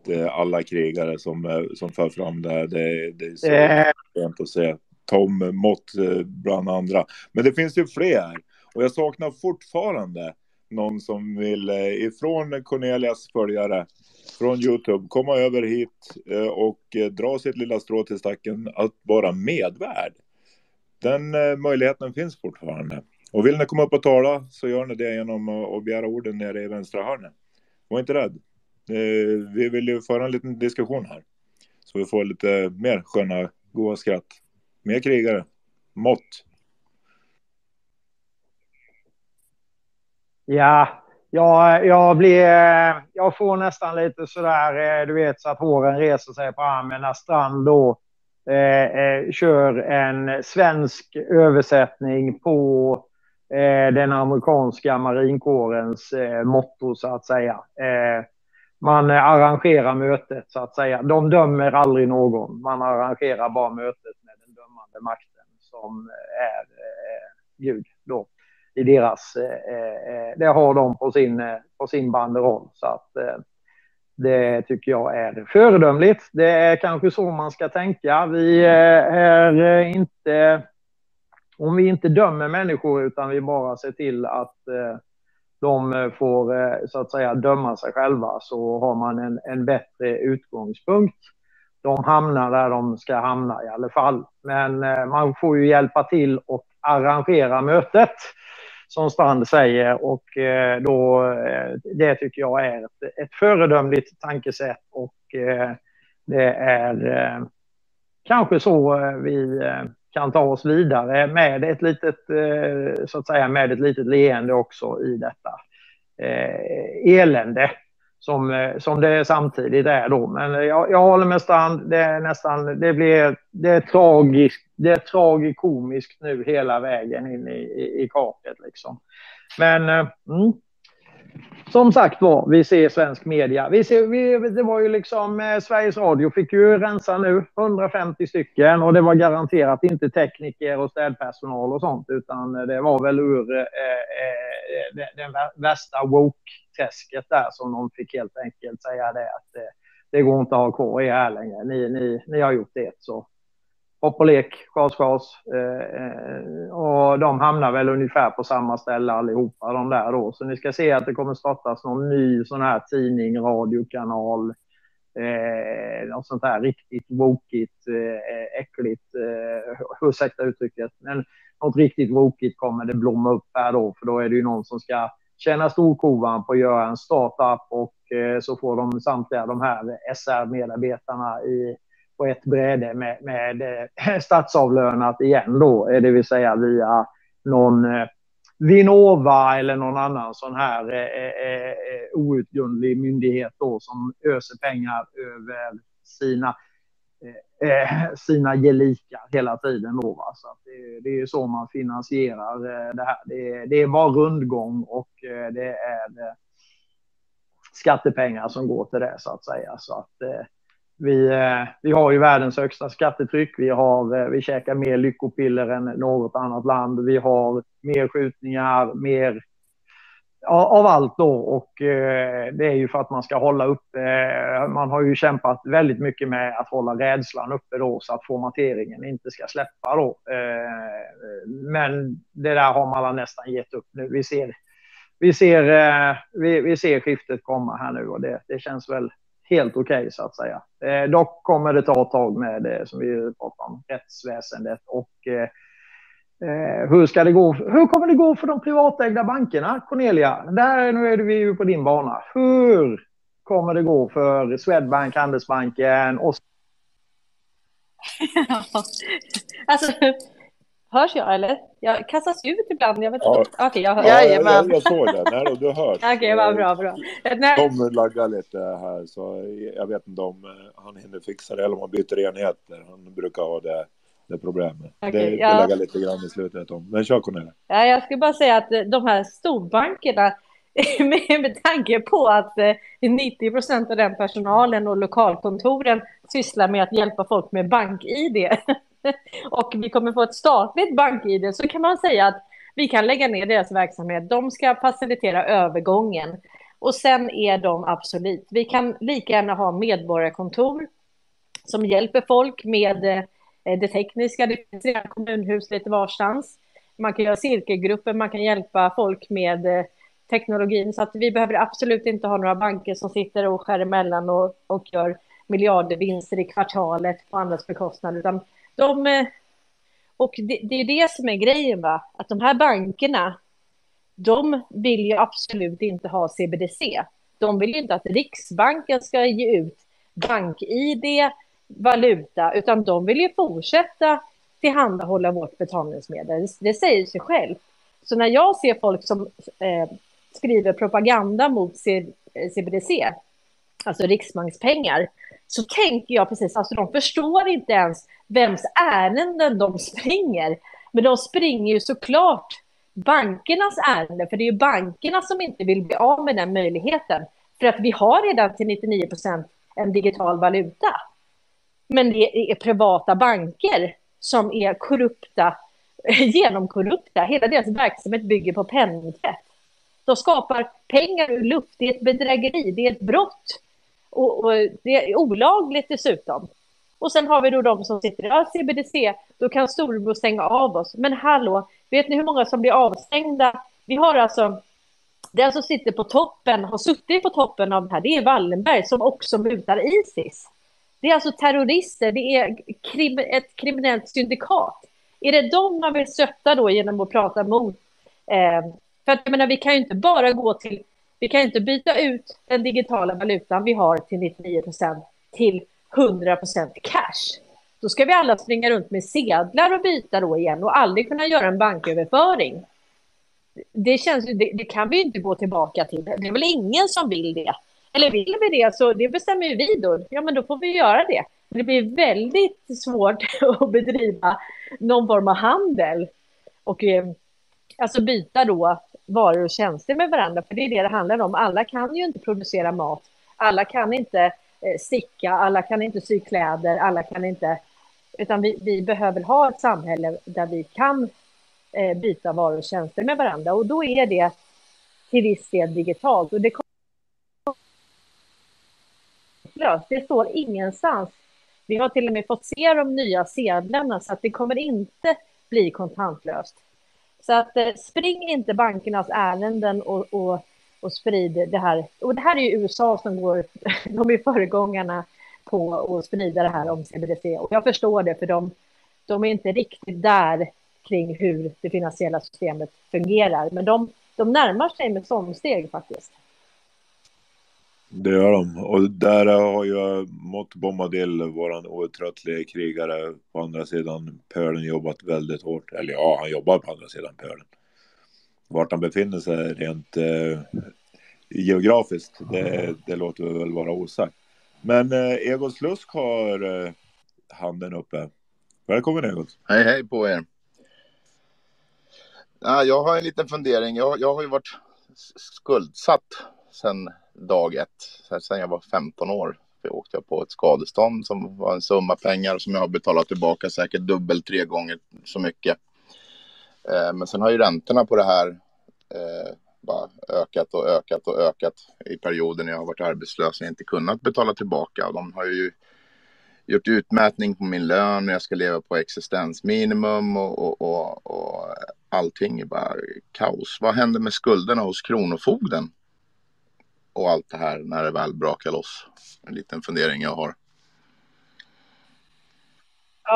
Är alla krigare som, som för fram det här. Det, det är så skönt att se. Tom Mott eh, bland andra. Men det finns ju fler. Och jag saknar fortfarande någon som vill eh, ifrån Cornelias följare från Youtube komma över hit eh, och dra sitt lilla strå till stacken att vara medvärd. Den möjligheten finns fortfarande. Och vill ni komma upp och tala så gör ni det genom att begära orden nere i vänstra hörnet. Var inte rädd. Eh, vi vill ju föra en liten diskussion här. Så vi får lite mer sköna, goa skratt. Mer krigare. Mått. Ja, jag, jag, blir, eh, jag får nästan lite sådär, eh, du vet, så att håren reser sig på armen när Strand då eh, eh, kör en svensk översättning på eh, den amerikanska marinkårens eh, motto, så att säga. Eh, man eh, arrangerar mötet, så att säga. De dömer aldrig någon, man arrangerar bara mötet med den dömande makten som eh, är eh, Gud då i deras, eh, eh det har de på sin, på sin banderoll. Så att det tycker jag är föredömligt. Det är kanske så man ska tänka. Vi är inte, om vi inte dömer människor utan vi bara ser till att de eh, får eh, så att säga döma sig själva så har man en, en bättre utgångspunkt. De hamnar där de ska hamna i alla fall. Men eh, man får ju hjälpa till och arrangera mötet som Strand säger. Och då, det tycker jag är ett, ett föredömligt tankesätt. Och det är kanske så vi kan ta oss vidare med ett litet, eh, så att säga, med ett litet leende också i detta eh, elände som, eh, som det samtidigt är då. Men jag, jag håller med Strand. Det är nästan, det blir, det är tragiskt, det är tragikomiskt nu hela vägen in i, i, i kaket liksom. Men mm, som sagt var, vi ser svensk media. Vi ser, vi, det var ju liksom, eh, Sveriges Radio fick ju rensa nu, 150 stycken och det var garanterat inte tekniker och städpersonal och sånt utan eh, det var väl ur eh, eh, eh den värsta woke-träsket där som de fick helt enkelt säga det att eh, det går inte att ha kvar er här längre. Ni, ni, ni har gjort det så hopp och lek, chas, chas. Eh, eh, och de hamnar väl ungefär på samma ställe allihopa de där då. Så ni ska se att det kommer startas någon ny sån här tidning, radiokanal, eh, något sånt här riktigt wokigt, eh, äckligt, eh, ursäkta uttrycket, men något riktigt wokigt kommer det blomma upp här då, för då är det ju någon som ska tjäna storkovan på att göra en startup och eh, så får de samtliga de här SR-medarbetarna i på ett bräde med, med eh, (laughs) statsavlönat igen då, eh, det vill säga via någon eh, Vinnova eller någon annan sån här eh, outgrundlig myndighet då som öser pengar över sina eh, sina gelikar hela tiden. Då, va? Så det, det, är så man finansierar det här. Det, det, är bara rundgång och det är skattepengar som går till det så att säga. Så att, eh, vi, eh, vi har ju världens högsta skattetryck. Vi, har, eh, vi käkar mer lyckopiller än något annat land. Vi har mer skjutningar, mer av allt då och eh, det är ju för att man ska hålla upp. Eh, man har ju kämpat väldigt mycket med att hålla rädslan uppe då så att formateringen inte ska släppa då. Eh, men det där har man nästan gett upp nu. Vi ser, vi ser, eh, vi, vi, ser skiftet komma här nu och det, det känns väl helt okej okay, så att säga. Eh, dock kommer det ta ett tag med det som vi pratar om, rättsväsendet och eh, eh, hur, ska det gå, hur kommer det gå för de privatägda bankerna, Cornelia? Där, nu är vi ju på din bana. Hur kommer det gå för Swedbank, Handelsbanken och... (laughs) alltså, hörs jag eller? Jag kastas ut ibland. Jag vet ja. inte. Okej, okay, jag hör. Ja, jag, jag, jag såg det. Nej, då, du hörs. (laughs) Okej, okay, vad bra, bra. De laggar lite här, så jag vet inte om eh, han hinner fixa det eller om han byter enheter. Han brukar ha det det problemet. Okay, det, ja. det lägger lite grann i slutet om. Men kör Cornelia. Ja, jag skulle bara säga att eh, de här storbankerna (laughs) med, med tanke på att 90 eh, procent av den personalen och lokalkontoren sysslar med att hjälpa folk med bank-id (laughs) (laughs) och vi kommer få ett statligt bank-id så kan man säga att vi kan lägga ner deras verksamhet. De ska facilitera övergången och sen är de absolut. Vi kan lika gärna ha medborgarkontor som hjälper folk med eh, det tekniska. Det finns redan kommunhus lite varstans. Man kan göra cirkelgrupper, man kan hjälpa folk med eh, teknologin. Så att vi behöver absolut inte ha några banker som sitter och skär emellan och, och gör miljardvinster i kvartalet på andras bekostnad. Utan de, eh, och det, det är det som är grejen, va? att de här bankerna, de vill ju absolut inte ha CBDC. De vill ju inte att Riksbanken ska ge ut bank-id, valuta, utan de vill ju fortsätta tillhandahålla vårt betalningsmedel. Det säger sig själv. Så när jag ser folk som eh, skriver propaganda mot CBDC, eh, alltså riksbankspengar, så tänker jag precis, alltså de förstår inte ens vems ärenden de springer. Men de springer ju såklart bankernas ärenden, för det är ju bankerna som inte vill bli av med den möjligheten. För att vi har redan till 99 procent en digital valuta. Men det är privata banker som är korrupta, (laughs) genomkorrupta. Hela deras verksamhet bygger på penningtvätt. De skapar pengar ur luft, det är ett bedrägeri, det är ett brott. Och, och, det är olagligt dessutom. Och sen har vi då de som sitter i CBDC, då kan storebror stänga av oss. Men hallå, vet ni hur många som blir avstängda? Vi har alltså, den som sitter på toppen, har suttit på toppen av det här, det är Wallenberg som också mutar Isis. Det är alltså terrorister, det är krim, ett kriminellt syndikat. Är det dem man vill stötta då genom att prata mot? Eh, för att jag menar, vi kan ju inte bara gå till, vi kan inte byta ut den digitala valutan vi har till 99 procent till 100 procent cash. Då ska vi alla springa runt med sedlar och byta då igen och aldrig kunna göra en banköverföring. Det, känns, det, det kan vi inte gå tillbaka till. Det är väl ingen som vill det. Eller vill vi det så det bestämmer ju vi då. Ja, men då får vi göra det. Det blir väldigt svårt (laughs) att bedriva någon form av handel och eh, alltså byta då varor och tjänster med varandra, för det är det det handlar om. Alla kan ju inte producera mat, alla kan inte eh, sticka, alla kan inte sy kläder, alla kan inte, utan vi, vi behöver ha ett samhälle där vi kan eh, byta varor och tjänster med varandra och då är det till viss del digitalt och det kommer... Det står ingenstans. Vi har till och med fått se de nya sedlarna så att det kommer inte bli kontantlöst. Så att eh, spring inte bankernas ärenden och, och, och sprid det här. Och det här är ju USA som går, (laughs) de är föregångarna på att sprida det här om CBDC. Och jag förstår det, för de, de är inte riktigt där kring hur det finansiella systemet fungerar. Men de, de närmar sig med steg faktiskt. Det gör de. Och där har ju Mott Bombadil, våran outtröttliga krigare på andra sidan pölen jobbat väldigt hårt. Eller ja, han jobbar på andra sidan pölen. Vart han befinner sig rent eh, geografiskt, det, det låter väl vara osagt. Men eh, Egon Slusk har eh, handen uppe. Välkommen Egot. Hej hej på er. Ja, jag har en liten fundering. Jag, jag har ju varit skuldsatt sedan dag ett, sen jag var 15 år. Jag åkte jag på ett skadestånd som var en summa pengar som jag har betalat tillbaka säkert dubbelt tre gånger så mycket. Eh, men sen har ju räntorna på det här eh, bara ökat och ökat och ökat i perioden jag har varit arbetslös och inte kunnat betala tillbaka. De har ju gjort utmätning på min lön och jag ska leva på existensminimum och, och, och, och allting är bara kaos. Vad händer med skulderna hos Kronofogden? Och allt det här när det väl brakar loss. En liten fundering jag har.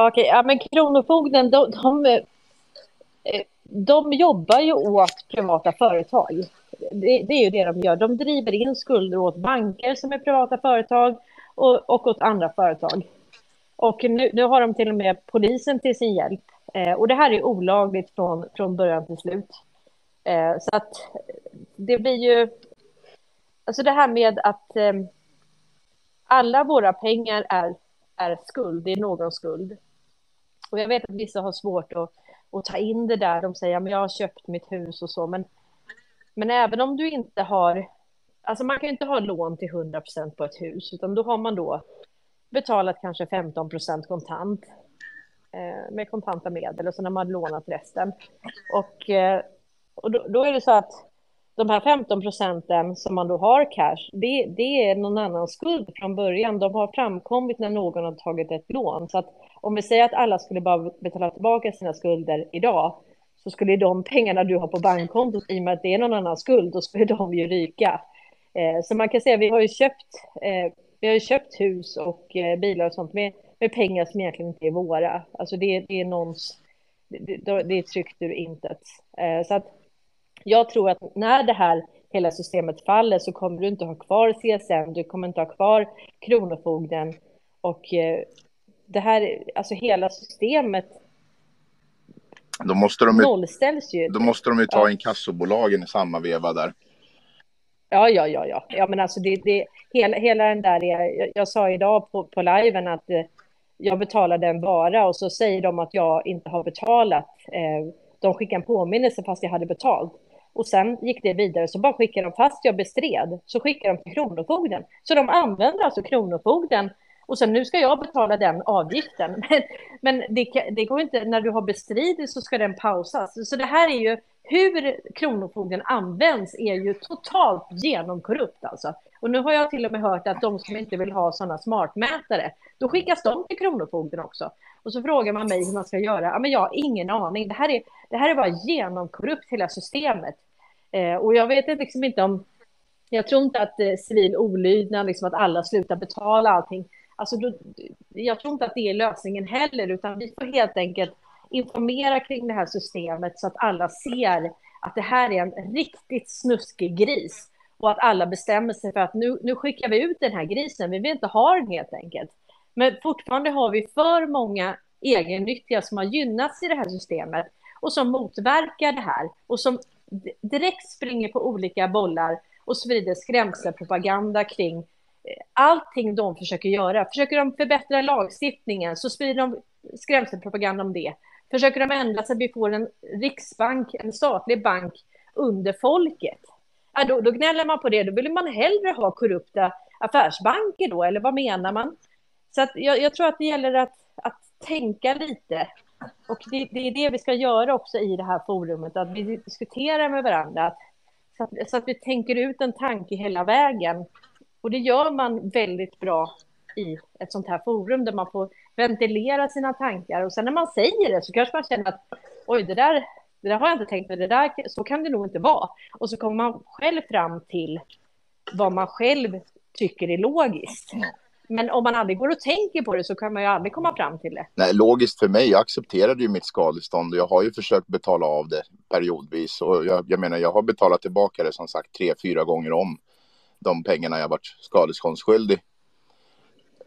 Okej, ja, men Kronofogden, de, de, eh, de jobbar ju åt privata företag. Det, det, är ju det de gör. De driver in skulder åt banker som är privata företag och, och åt andra företag. Och nu, nu har de till och med polisen till sin hjälp. Eh, och det här är olagligt från, från början till slut. Eh, så att det blir ju... Alltså det här med att eh, alla våra pengar är, är skuld, det är någon skuld. Och jag vet att vissa har svårt att, att ta in det där. De säger att jag har köpt mitt hus och så. Men, men även om du inte har... Alltså man kan ju inte ha lån till 100% på ett hus, utan då har man då betalat kanske 15 procent kontant eh, med kontanta medel och sen har man lånat resten. Och, eh, och då, då, är det så att de här 15 procenten som man då har cash, det, det är någon annans skuld från början. De har framkommit när någon har tagit ett lån. Så att om vi säger att alla skulle bara betala tillbaka sina skulder idag, så skulle de pengarna du har på bankkontot, i och med att det är någon annans skuld, då skulle de ju ryka. Eh, så man kan säga, vi har ju köpt eh, vi har ju köpt hus och eh, bilar och sånt med, med pengar som egentligen inte är våra. Alltså det, det är någons, det, det är tryckt ur intet. Eh, så att jag tror att när det här hela systemet faller så kommer du inte ha kvar CSN, du kommer inte ha kvar Kronofogden och eh, det här, alltså hela systemet då måste de ju, nollställs ju. Då måste de ju ta ja. inkassobolagen i samma veva där. Ja, ja, ja, ja. ja men alltså det, det, hela, hela den där, jag, jag sa idag på, på liven att eh, jag betalade en vara och så säger de att jag inte har betalat. Eh, de skickar en påminnelse fast jag hade betalt. Och sen gick det vidare, så bara skickade de, fast jag bestred, så skickade de till Kronofogden. Så de använder alltså Kronofogden och sen nu ska jag betala den avgiften. (laughs) Men, men det, det går inte, när du har bestridit så ska den pausas. Så det här är ju hur Kronofogden används är ju totalt genomkorrupt alltså. Och nu har jag till och med hört att de som inte vill ha sådana smartmätare, då skickas de till Kronofogden också. Och så frågar man mig hur man ska göra. Ja, men jag har ingen aning. Det här är, det här är bara genomkorrupt hela systemet. Eh, och jag vet liksom inte om... Jag tror inte att eh, civil olydnad, liksom att alla slutar betala allting. Alltså, då, jag tror inte att det är lösningen heller, utan vi får helt enkelt informera kring det här systemet så att alla ser att det här är en riktigt snuskig gris och att alla bestämmer sig för att nu, nu skickar vi ut den här grisen, vi vill inte ha den helt enkelt. Men fortfarande har vi för många egennyttiga som har gynnats i det här systemet och som motverkar det här och som direkt springer på olika bollar och sprider skrämselpropaganda kring eh, allting de försöker göra. Försöker de förbättra lagstiftningen så sprider de skrämselpropaganda om det. Försöker de ändra så att vi får en riksbank, en statlig bank under folket? Ja, då, då gnäller man på det. Då vill man hellre ha korrupta affärsbanker då, eller vad menar man? Så att jag, jag tror att det gäller att, att tänka lite. Och det, det, är det vi ska göra också i det här forumet, att vi diskuterar med varandra. Så att, så att vi tänker ut en tanke hela vägen. Och det gör man väldigt bra i ett sånt här forum där man får ventilera sina tankar och sen när man säger det så kanske man känner att oj, det där, det där har jag inte tänkt mig, det där, så kan det nog inte vara. Och så kommer man själv fram till vad man själv tycker är logiskt. Men om man aldrig går och tänker på det så kan man ju aldrig komma fram till det. Nej, logiskt för mig. Jag accepterade ju mitt skadestånd och jag har ju försökt betala av det periodvis. Och jag, jag menar, jag har betalat tillbaka det som sagt tre, fyra gånger om de pengarna jag varit skadeståndsskyldig.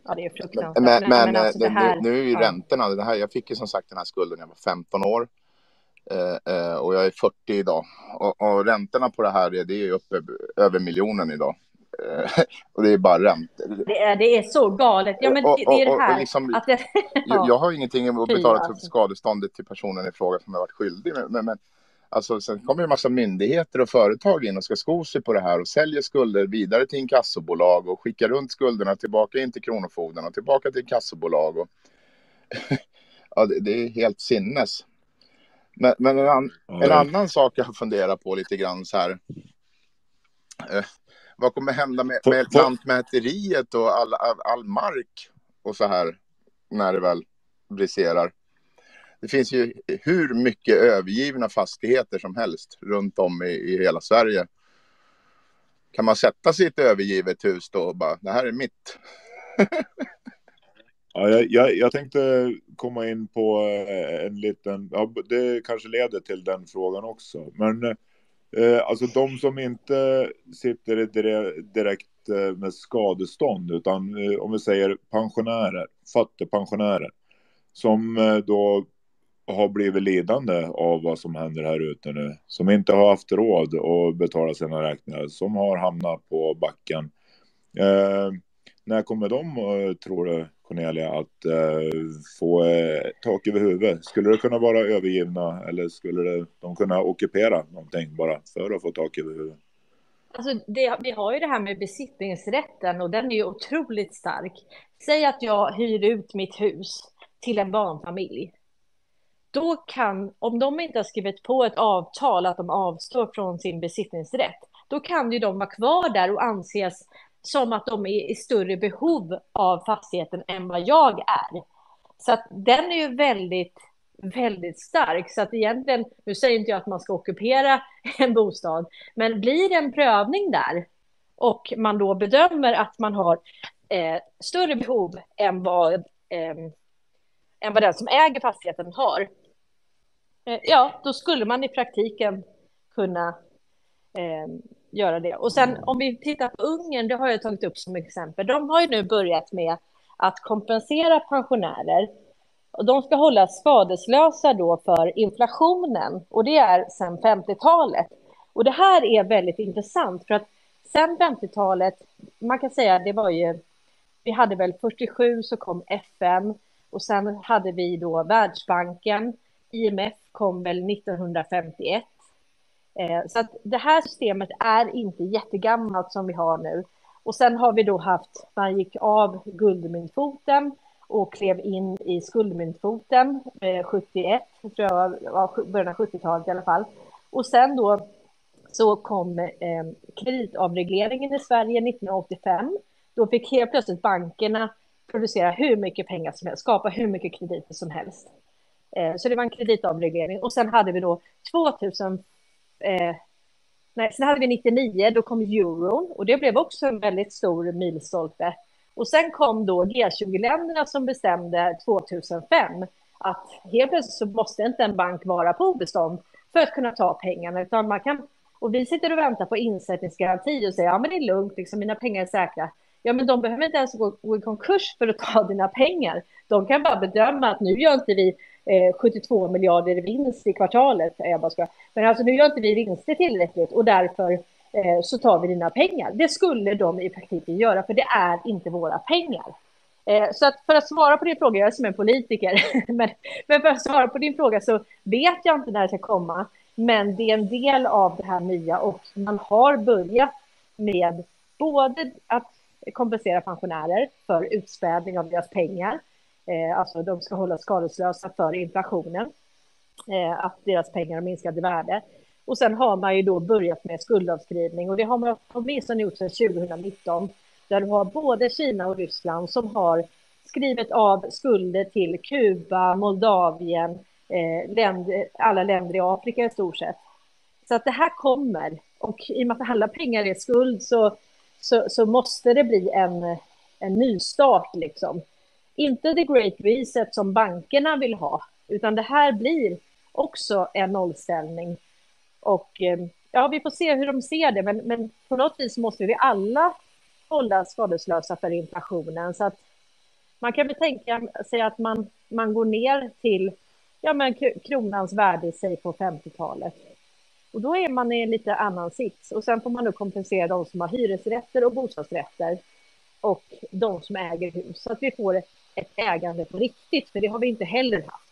Ja, det är fruktansvärt. Men, men, men alltså det här, nu, nu är ju räntorna, det här, jag fick ju som sagt den här skulden när jag var 15 år. Eh, eh, och jag är 40 idag. Och, och räntorna på det här, det är uppe över miljonen idag. Eh, (laughs) och det är bara räntor. Det är, det är så galet. Ja, men Och- det, det är det här. liksom- att det, Jag, (laughs) jag har ingenting att betala alltså. till skadeståndet till personen i fråga som har varit skyldig. Men, men, men alltså, sen kommer en massa myndigheter och företag in och ska sko sig på det här och säljer skulder vidare till inkassobolag och skickar runt skulderna tillbaka in till Kronofogden och tillbaka till inkassobolag. Och (laughs) ja, det, det är helt sinnes. Men, men en, an, Ja, en ja. annan sak jag funderar på lite grann så här. Vad kommer hända med, med Lantmäteriet och all, all, all mark och så här när det väl briserar? Det finns ju hur mycket övergivna fastigheter som helst runt om i, i hela Sverige. Kan man sätta sig i ett övergivet hus då och bara, det här är mitt? (laughs) Ja, jag, jag, jag tänkte komma in på eh, en liten, ja, det kanske leder till den frågan också. Men eh, Eh, alltså de som inte sitter direkt eh, med skadestånd, utan eh, om vi säger pensionärer, fattigpensionärer, som då har blivit lidande av vad som händer här ute nu, som inte har haft råd att betala sina räkningar, som har hamnat på backen. Eh, när kommer de, eh, tror du, Cornelia, att eh, få eh, tak över huvudet? Skulle det kunna vara övergivna eller skulle det, de kunna ockupera någonting bara för att få tak över huvudet? Alltså det, vi har ju det här med besittningsrätten och den är ju otroligt stark. Säg att jag hyr ut mitt hus till en barnfamilj. Då kan, om de inte har skrivit på ett avtal att de avstår från sin besittningsrätt, då kan ju de vara kvar där och anses som att de är i större behov av fastigheten än vad jag är. Så att den är ju väldigt, väldigt stark. Så att egentligen, nu säger inte jag att man ska ockupera (laughs) en bostad, men blir det en prövning där och man då bedömer att man har eh, större behov än vad, eh, än vad den som äger fastigheten har, eh, ja, då skulle man i praktiken kunna eh, göra det. Och sen om vi tittar på Ungern, det har jag tagit upp som exempel. De har ju nu börjat med att kompensera pensionärer. Och de ska hållas skadeslösa då för inflationen och det är sedan 50-talet. Och det här är väldigt intressant för att sedan 50-talet, man kan säga det var ju, vi hade väl 47 så kom FN och sen hade vi då Världsbanken, IMF kom väl 1951. Eh, så att det här systemet är inte jättegammalt som vi har nu. Och sen har vi då haft, man gick av guldmyntfoten och klev in i skuldmyntfoten eh, 71, tror jag var början av 70-talet i alla fall. Och sen då så kom eh, kreditavregleringen i Sverige 1985. Då fick helt plötsligt bankerna producera hur mycket pengar som helst, skapa hur mycket krediter som helst. Eh, så det var en kreditavreglering. Och sen hade vi då 2000 Eh, nej, sen hade vi 99, då kom euron och det blev också en väldigt stor milstolpe. Och sen kom då G20-länderna som bestämde 2005 att helt plötsligt så måste inte en bank vara på obestånd för att kunna ta pengarna, utan man kan och vi sitter och väntar på insättningsgaranti och säger ja, men det är lugnt, liksom, mina pengar är säkra. Ja, men de behöver inte ens gå, gå i konkurs för att ta (laughs) dina pengar. De kan bara bedöma att nu gör inte vi Eh, 72 miljarder i vinst i kvartalet. Eh, jag bara ska. Men alltså nu gör inte vi vinster tillräckligt och därför eh, så tar vi dina pengar. Det skulle de i praktiken göra, för det är inte våra pengar. Eh, så att för att svara på din fråga, jag är som en politiker, (laughs) men, men för att svara på din fråga så vet jag inte när det ska komma. Men det är en del av det här nya och man har börjat med både att kompensera pensionärer för utspädning av deras pengar. Eh, alltså de ska hållas skadeslösa för inflationen. Eh, att deras pengar har minskat i värde. Och sen har man ju då börjat med skuldavskrivning och det har man åtminstone gjort sedan 2019. Där du har både Kina och Ryssland som har skrivit av skulder till Kuba, Moldavien, eh, länder, alla länder i Afrika i stort sett. Så att det här kommer. Och i och med att alla pengar är skuld så, så, så måste det bli en, en nystart liksom. Inte the great reset som bankerna vill ha, utan det här blir också en nollställning. Och eh, ja, vi får se hur de ser det, men, men på något vis måste vi alla hålla skadeslösa för inflationen. Så att man kan väl tänka sig att man, man går ner till ja, men kronans värde i sig på 50-talet. Och då är man i en lite annan sits. Och sen får man nu kompensera de som har hyresrätter och bostadsrätter och de som äger hus. Så att vi får ett ägande på riktigt, för det har vi inte heller haft.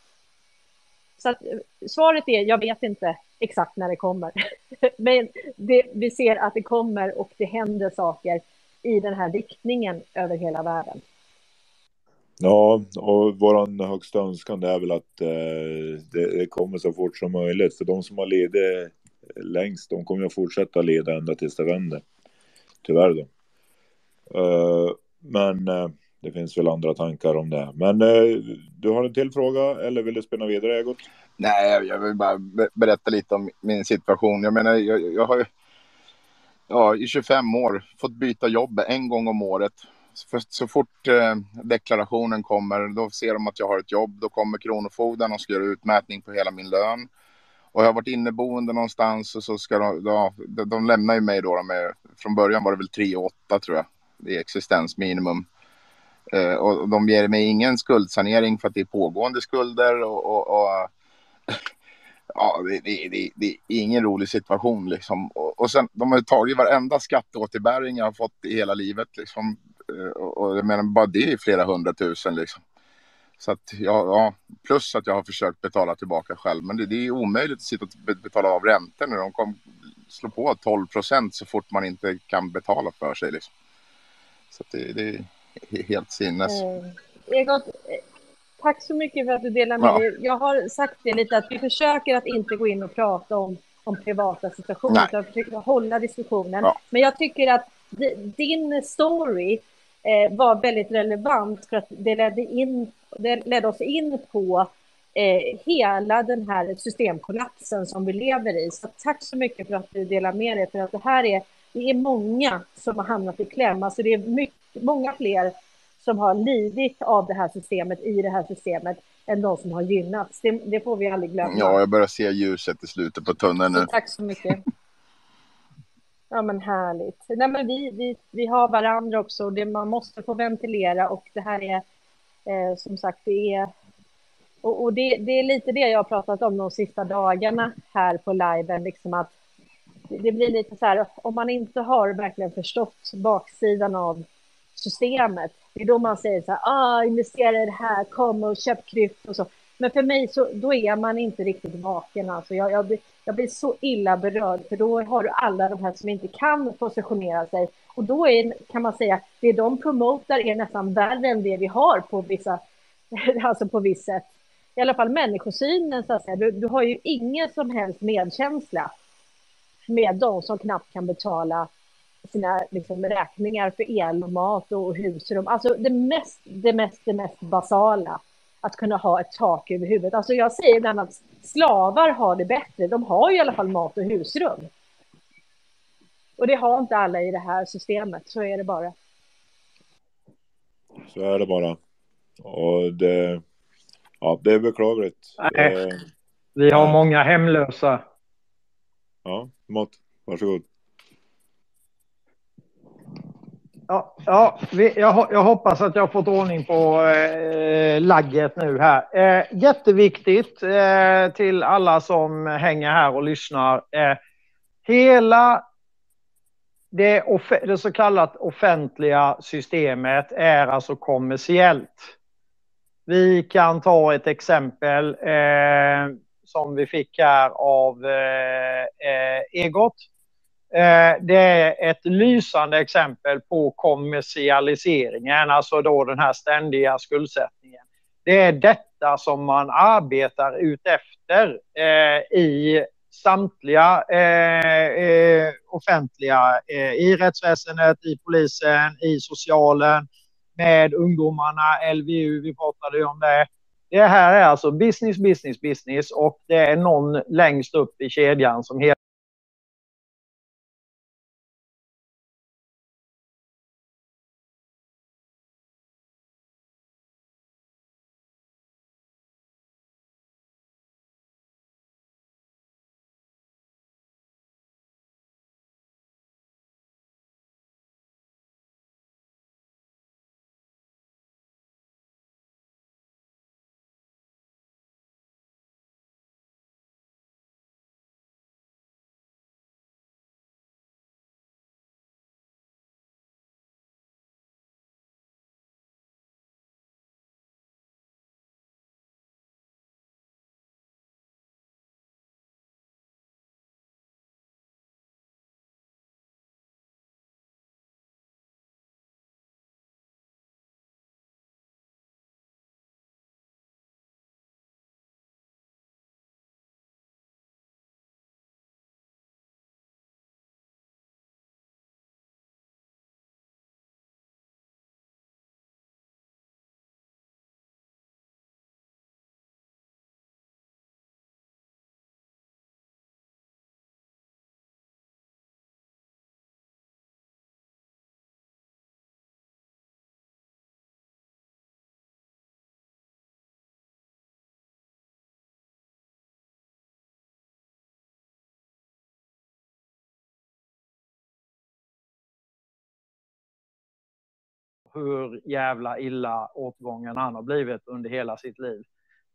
Så att, eh, svaret är, jag vet inte exakt när det kommer. (laughs) Men det, vi ser att det kommer och det händer saker i den här riktningen över hela världen. Ja, och vår högsta önskan är väl att eh, det, det, kommer så fort som möjligt. För de som har lidit eh, längst, de kommer att fortsätta leda ända tills det vänder. Tyvärr då. Eh, men eh, det finns väl andra tankar om det. Men eh, du har en till fråga eller vill du spinna vidare Egot? Nej, jag vill bara berätta lite om min situation. Jag menar, jag, jag har ju ja, i 25 år fått byta jobb en gång om året. För så fort eh, deklarationen kommer, då ser de att jag har ett jobb. Då kommer Kronofogden och ska göra utmätning på hela min lön. Och jag har varit inneboende någonstans och så ska de, ja, de, de lämnar ju mig då med, från början var det väl 3 8 tror jag, det är existensminimum. Eh, och de ger mig ingen skuldsanering för att det är pågående skulder och, och, och (laughs) ja, det, det, det, det, är ingen rolig situation liksom. Och, och sen, de har tagit varenda skatteåterbäring jag har fått i hela livet liksom. Eh, och, och jag menar, bara det är flera hundratusen liksom. Så att, ja, ja, plus att jag har försökt betala tillbaka själv. Men det, det är omöjligt att sitta och betala av räntor när de kom, slår på 12 procent så fort man inte kan betala för sig. Liksom. Så det, det, helt sinnes. Eh, Egot, tack så mycket för att du delar med ja. dig. Jag har sagt det lite att vi försöker att inte gå in och prata om, om privata situationer, utan försöker hålla diskussionen. Ja. Men jag tycker att din story eh, var väldigt relevant för att det ledde, in, det ledde oss in på eh, hela den här systemkollapsen som vi lever i. Så tack så mycket för att du delar med dig, för att det här är, det är många som har hamnat i kläm. Alltså det är mycket, många fler som har lidit av det här systemet i det här systemet än de som har gynnats. Det, det får vi aldrig glömma. Ja, jag börjar se ljuset i slutet på tunneln nu. Så tack så mycket. (laughs) Ja, men härligt. Nej, men vi, vi, vi har varandra också. Det, man måste få ventilera och det här är eh, som sagt, det är och, och det, det, är lite det jag har pratat om de sista dagarna här på liven, liksom att det blir lite så här, om man inte har verkligen förstått baksidan av systemet, det är då man säger så här, ah, investera i det här, kom och köp krypto och så. Men för mig så då är man inte riktigt vaken. Alltså jag, jag, blir, jag blir så illa berörd, för då har du alla de här som inte kan positionera sig. Och då är, kan man säga, det de promotar är nästan värre än det vi har på vissa, (laughs) alltså på visst sätt. I alla fall människosynen, så att säga. Du, du har ju ingen som helst medkänsla med de som knappt kan betala sina liksom, räkningar för el och mat och husrum. Alltså det mest, det mest, det mest basala. Att kunna ha ett tak över huvudet. Alltså jag säger ibland att slavar har det bättre. De har ju i alla fall mat och husrum. Och det har inte alla i det här systemet. Så är det bara. Så är det bara. Och det, ja, det är beklagligt. Nej. Vi har många hemlösa. Ja, Mått, varsågod. Ja, ja vi, jag, jag, hoppas att jag har fått ordning på eh, lagget nu här. Eh, jätteviktigt eh, till alla som hänger här och lyssnar. Eh, hela det, det så kallat offentliga systemet är alltså kommersiellt. Vi kan ta ett exempel eh, som vi fick här av eh, eh Egot. Eh, det är ett lysande exempel på kommersialiseringen, alltså då den här ständiga skuldsättningen. Det är detta som man arbetar utefter eh, i samtliga eh, offentliga, i rättsväsendet, i polisen, i socialen, med ungdomarna, LVU, vi pratade ju om det. Det här är alltså business, business, business och det är någon längst upp i kedjan som heter hur jävla illa åtgången han har blivit under hela sitt liv.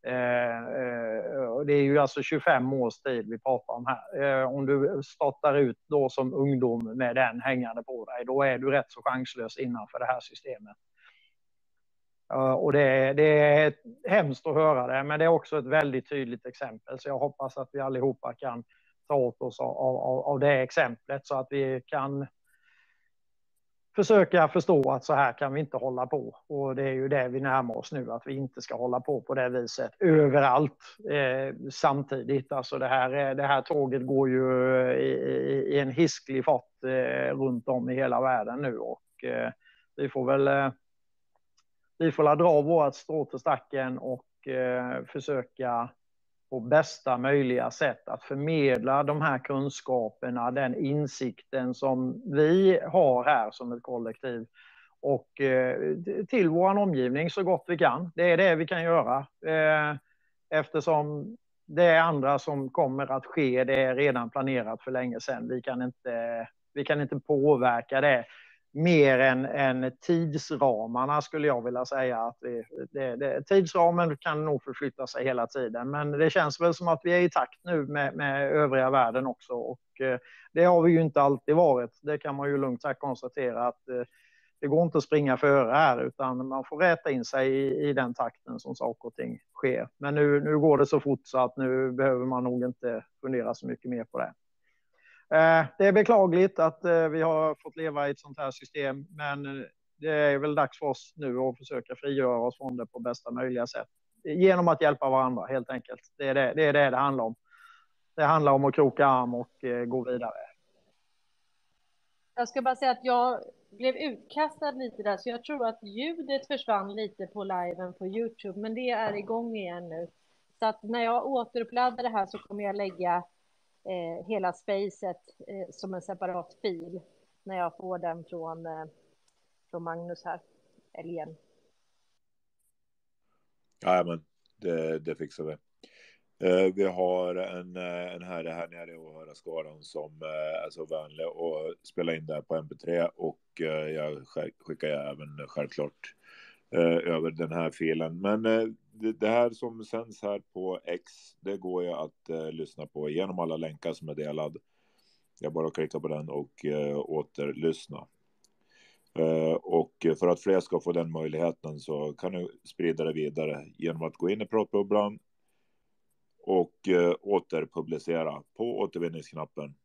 Eh, eh, det är ju alltså 25 års tid vi pratar om här. Eh, om du startar ut då som ungdom med den hängande på dig, då är du rätt så chanslös innanför det här systemet. Och det, det, är hemskt att höra det, men det är också ett väldigt tydligt exempel. Så jag hoppas att vi allihopa kan ta åt oss av, av, av det exemplet så att vi kan försöka förstå att så här kan vi inte hålla på. Och det är ju det vi närmar oss nu, att vi inte ska hålla på på det viset överallt eh, samtidigt. Alltså det här, eh, det här tåget går ju eh, i, i, i en hisklig fart eh, runt om i hela världen nu och eh, vi får väl eh, vi får dra vårt strå till stacken och eh, försöka på bästa möjliga sätt att förmedla de här kunskaperna, den insikten som vi har här som ett kollektiv och eh, till vår omgivning så gott vi kan. Det är det vi kan göra eh, eftersom det är andra som kommer att ske. Det är redan planerat för länge sedan. Vi kan inte, vi kan inte påverka det mer än, än tidsramarna skulle jag vilja säga. Att det, det, det, tidsramen kan nog förflytta sig hela tiden men det känns väl som att vi är i takt nu med, med övriga världen också och eh, det har vi ju inte alltid varit. Det kan man ju lugnt sagt konstatera att eh, det går inte att springa före här utan man får räta in sig i, i den takten som saker och ting sker. Men nu, nu går det så fort så att nu behöver man nog inte fundera så mycket mer på det. Eh, det är beklagligt att eh, vi har fått leva i ett sånt här system, men eh, det är väl dags för oss nu att försöka frigöra oss från det på bästa möjliga sätt. Genom att hjälpa varandra helt enkelt. Det är det det, är det, det handlar om. Det handlar om att kroka arm och gå vidare. Jag ska bara säga att jag blev utkastad lite där, så jag tror att ljudet försvann lite på liven på Youtube, men det är igång igen nu. Så att när jag återuppladdar det här så kommer jag lägga eh, hela spacet eh, som en separat fil när jag får den från, eh, från Magnus här, älgen. Ja, men det, det fixar vi. Eh, vi har en, eh, en herre här nere i åhörarskaran som eh, är så vänlig och spelar in det här på MP3 och eh, jag skickar även självklart Eh, över den här filen. Men eh, det, det, här som sänds här på X, det går ju att eh, lyssna på genom alla länkar som är delad. Jag bara klicka på den och eh, återlyssna. Eh, och för att fler ska få den möjligheten så kan du sprida det vidare genom att gå in i pratbubblan och eh, återpublicera på återvinningsknappen.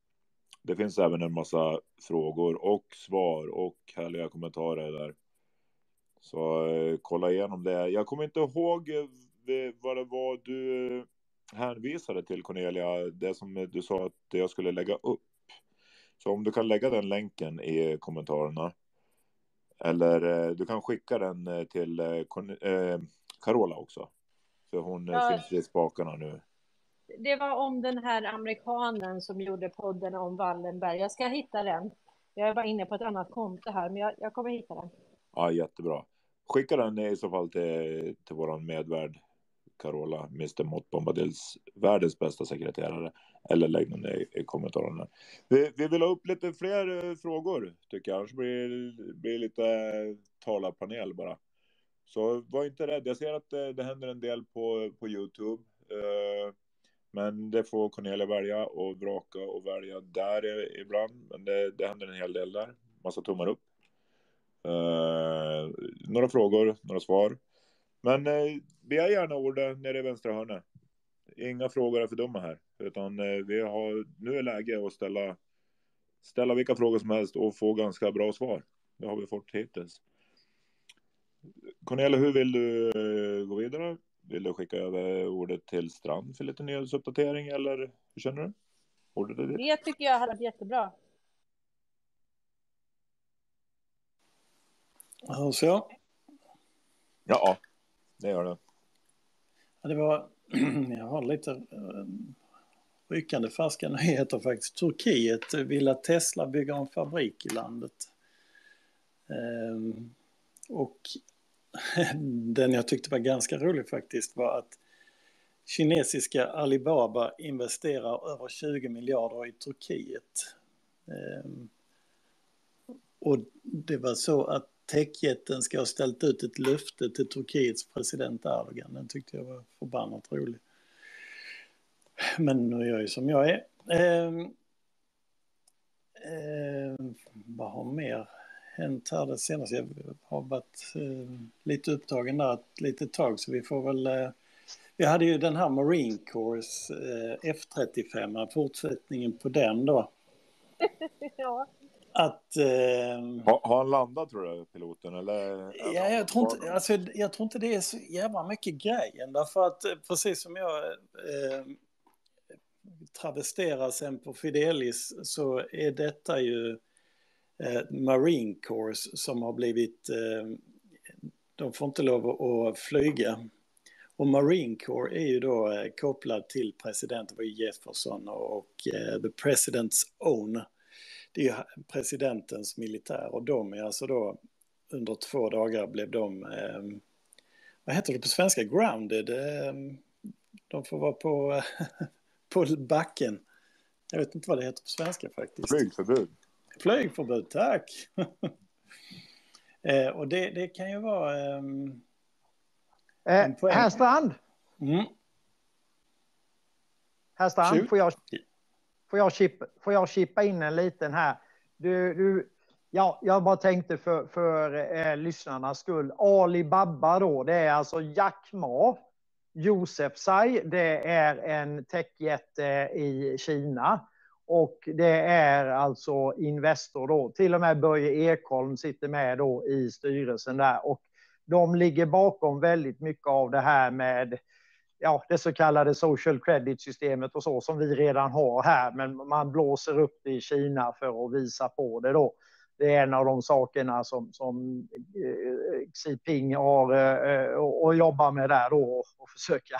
Det finns även en massa frågor och svar och härliga kommentarer där. Så eh, kolla igenom det. Jag kommer inte ihåg eh, vad det var du eh, hänvisade till Cornelia, det som du sa att jag skulle lägga upp. Så om du kan lägga den länken i kommentarerna. Eller du kan skicka den till Carola också. För hon ja. finns i spakarna nu. Det var om den här amerikanen som gjorde podden om Wallenberg. Jag ska hitta den. Jag var inne på ett annat konto här, men jag, jag kommer hitta den. Ja, jättebra. Skicka den i så fall till, till vår medvärd Carola, Mr Mott Bombadils världens bästa sekreterare. Eller lägg den i, i kommentarerna. Vi, vi vill ha upp lite fler eh, frågor tycker jag, annars blir det lite eh, talarpanel bara. Så var inte rädd. Jag ser att det, det händer en del på, på Youtube. Men det får Cornelia välja och vraka och välja där ibland. Men det, det händer en hel del där. Massa tummar upp. Eh, några frågor, några svar. Men eh, begär gärna ordet nere i vänstra hörnet. Inga frågor är för dumma här, utan eh, vi har, nu är läge att ställa, ställa vilka frågor som helst och få ganska bra svar. Det har vi fått hittills. Cornelia, hur vill du eh, gå vidare? Vill du skicka över ordet till Strand för lite nyhetsuppdatering eller hur känner du? Ordet är ditt. Det tycker jag hade varit jättebra. Hörs jag? Ja, det gör det. Ja, det var, (clears throat) jag har lite uh, ryckande färska nyheter faktiskt. Turkiet vill att Tesla bygger en fabrik i landet. Um, och (laughs) den jag tyckte var ganska rolig faktiskt var att kinesiska Alibaba investerar över 20 miljarder i Turkiet. Um, och det var så att techjätten ska ha ställt ut ett löfte till Turkiets president Erdogan. Den tyckte jag var förbannat rolig. Men nu är jag ju som jag är. Eh, eh, vad har mer hänt här det senaste? Jag har varit eh, lite upptagen där ett litet tag så vi får väl... Eh, vi hade ju den här Marine Corps eh, F35, fortsättningen på den då. (laughs) ja. Att... Eh, har, har han landat tror du, piloten? Eller, ja, jag, tror inte, alltså, jag tror inte det är så jävla mycket grejen. Därför att eh, precis som jag eh, travesterar Semper Fidelis så är detta ju eh, Marine Corps som har blivit... Eh, de får inte lov att flyga. Och Marine Corps är ju då eh, kopplad till presidenten, var Jefferson och eh, the president's own det är presidentens militär och de är alltså då under två dagar blev de, eh, vad heter det på svenska, grounded. Eh, de får vara på, (laughs) på backen. Jag vet inte vad det heter på svenska faktiskt. Flygförbud. Flygförbud, tack. (laughs) eh, och det, det kan ju vara... Ehm, eh, herr Strand. Mm. Herr Strand, får jag, Får jag, chippa, får jag chippa in en liten här? Du, du, ja, jag bara tänkte för, för eh, lyssnarnas skull. Alibaba då, det är alltså Jack Ma. Josef Tsai, det är en techjätte eh, i Kina. Och det är alltså Investor då. Till och med Börje Ekholm sitter med då i styrelsen där. Och de ligger bakom väldigt mycket av det här med ja, det så kallade social credit-systemet och så som vi redan har här, men man blåser upp det i Kina för att visa på det då. Det är en av de sakerna som, som eh, Xi Jinping har eh, och jobbar med där då och försöka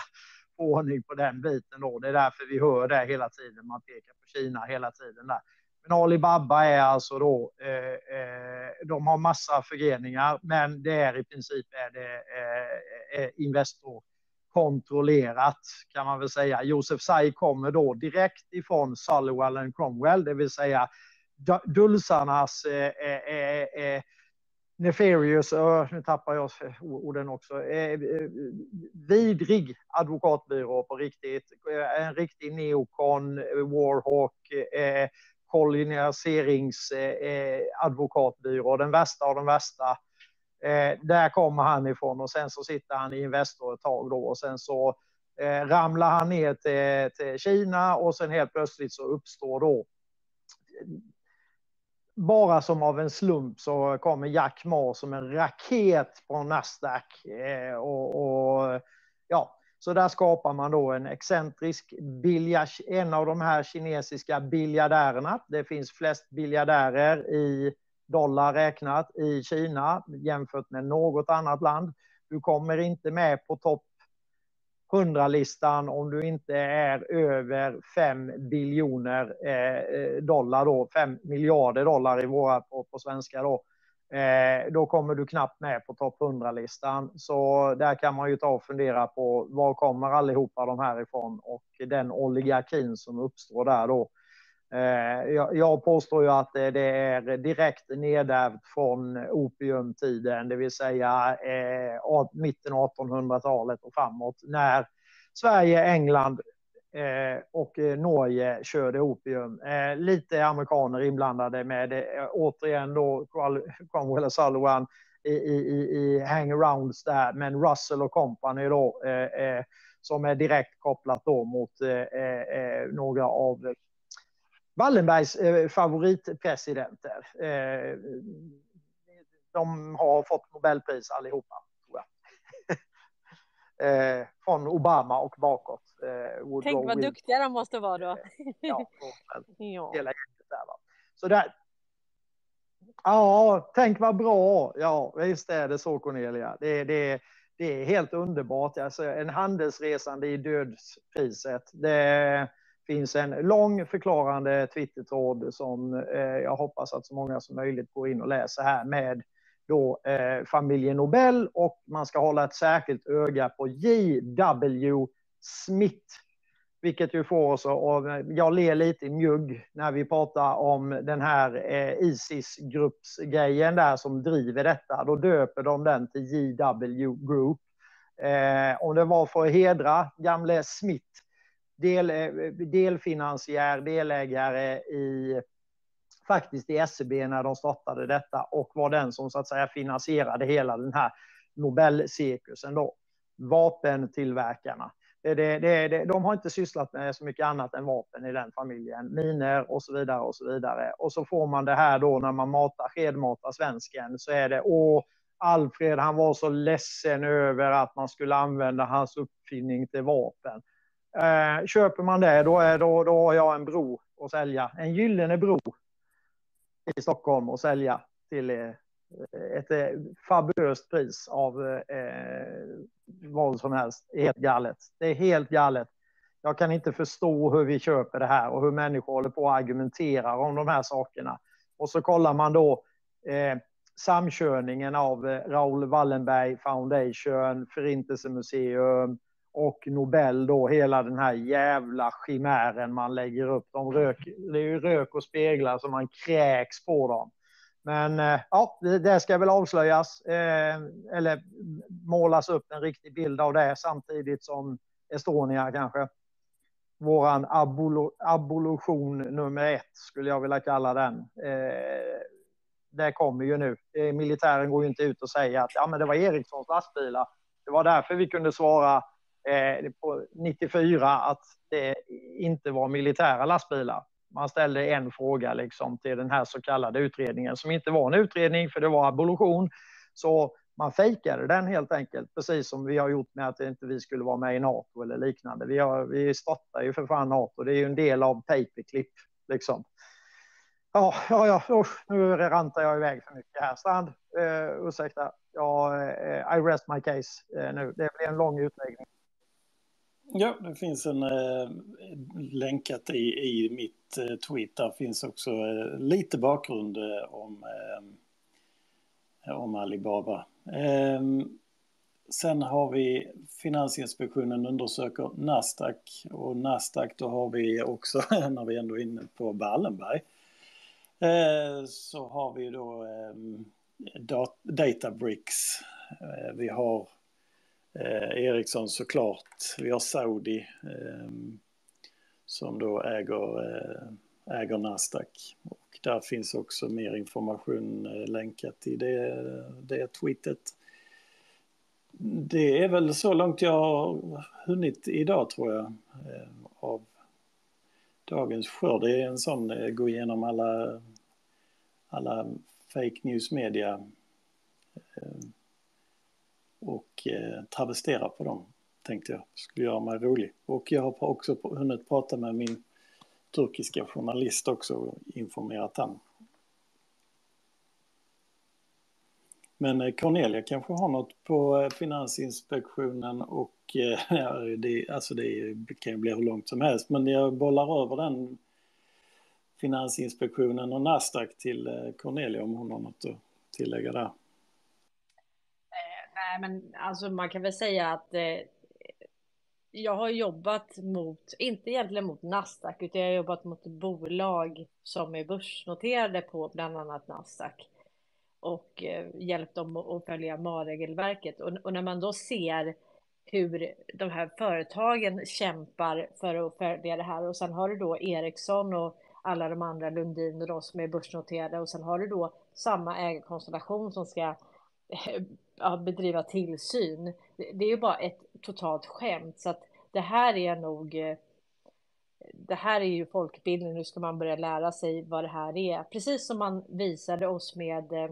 få ordning på den biten då. Det är därför vi hör det hela tiden. Man pekar på Kina hela tiden där. Men Alibaba är alltså då, eh, eh, de har massa förgreningar, men det är i princip är det eh, eh Investor kontrollerat kan man väl säga. Josef Tsai kommer då direkt ifrån Sullivan and Cromwell, det vill säga dulsarnas eh, eh, eh, eh nefarious, nu tappar jag orden också, eh, eh, vidrig advokatbyrå på riktigt. En riktig neokon, Warhawk, kolonialiseringsadvokatbyrå, koloniseringsadvokatbyrå, den värsta av de värsta Eh, där kommer han ifrån och sen så sitter han i Investor ett tag då och sen så eh, ramlar han ner till, till Kina och sen helt plötsligt så uppstår då bara som av en slump så kommer Jack Ma som en raket på Nasdaq. Eh, och, och, ja, så där skapar man då en excentrisk biljard, en av de här kinesiska biljardärerna. Det finns flest biljardärer i dollar räknat i Kina jämfört med något annat land. Du kommer inte med på topp 100-listan om du inte är över 5 biljoner eh, dollar då, 5 miljarder dollar i våra på, på svenska då. Eh, då kommer du knappt med på topp 100-listan. Så där kan man ju ta och fundera på var kommer allihopa de här ifrån och den oligarkin som uppstår där då. Eh, jag påstår ju att eh, det är direkt nedärvt från opiumtiden, det vill säga eh, mitten av 1800-talet och framåt när Sverige, England och Norge körde opium. Lite amerikaner inblandade med återigen då Cromwell och Sullivan i, i, i hangarounds där, men Russell och company då som är direkt kopplat då mot några av Wallenbergs eh, favoritpresidenter. Eh, de har fått Nobelpris allihopa, tror jag. (laughs) eh, från Obama och bakåt. Eh, Tänk vad duktiga de måste vara då. ja, (laughs) ja. hela där, va. Så där, Ja, tänk vad bra. Ja, visst är det så Cornelia. Det, det, det är helt underbart. Alltså, en handelsresande i dödspriset. Det, finns en lång förklarande Twittertråd som eh, jag hoppas att så många som möjligt går in och läser här med då eh, familjen Nobel och man ska hålla ett särskilt öga på J.W. Smith Vilket ju får oss att, eh, jag ler lite i mjugg när vi pratar om den här eh, Isis-gruppsgrejen där som driver detta. Då döper de den till JW Group. Eh, om det var för att hedra gamle Smith, del, eh, delfinansiär, delägare i faktiskt i SEB när de startade detta och var den som så att säga finansierade hela den här Nobelcirkusen då. Vapentillverkarna. Det, det, det, de har inte sysslat med så mycket annat än vapen i den familjen. Miner och så vidare och så vidare. Och så får man det här då när man matar, skedmatar svensken så är det åh, Alfred han var så ledsen över att man skulle använda hans uppfinning till vapen. Eh, köper man det då, är, då, då har jag en bro att sälja. En gyllene bro i Stockholm att sälja till eh, ett eh, fabulöst pris av eh, vad som helst. Helt galet. Det är helt galet. Jag kan inte förstå hur vi köper det här och hur människor håller på och argumenterar om de här sakerna. Och så kollar man då eh, samkörningen av eh, Raoul Wallenberg Foundation, Förintelsemuseum och Nobel då, hela den här jävla chimären man lägger upp. De rök, det är ju rök och speglar som man kräks på dem. Men eh, ja, det ska väl avslöjas eh, eller målas upp en riktig bild av det samtidigt som Estonia kanske. Våran abolition nummer ett skulle jag vilja kalla den. Eh, det kommer ju nu. Militären går ju inte ut och säger att ja, men det var Erikssons lastbilar. Det var därför vi kunde svara Eh, på 94 att det inte var militära lastbilar man ställde en fråga liksom till den här så kallade utredningen som inte var en utredning för det var abolition. Så man fejkade den helt enkelt, precis som vi har gjort med att inte vi skulle vara med i NATO eller liknande. Vi, har, vi stöttar ju för fan NATO, det är ju en del av paperclip liksom. Ja, ja, ja, usch, nu rantar jag iväg för mycket här. Strand, eh, ursäkta, ja, eh, I rest my case eh, nu. Det blir en lång utläggning. Ja, det finns en eh, länkat i, i mitt eh, tweet. Där finns också eh, lite bakgrund eh, om, eh, om Alibaba. Ehm, sen har vi Finansinspektionen undersöker Nasdaq och Nasdaq då har vi också, (laughs) när vi ändå är inne på Wallenberg, eh, så har vi då ehm, Dat Databricks. Eh, vi har Eh, Ericsson såklart. Vi har Saudi eh, som då äger, eh, äger Nasdaq. Och där finns också mer information eh, länkat i det, det tweetet. Det är väl så långt jag har hunnit idag tror jag. Eh, av dagens skörd. Det är en sån, eh, gå igenom alla, alla fake news media ehm, och eh, travestera på dem. Tänkte jag skulle göra mig rolig. Och jag har också hunnit prata med min turkiska journalist också och informerat han. Men eh, Cornelia kanske har något på eh, Finansinspektionen och eh, (laughs) ja, det, alltså det kan ju bli hur långt som helst. Men jag bollar över den Finansinspektionen och Nasdaq till Cornelia om hon har något att tillägga där. Nej, men alltså man kan väl säga att eh, jag har jobbat mot, inte egentligen mot Nasdaq, utan jag har jobbat mot bolag som är börsnoterade på bland annat Nasdaq och eh, hjälpt dem att följa MAR-regelverket. Och, och när man då ser hur de här företagen kämpar för att följa det här och sen har du då Ericsson och alla de andra Lundin och de som är börsnoterade och sen har du då samma ägarkonstellation som ska eh, ja, bedriva tillsyn. Det är ju bara ett totalt skämt så att det här är nog eh, det här är ju folkbildning, nu ska man börja lära sig vad det här är. Precis som man visade oss med eh,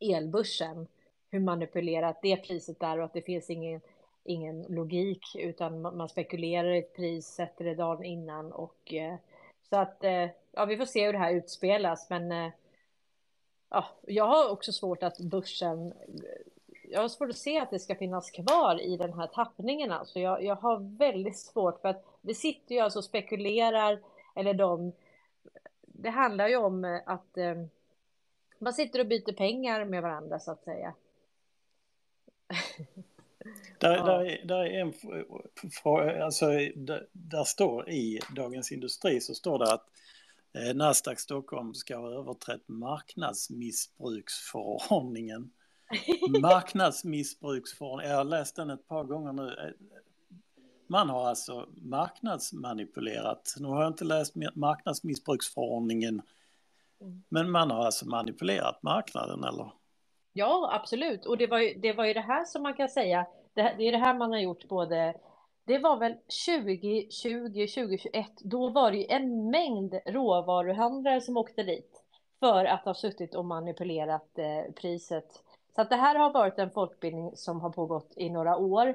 elbörsen, hur manipulerat det priset är och att det finns ingen, ingen logik utan man spekulerar i ett pris, sätter det dagen innan och eh, så att ja, vi får se hur det här utspelas men ja, jag har också svårt att börsen jag har svårt att se att det ska finnas kvar i den här tappningen. Alltså jag, jag har väldigt svårt för att vi sitter ju alltså och spekulerar, eller de, det handlar ju om att eh, man sitter och byter pengar med varandra så att säga. Där, (laughs) ja. där, där är en fråga, alltså där, där, står i Dagens Industri så står det att eh, Nasdaq Stockholm ska ha överträtt marknadsmissbruksförordningen marknadsmissbruksförordningen, jag har läst den ett par gånger nu. Man har alltså marknadsmanipulerat. Nu har jag inte läst marknadsmissbruksförordningen. Men man har alltså manipulerat marknaden eller? Ja, absolut. Och det var ju det, var ju det här som man kan säga. Det, det är det här man har gjort både det var väl 2020, 2021, då var det ju en mängd råvaruhandlare som åkte dit för att ha suttit och manipulerat eh, priset. Så att det här har varit en folkbildning som har pågått i några år.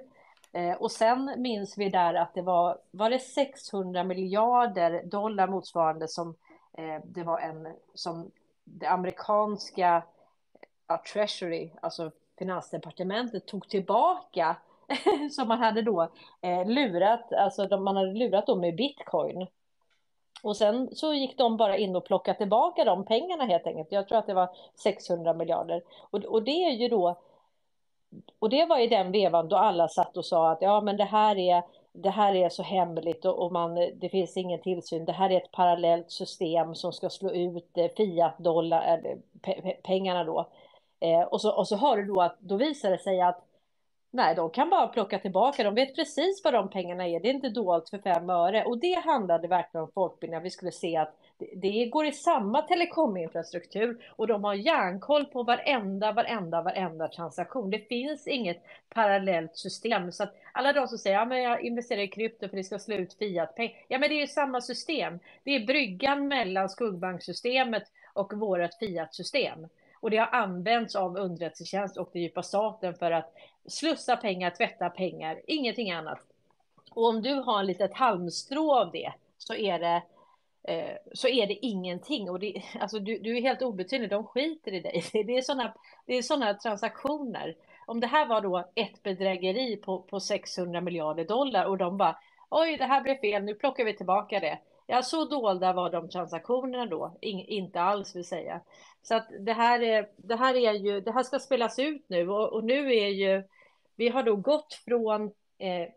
Eh, och sen minns vi där att det var, var det 600 miljarder dollar motsvarande som eh, det var en, som det amerikanska ja, Treasury, alltså finansdepartementet, tog tillbaka (laughs) som man hade då eh, lurat, alltså de, man hade lurat dem med bitcoin. Och sen så gick de bara in och plockade tillbaka de pengarna helt enkelt. Jag tror att det var 600 miljarder. Och, och det är ju då, och det var i den vevan då alla satt och sa att ja men det här är, det här är så hemligt och, och man, det finns ingen tillsyn. Det här är ett parallellt system som ska slå ut eh, fiat-dollar, eh, pe pengarna då. Eh, och, så, och så har du då att då visar det sig att nej, de kan bara plocka tillbaka. De vet precis vad de pengarna är. Det är inte dolt för fem öre. Och det handlade verkligen om folkbildning. Vi skulle se att det, går i samma telekominfrastruktur och de har järnkoll på varenda, varenda, varenda transaktion. Det finns inget parallellt system. Så att alla de som säger att ja, jag investerar i krypto för det ska slå ut fiat-pengar. Ja, men det är ju samma system. Det är bryggan mellan skuggbanksystemet och vårt fiat-system. Och det har använts av underrättelsetjänst och den djupa staten för att slussa pengar, tvätta pengar, ingenting annat. Och om du har en litet halmstrå av det så är det eh, så är det ingenting. Och det, alltså du, du är helt obetydlig, de skiter i dig. (laughs) Det är sådana det är såna transaktioner. Om det här var då ett bedrägeri på, på 600 miljarder dollar och de bara oj, det här blev fel, nu plockar vi tillbaka det. Ja, så dolda var de transaktionerna då, In, inte alls vill säga. Så att det här är, det här är ju, det här ska spelas ut nu och, och nu är ju, vi har då gått från, eh,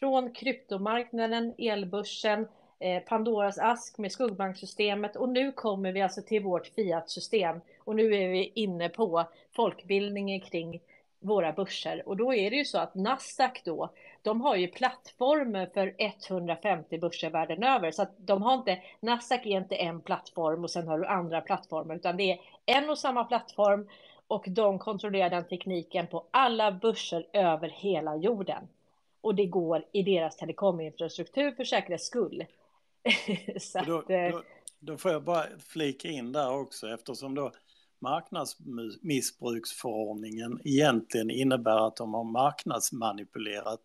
från kryptomarknaden, elbörsen, eh, Pandoras ask med skuggbanksystemet och nu kommer vi alltså till vårt fiat-system och nu är vi inne på folkbildningen kring våra börser. Och då är det ju så att Nasdaq då, de har ju plattformer för 150 börser världen över. Så att de har inte, Nasdaq är inte en plattform och sen har du andra plattformar, utan det är en och samma plattform och de kontrollerar den tekniken på alla börser över hela jorden. Och det går i deras telekominfrastruktur för säkerhets skull. (laughs) så då, eh, då, då får jag bara flika in där också eftersom då marknadsmissbruksförordningen egentligen innebär att de har marknadsmanipulerat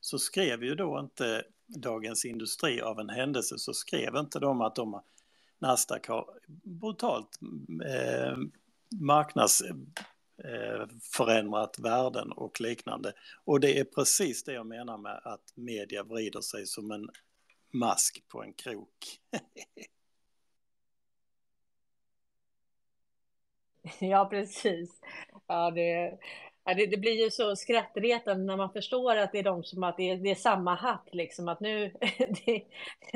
så skrev ju då inte Dagens Industri av en händelse så skrev inte de att de Nasdaq har brutalt eh, marknadsförändrat eh, värden och liknande. Och det är precis det jag menar med att media vrider sig som en mask på en krok. (laughs) Ja, precis. Ja, det, det, det, blir ju så skrattretande när man förstår att det är de som att det är, det är samma hatt liksom. Att nu, (laughs) det,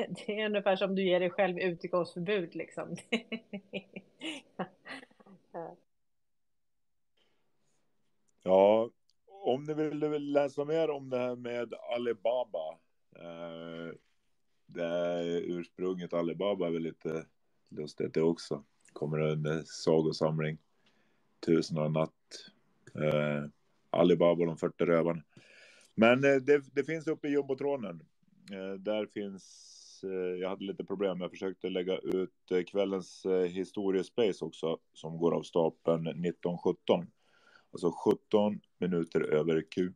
det, är ungefär som du ger dig själv utegångsförbud liksom. (laughs) Ja, om ni vill läsa mer om det här med Alibaba. Eh, det är ursprunget Alibaba är väl lite lustigt det också kommer en sagosamling. Tusen och en natt. Eh, Alibaba och de 40 rövarna. Men eh, det, det, finns uppe i jumbotronen. Eh, där finns, jag hade lite problem. Jag försökte lägga ut eh, kvällens eh, historiespace också. Som går av stapeln 1917. Alltså 17 minuter över Q.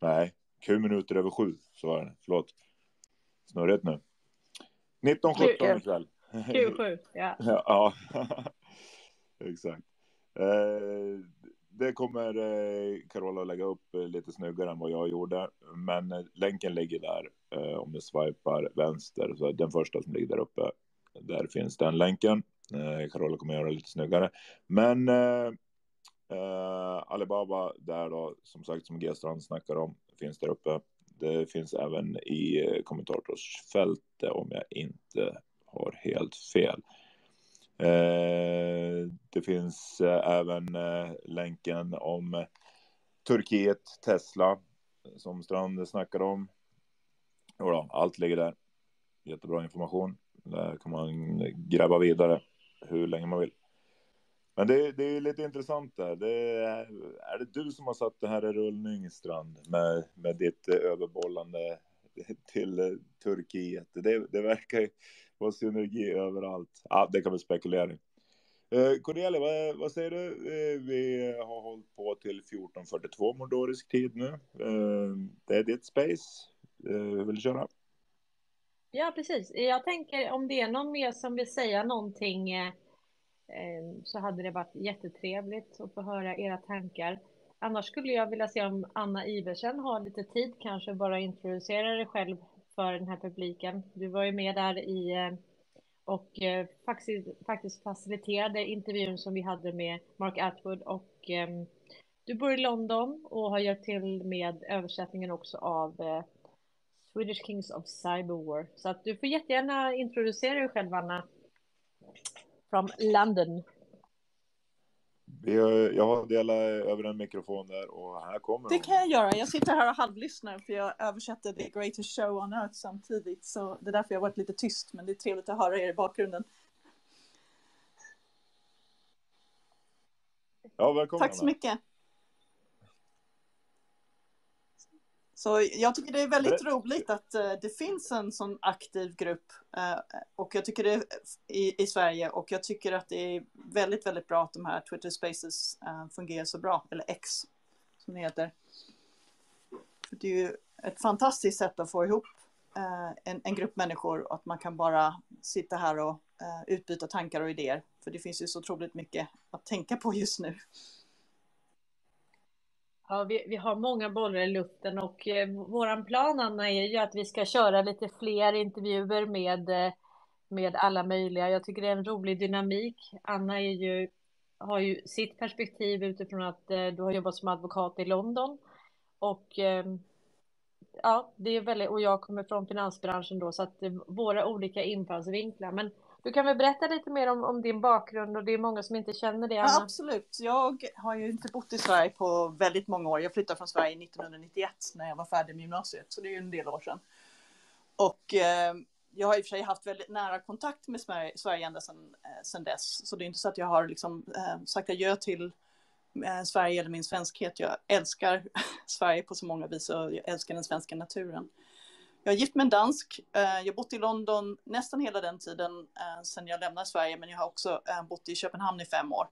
Nej, Q minuter över 7. Så var det. Förlåt. Snurrigt nu. 1917 ikväll. Q7, ja. (laughs) ja, (laughs) exakt. Eh, det kommer Carola Carola lägga upp eh, lite snyggare än vad jag gjorde. Men eh, länken ligger där om du swipar vänster. Så den första som ligger där uppe. Där finns den länken. Carola kommer göra lite snyggare. Men eh, Alibaba där då, som sagt, som G-strand snackar om, finns där uppe. Det finns även i kommentatorsfältet om jag inte har helt fel. Eh, det finns eh, även eh, länken om Turkiet, Tesla, som Strand snackade om. Jodå, allt ligger där. Jättebra information. Där kan man gräva vidare hur länge man vill. Men det, det är lite intressant där. Det är, är, det du som har satt det här i rullning, Strand, med, med ditt överbollande till Turkiet? Det, det verkar ju var synergi överallt. Ja, det kan vi spekulera i. Eh, Cornelia, vad, vad, säger du? Eh, vi har hållit på till 14.42 mordorisk tid nu. Eh, det är ditt space. Eh, vill du köra? Ja, precis. Jag tänker om det är någon mer som vill säga någonting eh, eh, så hade det varit jättetrevligt att få höra era tankar. Annars skulle jag vilja se om Anna Iversen har lite tid, kanske bara introducera dig själv för den här publiken. Du var ju med där i eh, och eh, faktiskt, faktiskt faciliterade intervjun som vi hade med Mark Atwood och ehm, du bor i London och har hjälpt till med översättningen också av eh, Swedish Kings of Cyberwar. Så att du får jättegärna introducera dig själv, Anna. From London. Jag har delat över en mikrofon där och här kommer Det kan jag göra. Jag sitter här och halvlyssnar för jag översätter The Greatest Show on Earth samtidigt. Så det är därför jag varit lite tyst, men det är trevligt att höra er i bakgrunden. Ja, välkommen. Tack så mycket. Så jag tycker det är väldigt roligt att uh, det finns en sån aktiv grupp uh, och jag tycker det i, i Sverige och jag tycker att det är väldigt, väldigt bra att de här Twitter Spaces uh, fungerar så bra, eller X som det heter. Det är ju ett fantastiskt sätt att få ihop en, en, grupp människor och att man kan bara sitta här och utbyta tankar och idéer. För det finns ju så otroligt mycket att tänka på just nu. Ja, vi, vi har många bollar i luften och eh, våran plan, Anna, är ju att vi ska köra lite fler intervjuer med, eh, med alla möjliga. Jag tycker det är en rolig dynamik. Anna är ju, har ju sitt perspektiv utifrån att eh, du har jobbat som advokat i London. Och eh, ja, det är väldigt, och jag kommer från finansbranschen då, så att eh, våra olika infallsvinklar. Men du kan väl berätta lite mer om, om, din bakgrund och det är många som inte känner det. Anna. Ja, absolut. Jag har ju inte bott i Sverige på väldigt många år. Jag flyttade från Sverige 1991 när jag var färdig med gymnasiet, så det är ju en del år sedan. Och eh, jag har i och för sig haft väldigt nära kontakt med Sverige, Sverige ända sedan, eh, sedan dess. Så det är inte så att jag har liksom, eh, sagt adjö till eh, Sverige eller min svenskhet. Jag älskar (laughs) Sverige på så många vis och jag älskar den svenska naturen. Jag är gift med en dansk. Eh, jag har bott i London nästan hela den tiden eh, sedan jag lämnade Sverige, men jag har också eh, bott i Köpenhamn i fem år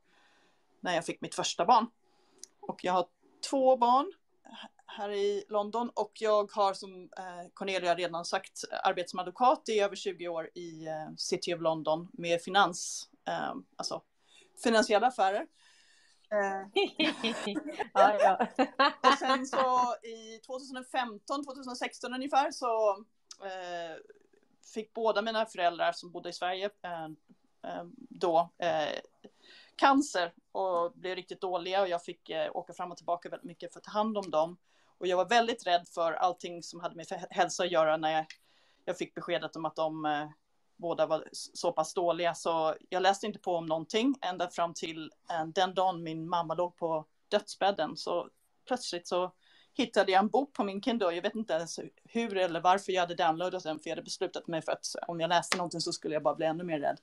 när jag fick mitt första barn. Och jag har två barn här i London och jag har som Cornelia redan sagt arbetat som advokat i över 20 år i City of London med finans, alltså finansiella affärer. Eh, ja, ja. (laughs) och sen så i 2015, 2016 ungefär så eh, fick båda mina föräldrar som bodde i Sverige eh, eh då eh, cancer och blev riktigt dåliga och jag fick eh, åka fram och tillbaka väldigt mycket för att ta hand om dem. Och jag var väldigt rädd för allting som hade med hälsa att göra när jag, jag fick beskedet om att de båda var så pass dåliga så jag läste inte på om någonting ända fram till eh, den dagen min mamma låg på dödsbädden. Så plötsligt så hittade jag en bok på min Kindle. Jag vet inte ens hur eller varför jag hade downloadat den för jag hade beslutat mig för att om jag läste någonting så skulle jag bara bli ännu mer rädd.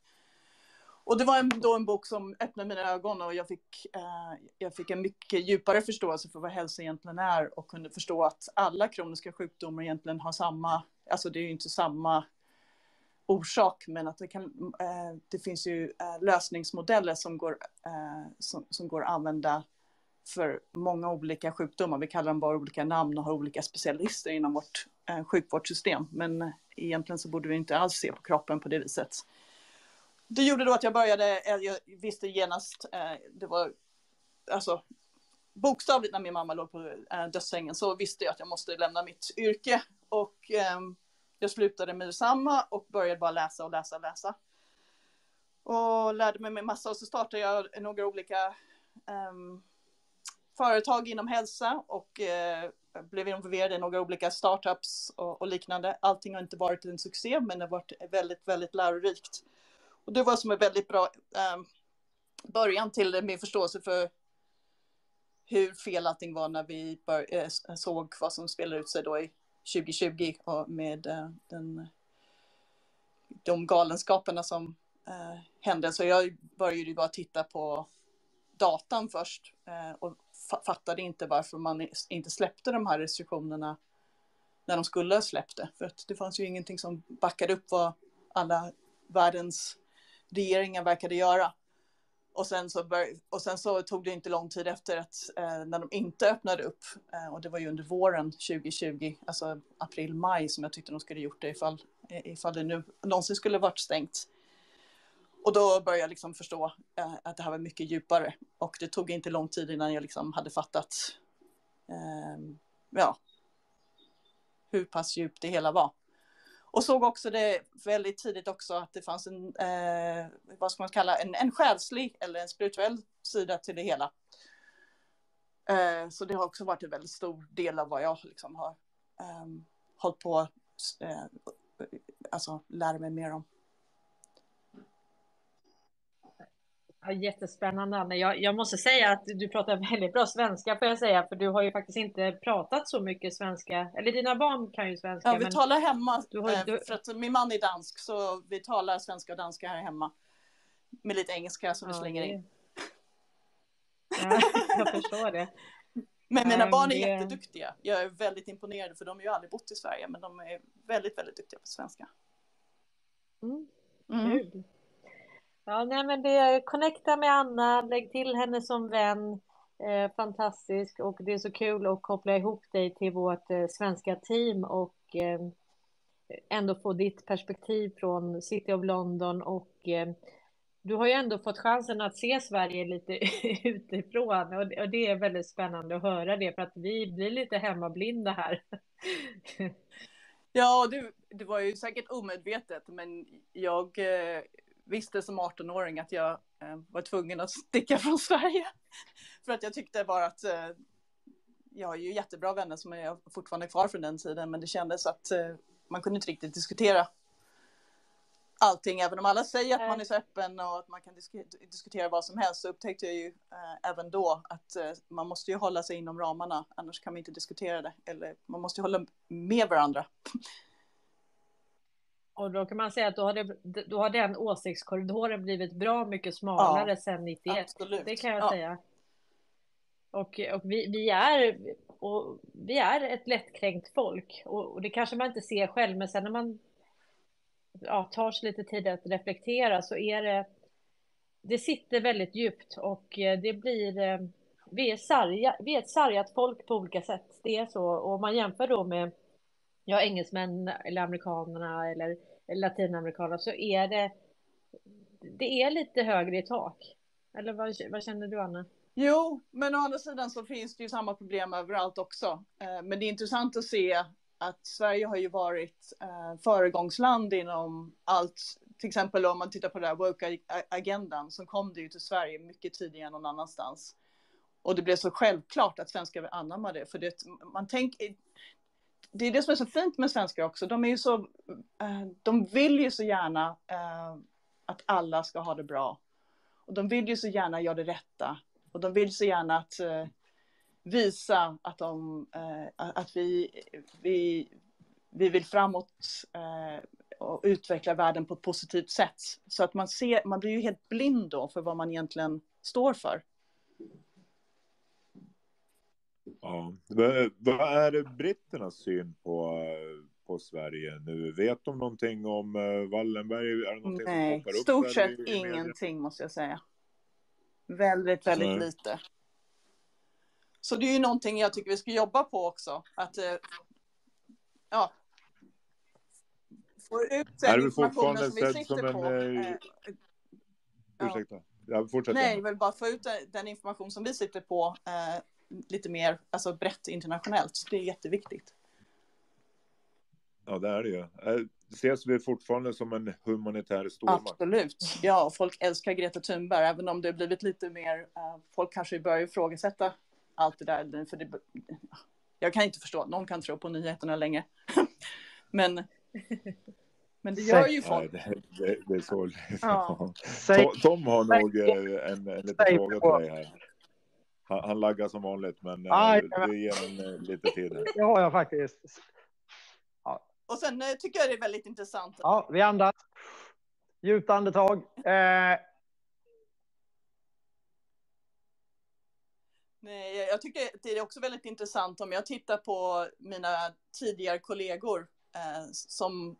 Och det var en, då en bok som öppnade mina ögon och jag fick, eh, jag fick en mycket djupare förståelse för vad hälsa egentligen är och kunde förstå att alla kroniska sjukdomar egentligen har samma, alltså det är ju inte samma orsak, men att det, kan, eh, det finns ju eh, lösningsmodeller som går, eh, som, som, går att använda för många olika sjukdomar. Vi kallar dem bara olika namn och har olika specialister inom vårt eh, sjukvårdssystem. Men eh, egentligen så borde vi inte alls se på kroppen på det viset. Det gjorde då att jag började, eh, jag visste genast, eh, det var alltså bokstavligt när min mamma låg på eh, dödssängen så visste jag att jag måste lämna mitt yrke. Och ehm, jag slutade med detsamma och började bara läsa och läsa och läsa. Och lärde mig en massa och så startade jag några olika um, företag inom hälsa och uh, blev involverad i några olika startups och, och, liknande. Allting har inte varit en succé, men det har varit väldigt, väldigt lärorikt. Och det var som en väldigt bra um, början till min förståelse för hur fel allting var när vi bör, eh, såg vad som spelade ut sig då i 2020 och med eh, den, de galenskaperna som eh, hände. Så jag började ju bara titta på datan först eh, och fattade inte varför man inte släppte de här restriktionerna när de skulle ha släppt det. För att det fanns ju ingenting som backade upp vad alla världens regeringar verkade göra. Och sen, så bör, och sen så tog det inte lång tid efter att eh, när de inte öppnade upp, eh, och det var ju under våren 2020, alltså april-maj som jag tyckte de skulle gjort det ifall, ifall det nu någonsin skulle varit stängt. Och då började jag liksom förstå eh, att det här var mycket djupare. Och det tog inte lång tid innan jag liksom hade fattat eh, ja, hur pass djupt det hela var. Och såg också det väldigt tidigt också att det fanns en, eh, vad ska man kalla, en, en själslig eller en spirituell sida till det hela. Eh, så det har också varit en väldigt stor del av vad jag liksom har eh, hållit på eh, alltså lära mig mer om. Ja, jättespännande Anna. Jag, jag, måste säga att du pratar (laughs) väldigt bra svenska får jag säga, för du har ju faktiskt inte pratat så mycket svenska. Eller dina barn kan ju svenska. Ja, vi talar hemma, du har, eh, du... för att min man är dansk, så vi talar svenska och danska här hemma. Med lite engelska som ja, vi slänger det... in. (laughs) Ja, jag förstår det. Men mina barn är jätteduktiga. Jag är väldigt imponerad, för de har ju aldrig bott i Sverige, men de är väldigt, väldigt duktiga på svenska. Mm. Mm. Ja, nej, men det connecta med Anna, lägg till henne som vän. Eh, fantastisk och det är så kul att koppla ihop dig till vårt eh, svenska team och eh, ändå få ditt perspektiv från City of London och eh, du har ju ändå fått chansen att se Sverige lite (laughs) utifrån och det, och det är väldigt spännande att höra det för att vi blir lite hemmablinda här. (laughs) Ja, det, det var ju säkert omedvetet, men jag eh, visste som 18-åring att jag eh, var tvungen att sticka från Sverige. (laughs) För att jag tyckte bara att eh, jag har ju jättebra vänner som är fortfarande kvar från den tiden, men det kändes att eh, man kunde inte riktigt diskutera allting, även om alla säger att man är så öppen och att man kan disk diskutera vad som helst, så upptäckte jag ju eh, även då att eh, man måste ju hålla sig inom ramarna, annars kan man inte diskutera det, eller man måste ju hålla med varandra. (laughs) Och då kan man säga att då har, det, då har den åsiktskorridoren blivit bra mycket smalare ja, sedan 91. Absolut. Det kan jag ja. säga. Och, och vi, vi, är, och vi är ett lättkränkt folk. Och, och, det kanske man inte ser själv, men sen när man ja, tar sig lite tid att reflektera så är det... Det sitter väldigt djupt och eh, det blir... Eh, vi är, sarga, vi är ett sargat folk på olika sätt. Det är så. Och om man jämför då med ja, engelsmän eller amerikanerna eller latinamerikaner så är det, det är lite högre i tak. Eller vad, vad känner du Anna? Jo, men å andra sidan så finns det ju samma problem överallt också. Eh, men det är intressant att se att Sverige har ju varit eh, föregångsland inom allt. Till exempel om man tittar på den här woke-agendan så kom det ju till Sverige mycket tidigare än någon annanstans. Och det blev så självklart att svenskar anammade det. För det, man tänker, det är det som är så fint med svenskar också. De är ju så, eh, de vill ju så gärna eh, att alla ska ha det bra. Och de vill ju så gärna göra det rätta. Och de vill så gärna att eh, visa att, de, att vi, vi, vi vill framåt och utveckla världen på ett positivt sätt. Så att man, ser, man blir ju helt blind då för vad man egentligen står för. Ja. Vad är britternas syn på, på Sverige nu? Vet de någonting om uh, Wallenberg? Är det någonting Nej, som upp stort sett ingenting måste jag säga. Väldigt, väldigt Så. lite. Så det är ju någonting jag tycker vi ska jobba på också. Att, uh, ja, få ut den informationen som vi sitter som en, på. Uh, ursäkta. Ja. Nej, jag vill bara få ut den information som vi sitter på lite mer alltså brett internationellt. Så det är jätteviktigt. Ja, det är det ju. Eh, ses vi fortfarande som en humanitär stormakt? Absolut. Ja, folk älskar Greta Thunberg, även om det har blivit lite mer, uh, folk kanske börjar ifrågasätta allt det där. För det, jag kan inte förstå att någon kan tro på nyheterna längre. (laughs) men, men det gör ju folk. Ja, det, det, det, är så. Ja. (laughs) Tom, Tom har nog eh, en, en liten fråga till dig här. Han, han laggar som vanligt, men Aj, det ger en lite tid. Här. Det har jag faktiskt. Ja. Och sen tycker jag det är väldigt intressant. Ja, vi andas. Djupt andetag. Eh, Nej, jag tycker det är också väldigt intressant om jag tittar på mina tidigare kollegor eh, som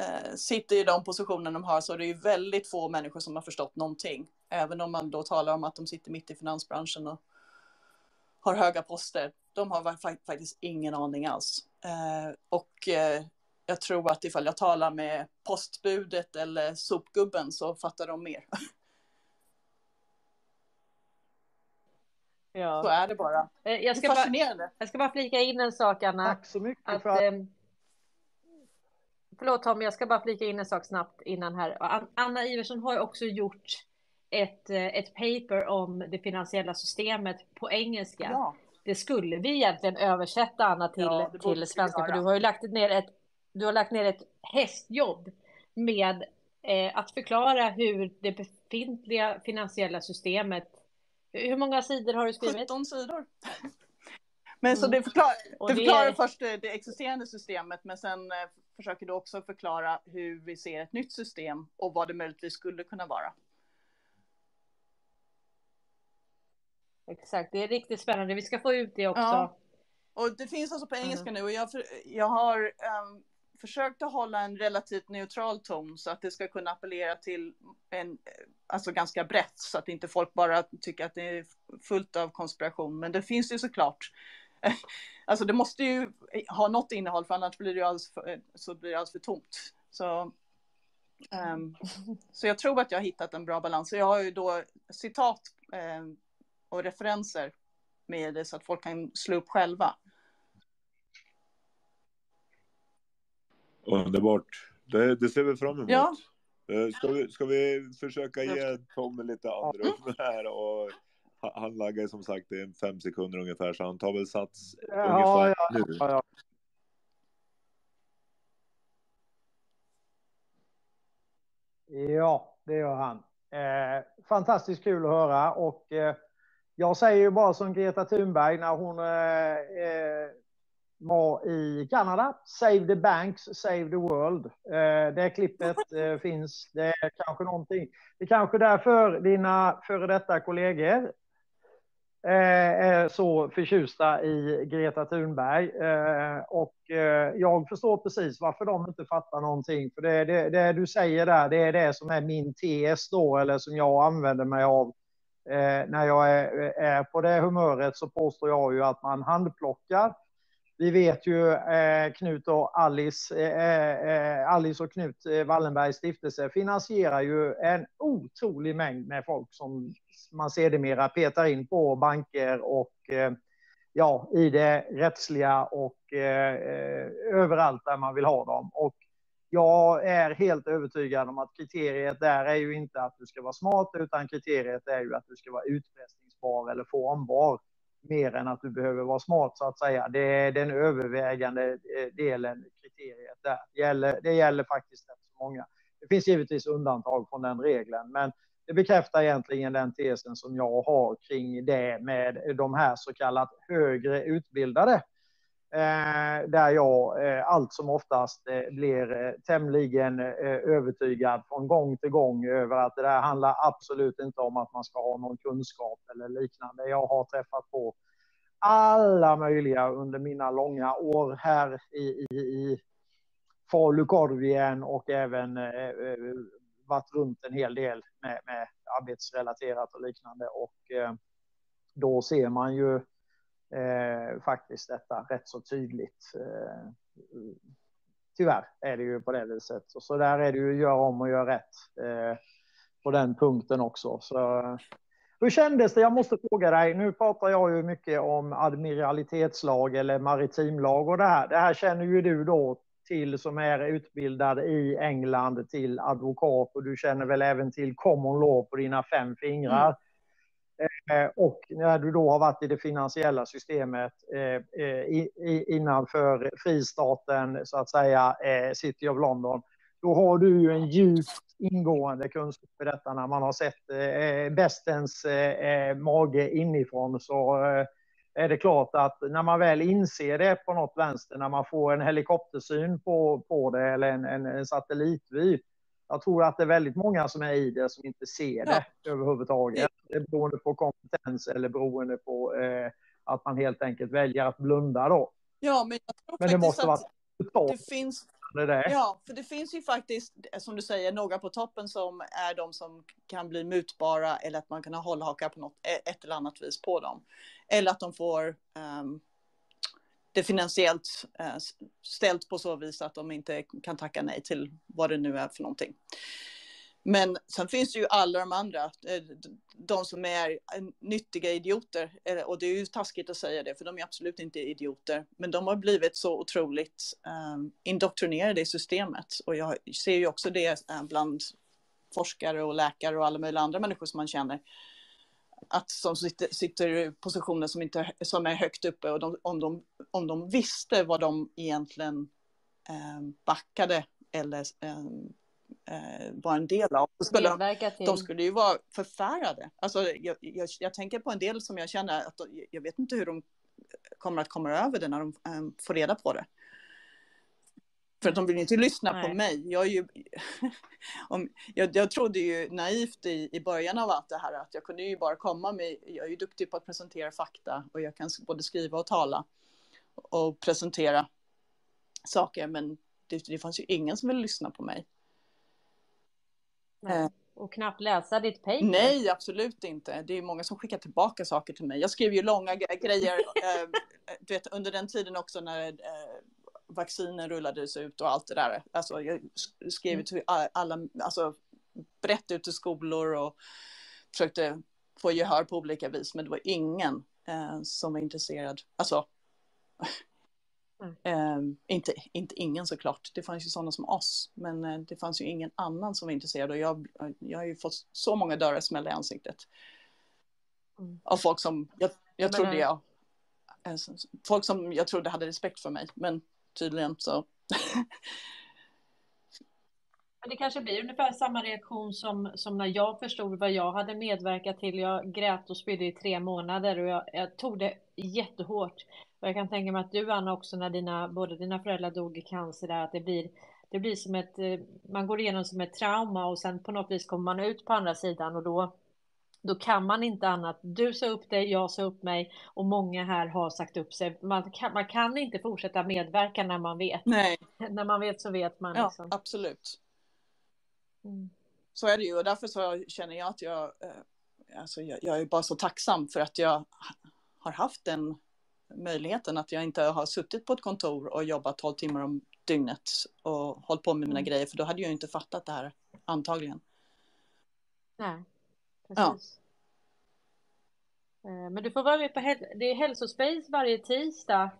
eh, sitter i de positioner de har så är det ju väldigt få människor som har förstått någonting. Även om man då talar om att de sitter mitt i finansbranschen och har höga poster. De har faktiskt ingen aning alls. Eh, och eh, jag tror att ifall jag talar med postbudet eller sopgubben så fattar de mer. (laughs) Ja. Så är det bara. Eh, jag ska, det är fascinerande. Bara, jag ska bara flika in en sak, Anna. Tack så mycket. Att, för att... eh, förlåt Tom, jag ska bara flika in en sak snabbt innan här. Anna Iversson har ju också gjort ett, eh, ett paper om det finansiella systemet på engelska. Ja. Det skulle vi egentligen översätta, Anna, till, Ja, det till svenska. För du har ju lagt ner ett, du har lagt ner ett hästjobb med eh, att förklara hur det befintliga finansiella systemet hur många sidor har du skrivit? 17 sidor. (laughs) Men så Mm. det förklarar, det det förklarar är- först det, det existerande systemet men sen eh, försöker du också förklara hur vi ser ett nytt system och vad det möjligtvis skulle kunna vara. Exakt, det är riktigt spännande. Vi ska få ut det också. Ja. Och det finns alltså på engelska nu och jag, jag har ehm, försökt att hålla en relativt neutral ton så att det ska kunna appellera till en, alltså ganska brett så att inte folk bara tycker att det är fullt av konspiration. Men det finns ju såklart. (laughs) Alltså det måste ju ha något innehåll för annars blir det alldeles för, så blir det alldeles för tomt. Så, ehm, (laughs) så jag tror att jag har hittat en bra balans. Så jag har ju då citat ehm, och referenser med det så att folk kan slå upp själva. Underbart. Det, det ser vi fram emot. Ja. Eh, Ska vi, ska vi försöka ge Tom lite andrum här och han- laggar som sagt i en fem sekunder ungefär så han tar väl sats Ja, ungefär ja, nu. ja, ja. Ja, det gör han. Eh, fantastiskt kul att höra och eh, jag säger ju bara som Greta Thunberg när hon eh, eh, var i Kanada. Save the banks, save the world. Eh, det klippet (laughs) eh, finns. Det är kanske någonting. Det är kanske därför dina före detta kollegor eh, är så förtjusta i Greta Thunberg. Eh, och jag förstår precis varför de inte fattar någonting. För det, det, det du säger där, det är det som är min tes då, eller som jag använder mig av. Eh, när jag är, är på det humöret så påstår jag ju att man handplockar. Vi vet ju eh, Knut och Alice, eh, eh, eh Alice och Knut eh, Wallenbergs stiftelse finansierar ju en otrolig mängd med folk som man sedermera petar in på banker och eh, ja, i det rättsliga och eh, eh överallt där man vill ha dem. Och jag är helt övertygad om att kriteriet där är ju inte att du ska vara smart utan kriteriet är ju att du ska vara utpressningsbar eller formbar mer än att du behöver vara smart så att säga. Det är den övervägande eh, delen kriteriet där. Det gäller, det gäller faktiskt rätt så många. Det finns givetvis undantag från den regeln, men det bekräftar egentligen den tesen som jag har kring det med de här så kallat högre utbildade. Eh, där jag eh, allt som oftast eh, blir eh, tämligen eh, övertygad från gång till gång över att det där handlar absolut inte om att man ska ha någon kunskap eller liknande. Jag har träffat på alla möjliga under mina långa år här i, i, i Falukorvien och även eh, eh, varit runt en hel del med, med arbetsrelaterat och liknande. Och eh, då ser man ju eh, faktiskt detta rätt så tydligt. Eh, tyvärr är det ju på det viset. Och så där är det ju göra om och göra rätt eh, på den punkten också. Så, hur kändes det? Jag måste fråga dig. Nu pratar jag ju mycket om admiralitetslag eller maritimlag och det här. Det här känner ju du då till som är utbildad i England till advokat och du känner väl även till common law på dina fem fingrar. Mm. Eh, och när du då har varit i det finansiella systemet eh, eh, innanför fristaten, så att säga, City of London, då har du ju en djupt ingående kunskap i detta. När man har sett bestens mage inifrån så är det klart att när man väl inser det på något vänster, när man får en helikoptersyn på, på det eller en, en, en satellitvy, jag tror att det är väldigt många som är i det som inte ser det ja. överhuvudtaget. Det är beroende på kompetens eller beroende på eh, att man helt enkelt väljer att blunda då. Ja, men jag tror men det måste att vara det finns, det där. Ja, för det finns ju faktiskt, som du säger, några på toppen som är de som kan bli mutbara eller att man kan hålla hakar på något, ett eller annat vis på dem. Eller att de får um, det finansiellt eh, ställt på så vis att de inte kan tacka nej till vad det nu är för någonting. Men sen finns det ju alla de andra, eh, de som är eh, nyttiga idioter. Och det är ju taskigt att säga det, för de är absolut inte idioter. Men de har blivit så otroligt indoktrinerade i systemet. Och jag ser ju också det bland forskare och läkare och alla möjliga andra människor som man känner. Att som sitter, sitter i positioner som, inte, som är högt uppe och de, om, de, om de visste vad de egentligen um, backade eller um, eh, var en del av. Så skulle de, de, skulle ju vara förfärade. Alltså, jag, jag, jag, tänker på en del som jag känner att jag vet inte hur de kommer att komma över det när de um, får reda på det. För att de vill inte lyssna Nej. på mig. Jag, är ju, (laughs) om, jag, jag trodde ju naivt i, i början av allt det här att jag kunde ju bara komma med, jag är ju duktig på att presentera fakta och jag kan både skriva och tala och presentera saker men det, det fanns ju ingen som ville lyssna på mig. Nej. Eh. Och knappt läsa ditt paper? Nej, absolut inte. Det är många som skickar tillbaka saker till mig. Jag skrev ju långa grejer (laughs) eh, du vet, under den tiden också när eh, vaccinen rullades ut och allt det där. Alltså, jag skrev mm. till alla, alltså brett ut till skolor och försökte få gehör på olika vis, men det var ingen eh, som var intresserad. Alltså, Mm. Eh, inte, inte ingen såklart, det fanns ju sådana som oss, men eh, det fanns ju ingen annan som var intresserad och jag, jag har ju fått så många dörrar smällda i ansiktet. Mm. Av folk som jag, jag trodde jag, eh, folk som jag trodde hade respekt för mig, men tydligen så. Men det kanske blir ungefär samma reaktion som, som när jag förstod vad jag hade medverkat till. Jag grät och spydde i tre månader och jag, jag tog det jättehårt. Och jag kan tänka mig att du Anna också när dina, både dina föräldrar dog i cancer där, att det blir, det blir som ett, eh, man går igenom som ett trauma och sen på något vis kommer man ut på andra sidan och då, då kan man inte annat. Du sa upp dig, jag sa upp mig och många här har sagt upp sig. Man kan, man kan inte fortsätta medverka när man vet. Nej. (laughs) När man vet så vet man. Ja, liksom. absolut. Mm. Så är det ju och därför så känner jag att jag, eh, alltså jag, jag är bara så tacksam för att jag har haft den möjligheten att jag inte har suttit på ett kontor och jobbat 12 timmar om dygnet och hållit på med mina mm. grejer för då hade jag inte fattat det här antagligen. Nej, precis. Ja. Eh, men du får vara med på det är hälsospace varje tisdag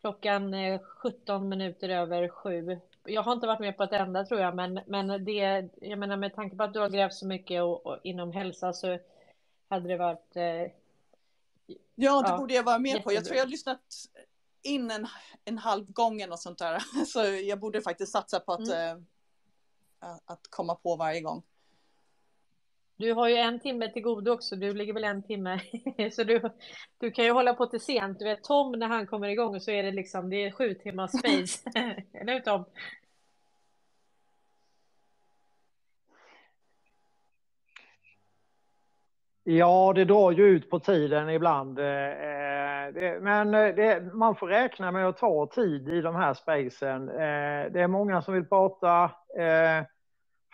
klockan 17 eh, minuter över sju. Jag har inte varit med på ett enda tror jag, men, men det, jag menar med tanke på att du har grävt så mycket och, och inom hälsa så hade det varit eh, Ja, det ja, borde jag vara med på. Jag tror jag har lyssnat in en, en halv gång och sånt där. (laughs) Så jag borde faktiskt satsa på att, mm. äh, att komma på varje gång. Du har ju en timme till godo också, du ligger väl en timme. (laughs) så du, du kan ju hålla på till sent. Du vet Tom när han kommer igång så är det liksom, det är sju timmars (laughs) space. (laughs) Eller hur Tom? Ja, det drar ju ut på tiden ibland. Eh, eh, men eh, det, man får räkna med att ta tid i de här spacen. Det är många som vill prata.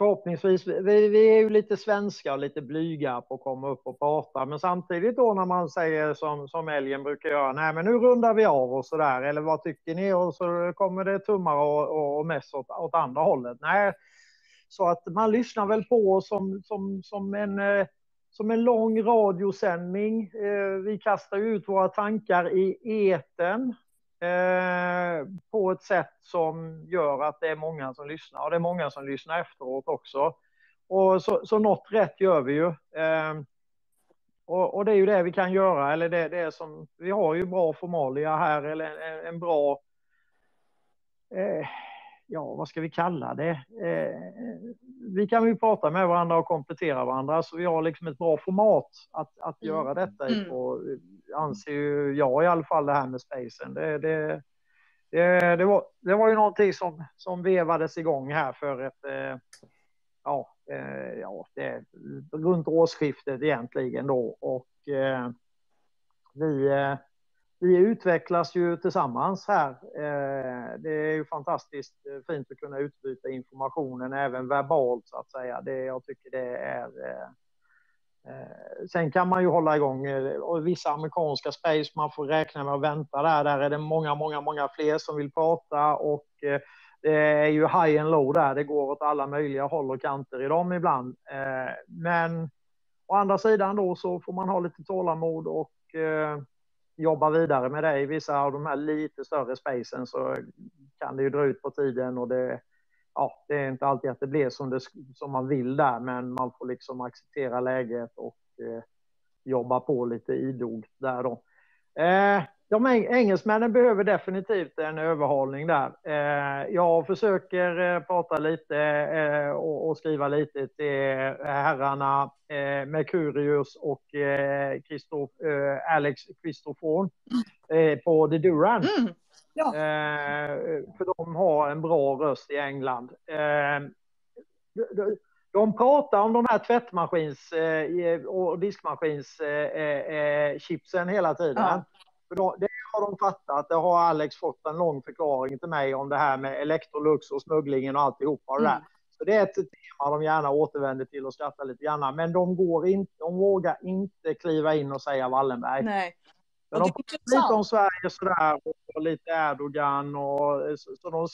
Förhoppningsvis, vi, vi är ju lite svenska och lite blyga på att komma upp och prata. Men samtidigt då när man säger som, som Älgen brukar göra, nej men nu rundar vi av och sådär. Eller vad tycker ni? Och så kommer det tummar och, och mess åt, åt andra hållet. Nej, så att man lyssnar väl på som, som, som en eh, som en lång radiosändning. Eh, vi kastar ut våra tankar i eten eh, på ett sätt som gör att det är många som lyssnar och det är många som lyssnar efteråt också. Och så, så något rätt gör vi ju. Eh, Och, och, det är ju det vi kan göra, eller det, det är som, vi har ju bra formalia här, eller en, en bra, eh, ja vad ska vi kalla det? Eh, vi kan ju prata med varandra och komplettera varandra, så vi har liksom ett bra format att, att mm. göra detta i. Och anser ju jag i alla fall det här med spacen. Det, det, det, det, var, det var ju någonting som, som vevades igång här för ett, eh, ja, eh, ja det, runt årsskiftet egentligen då. Och eh, vi, eh, vi utvecklas ju tillsammans här. Eh, det är ju fantastiskt eh, fint att kunna utbyta informationen även verbalt så att säga. Det, jag tycker det är eh, sen kan man ju hålla igång och vissa amerikanska space, man får räkna med att vänta där. Där är det många, många, många fler som vill prata och det är ju high and low där. Det går åt alla möjliga håll och kanter i dem ibland. Men å andra sidan då så får man ha lite tålamod och jobba vidare med det. I vissa av de här lite större spacen så kan det ju dra ut på tiden och det ja, det är inte alltid att det blir som, det, som man vill där, men man får liksom acceptera läget och eh, jobba på lite idogt där då. Eh, de engelsmännen behöver definitivt en överhållning där. Eh, jag försöker eh, prata lite eh, och, och, skriva lite till herrarna eh, eh, Mercurius och eh, Christoph, Alex Christophon på The Duran. Mm. Ja. Eh, för de har en bra röst i England. Eh, de, de pratar om de här tvättmaskins eh, och diskmaskinschipsen eh, hela tiden. Ja. För då, det har de fattat. Det har Alex fått en lång förklaring till mig om det här med Electrolux och smugglingen och alltihopa. Mm. Där. Så det är ett tema de gärna återvänder till och skrattar lite grann. Men de, går in, de vågar inte kliva in och säga Wallenberg. Nej. Men de pratar lite om Sverige sådär och lite Erdogan och så, så de...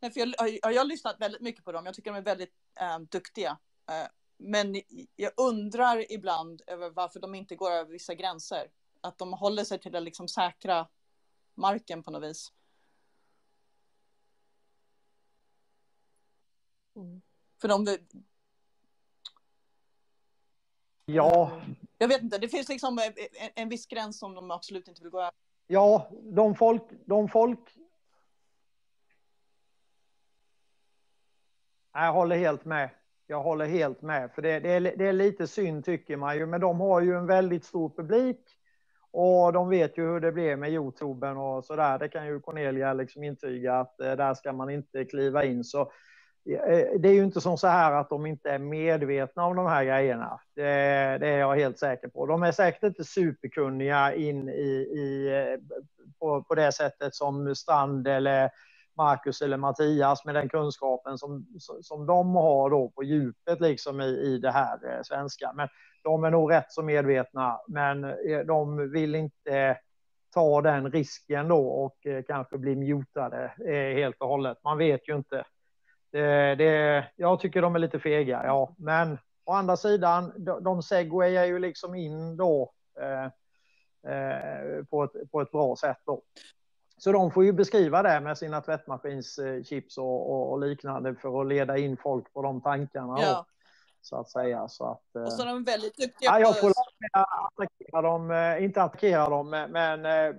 Nej, för jag, jag, jag har lyssnat väldigt mycket på dem. Jag tycker de är väldigt äh, duktiga. Äh, men jag undrar ibland över varför de inte går över vissa gränser. Att de håller sig till att liksom säkra marken på något vis. Mm. För de, Ja. Jag vet inte, det finns liksom en, en viss gräns som de absolut inte vill gå över. Ja, de folk, de folk... Jag håller helt med. Jag håller helt med, för det, det, är, det är lite synd tycker man ju, men de har ju en väldigt stor publik och de vet ju hur det blir med Youtuben och så där. Det kan ju Cornelia liksom intyga att eh, där ska man inte kliva in. Så Eh, Eh, det är ju inte som så här att de inte är medvetna om de här grejerna. Det, det är jag helt säker på. De är säkert inte superkunniga in i, i eh, på, på det sättet som Strand eller Marcus eller Mattias med den kunskapen som, som de har då på djupet liksom i, i det här eh, svenska. Men de är nog rätt så medvetna, men de vill inte ta den risken då och kanske bli mutade helt och hållet. Man vet ju inte det, det, jag tycker de är lite fega, ja. Men å andra sidan, de, de segwayar ju liksom in då eh, eh, på, ett, på ett bra sätt då. Så de får ju beskriva det med sina tvättmaskinschips och, och, och, liknande för att leda in folk på de tankarna. Ja. Då, så att säga. Så att, eh, och så är de väldigt duktiga ja, Jag får attackera dem, eh, inte attackera dem, men eh,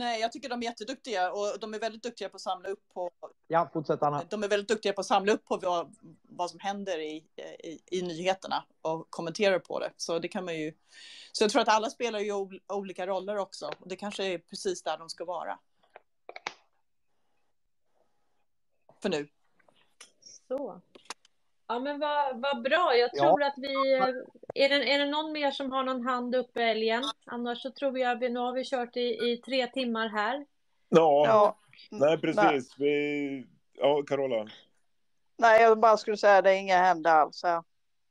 Nej, jag tycker de är jätteduktiga och de är väldigt duktiga på att samla upp på... Ja, fortsätt Anna. De är väldigt duktiga på att samla upp på vad, vad som händer i, i, i nyheterna och kommentera på det. Så det kan man ju... Så jag tror att alla spelar ju olika roller också och det kanske är precis där de ska vara. För nu. Så. Ja men vad, vad bra. Jag tror ja. att vi... Är det, är det någon mer som har någon hand uppe älgen? Annars så tror jag att nu har vi kört i, i tre timmar här. Ja, ja. nej precis. Nej. Vi... Ja, Carola. Nej, jag bara skulle säga att det är inga händer alls här.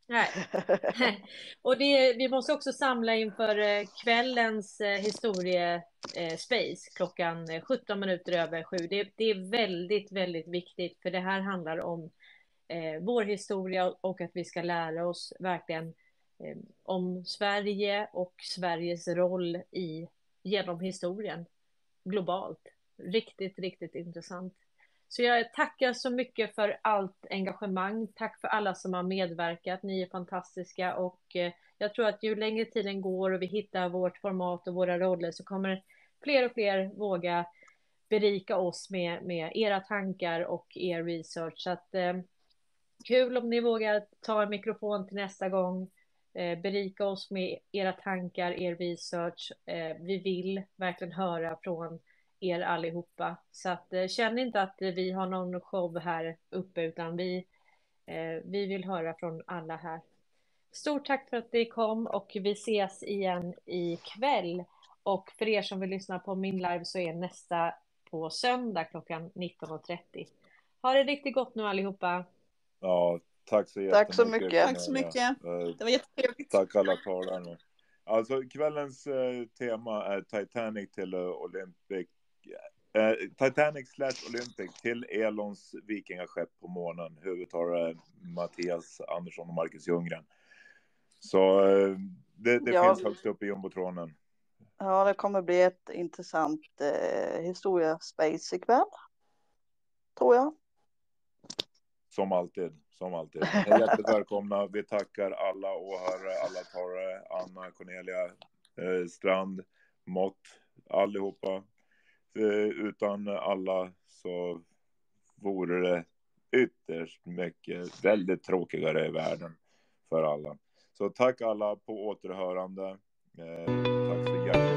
Nej. (laughs) Och det, vi måste också samla inför eh, kvällens eh, historiespace eh, klockan 17 minuter över sju. Det, det är väldigt, väldigt viktigt för det här handlar om eh, vår historia och att vi ska lära oss verkligen eh, om Sverige och Sveriges roll i, genom historien globalt. Riktigt, riktigt intressant. Så jag tackar så mycket för allt engagemang. Tack för alla som har medverkat. Ni är fantastiska och eh, jag tror att ju längre tiden går och vi hittar vårt format och våra roller så kommer fler och fler våga berika oss med, med era tankar och er research. Så att, eh, kul om ni vågar ta en mikrofon till nästa gång. Eh, berika oss med era tankar, er research. Eh, vi vill verkligen höra från er allihopa. Så att, eh, känn inte att vi har någon show här uppe utan vi, eh, vi vill höra från alla här. Stort tack för att ni kom och vi ses igen ikväll. Och för er som vill lyssna på min live så är nästa på söndag klockan 19.30. Ha det riktigt gott nu allihopa. Ja, tack så jättemycket. Tack så mycket. Tack så mycket. Det var jättetrevligt. Tack alla talarna. Alltså kvällens eh, tema är Titanic till uh, Olympic. Eh, Titanic slash Olympic till Elons vikingaskepp på månen. Huvudtalare Mattias Andersson och Marcus Ljunggren. Så eh, det, det Ja. finns högst upp i jumbotronen. Ja, det kommer bli ett intressant eh, historia space ikväll. Tror jag. Som alltid, som alltid. Ni är jättevälkomna. Vi tackar alla åhörare, alla talare, Anna, Cornelia, eh, Strand, Mott, allihopa. Eh, utan alla så vore det ytterst mycket, väldigt tråkigare i världen för alla. Så tack alla på återhörande. Eh, tack så hjärtligt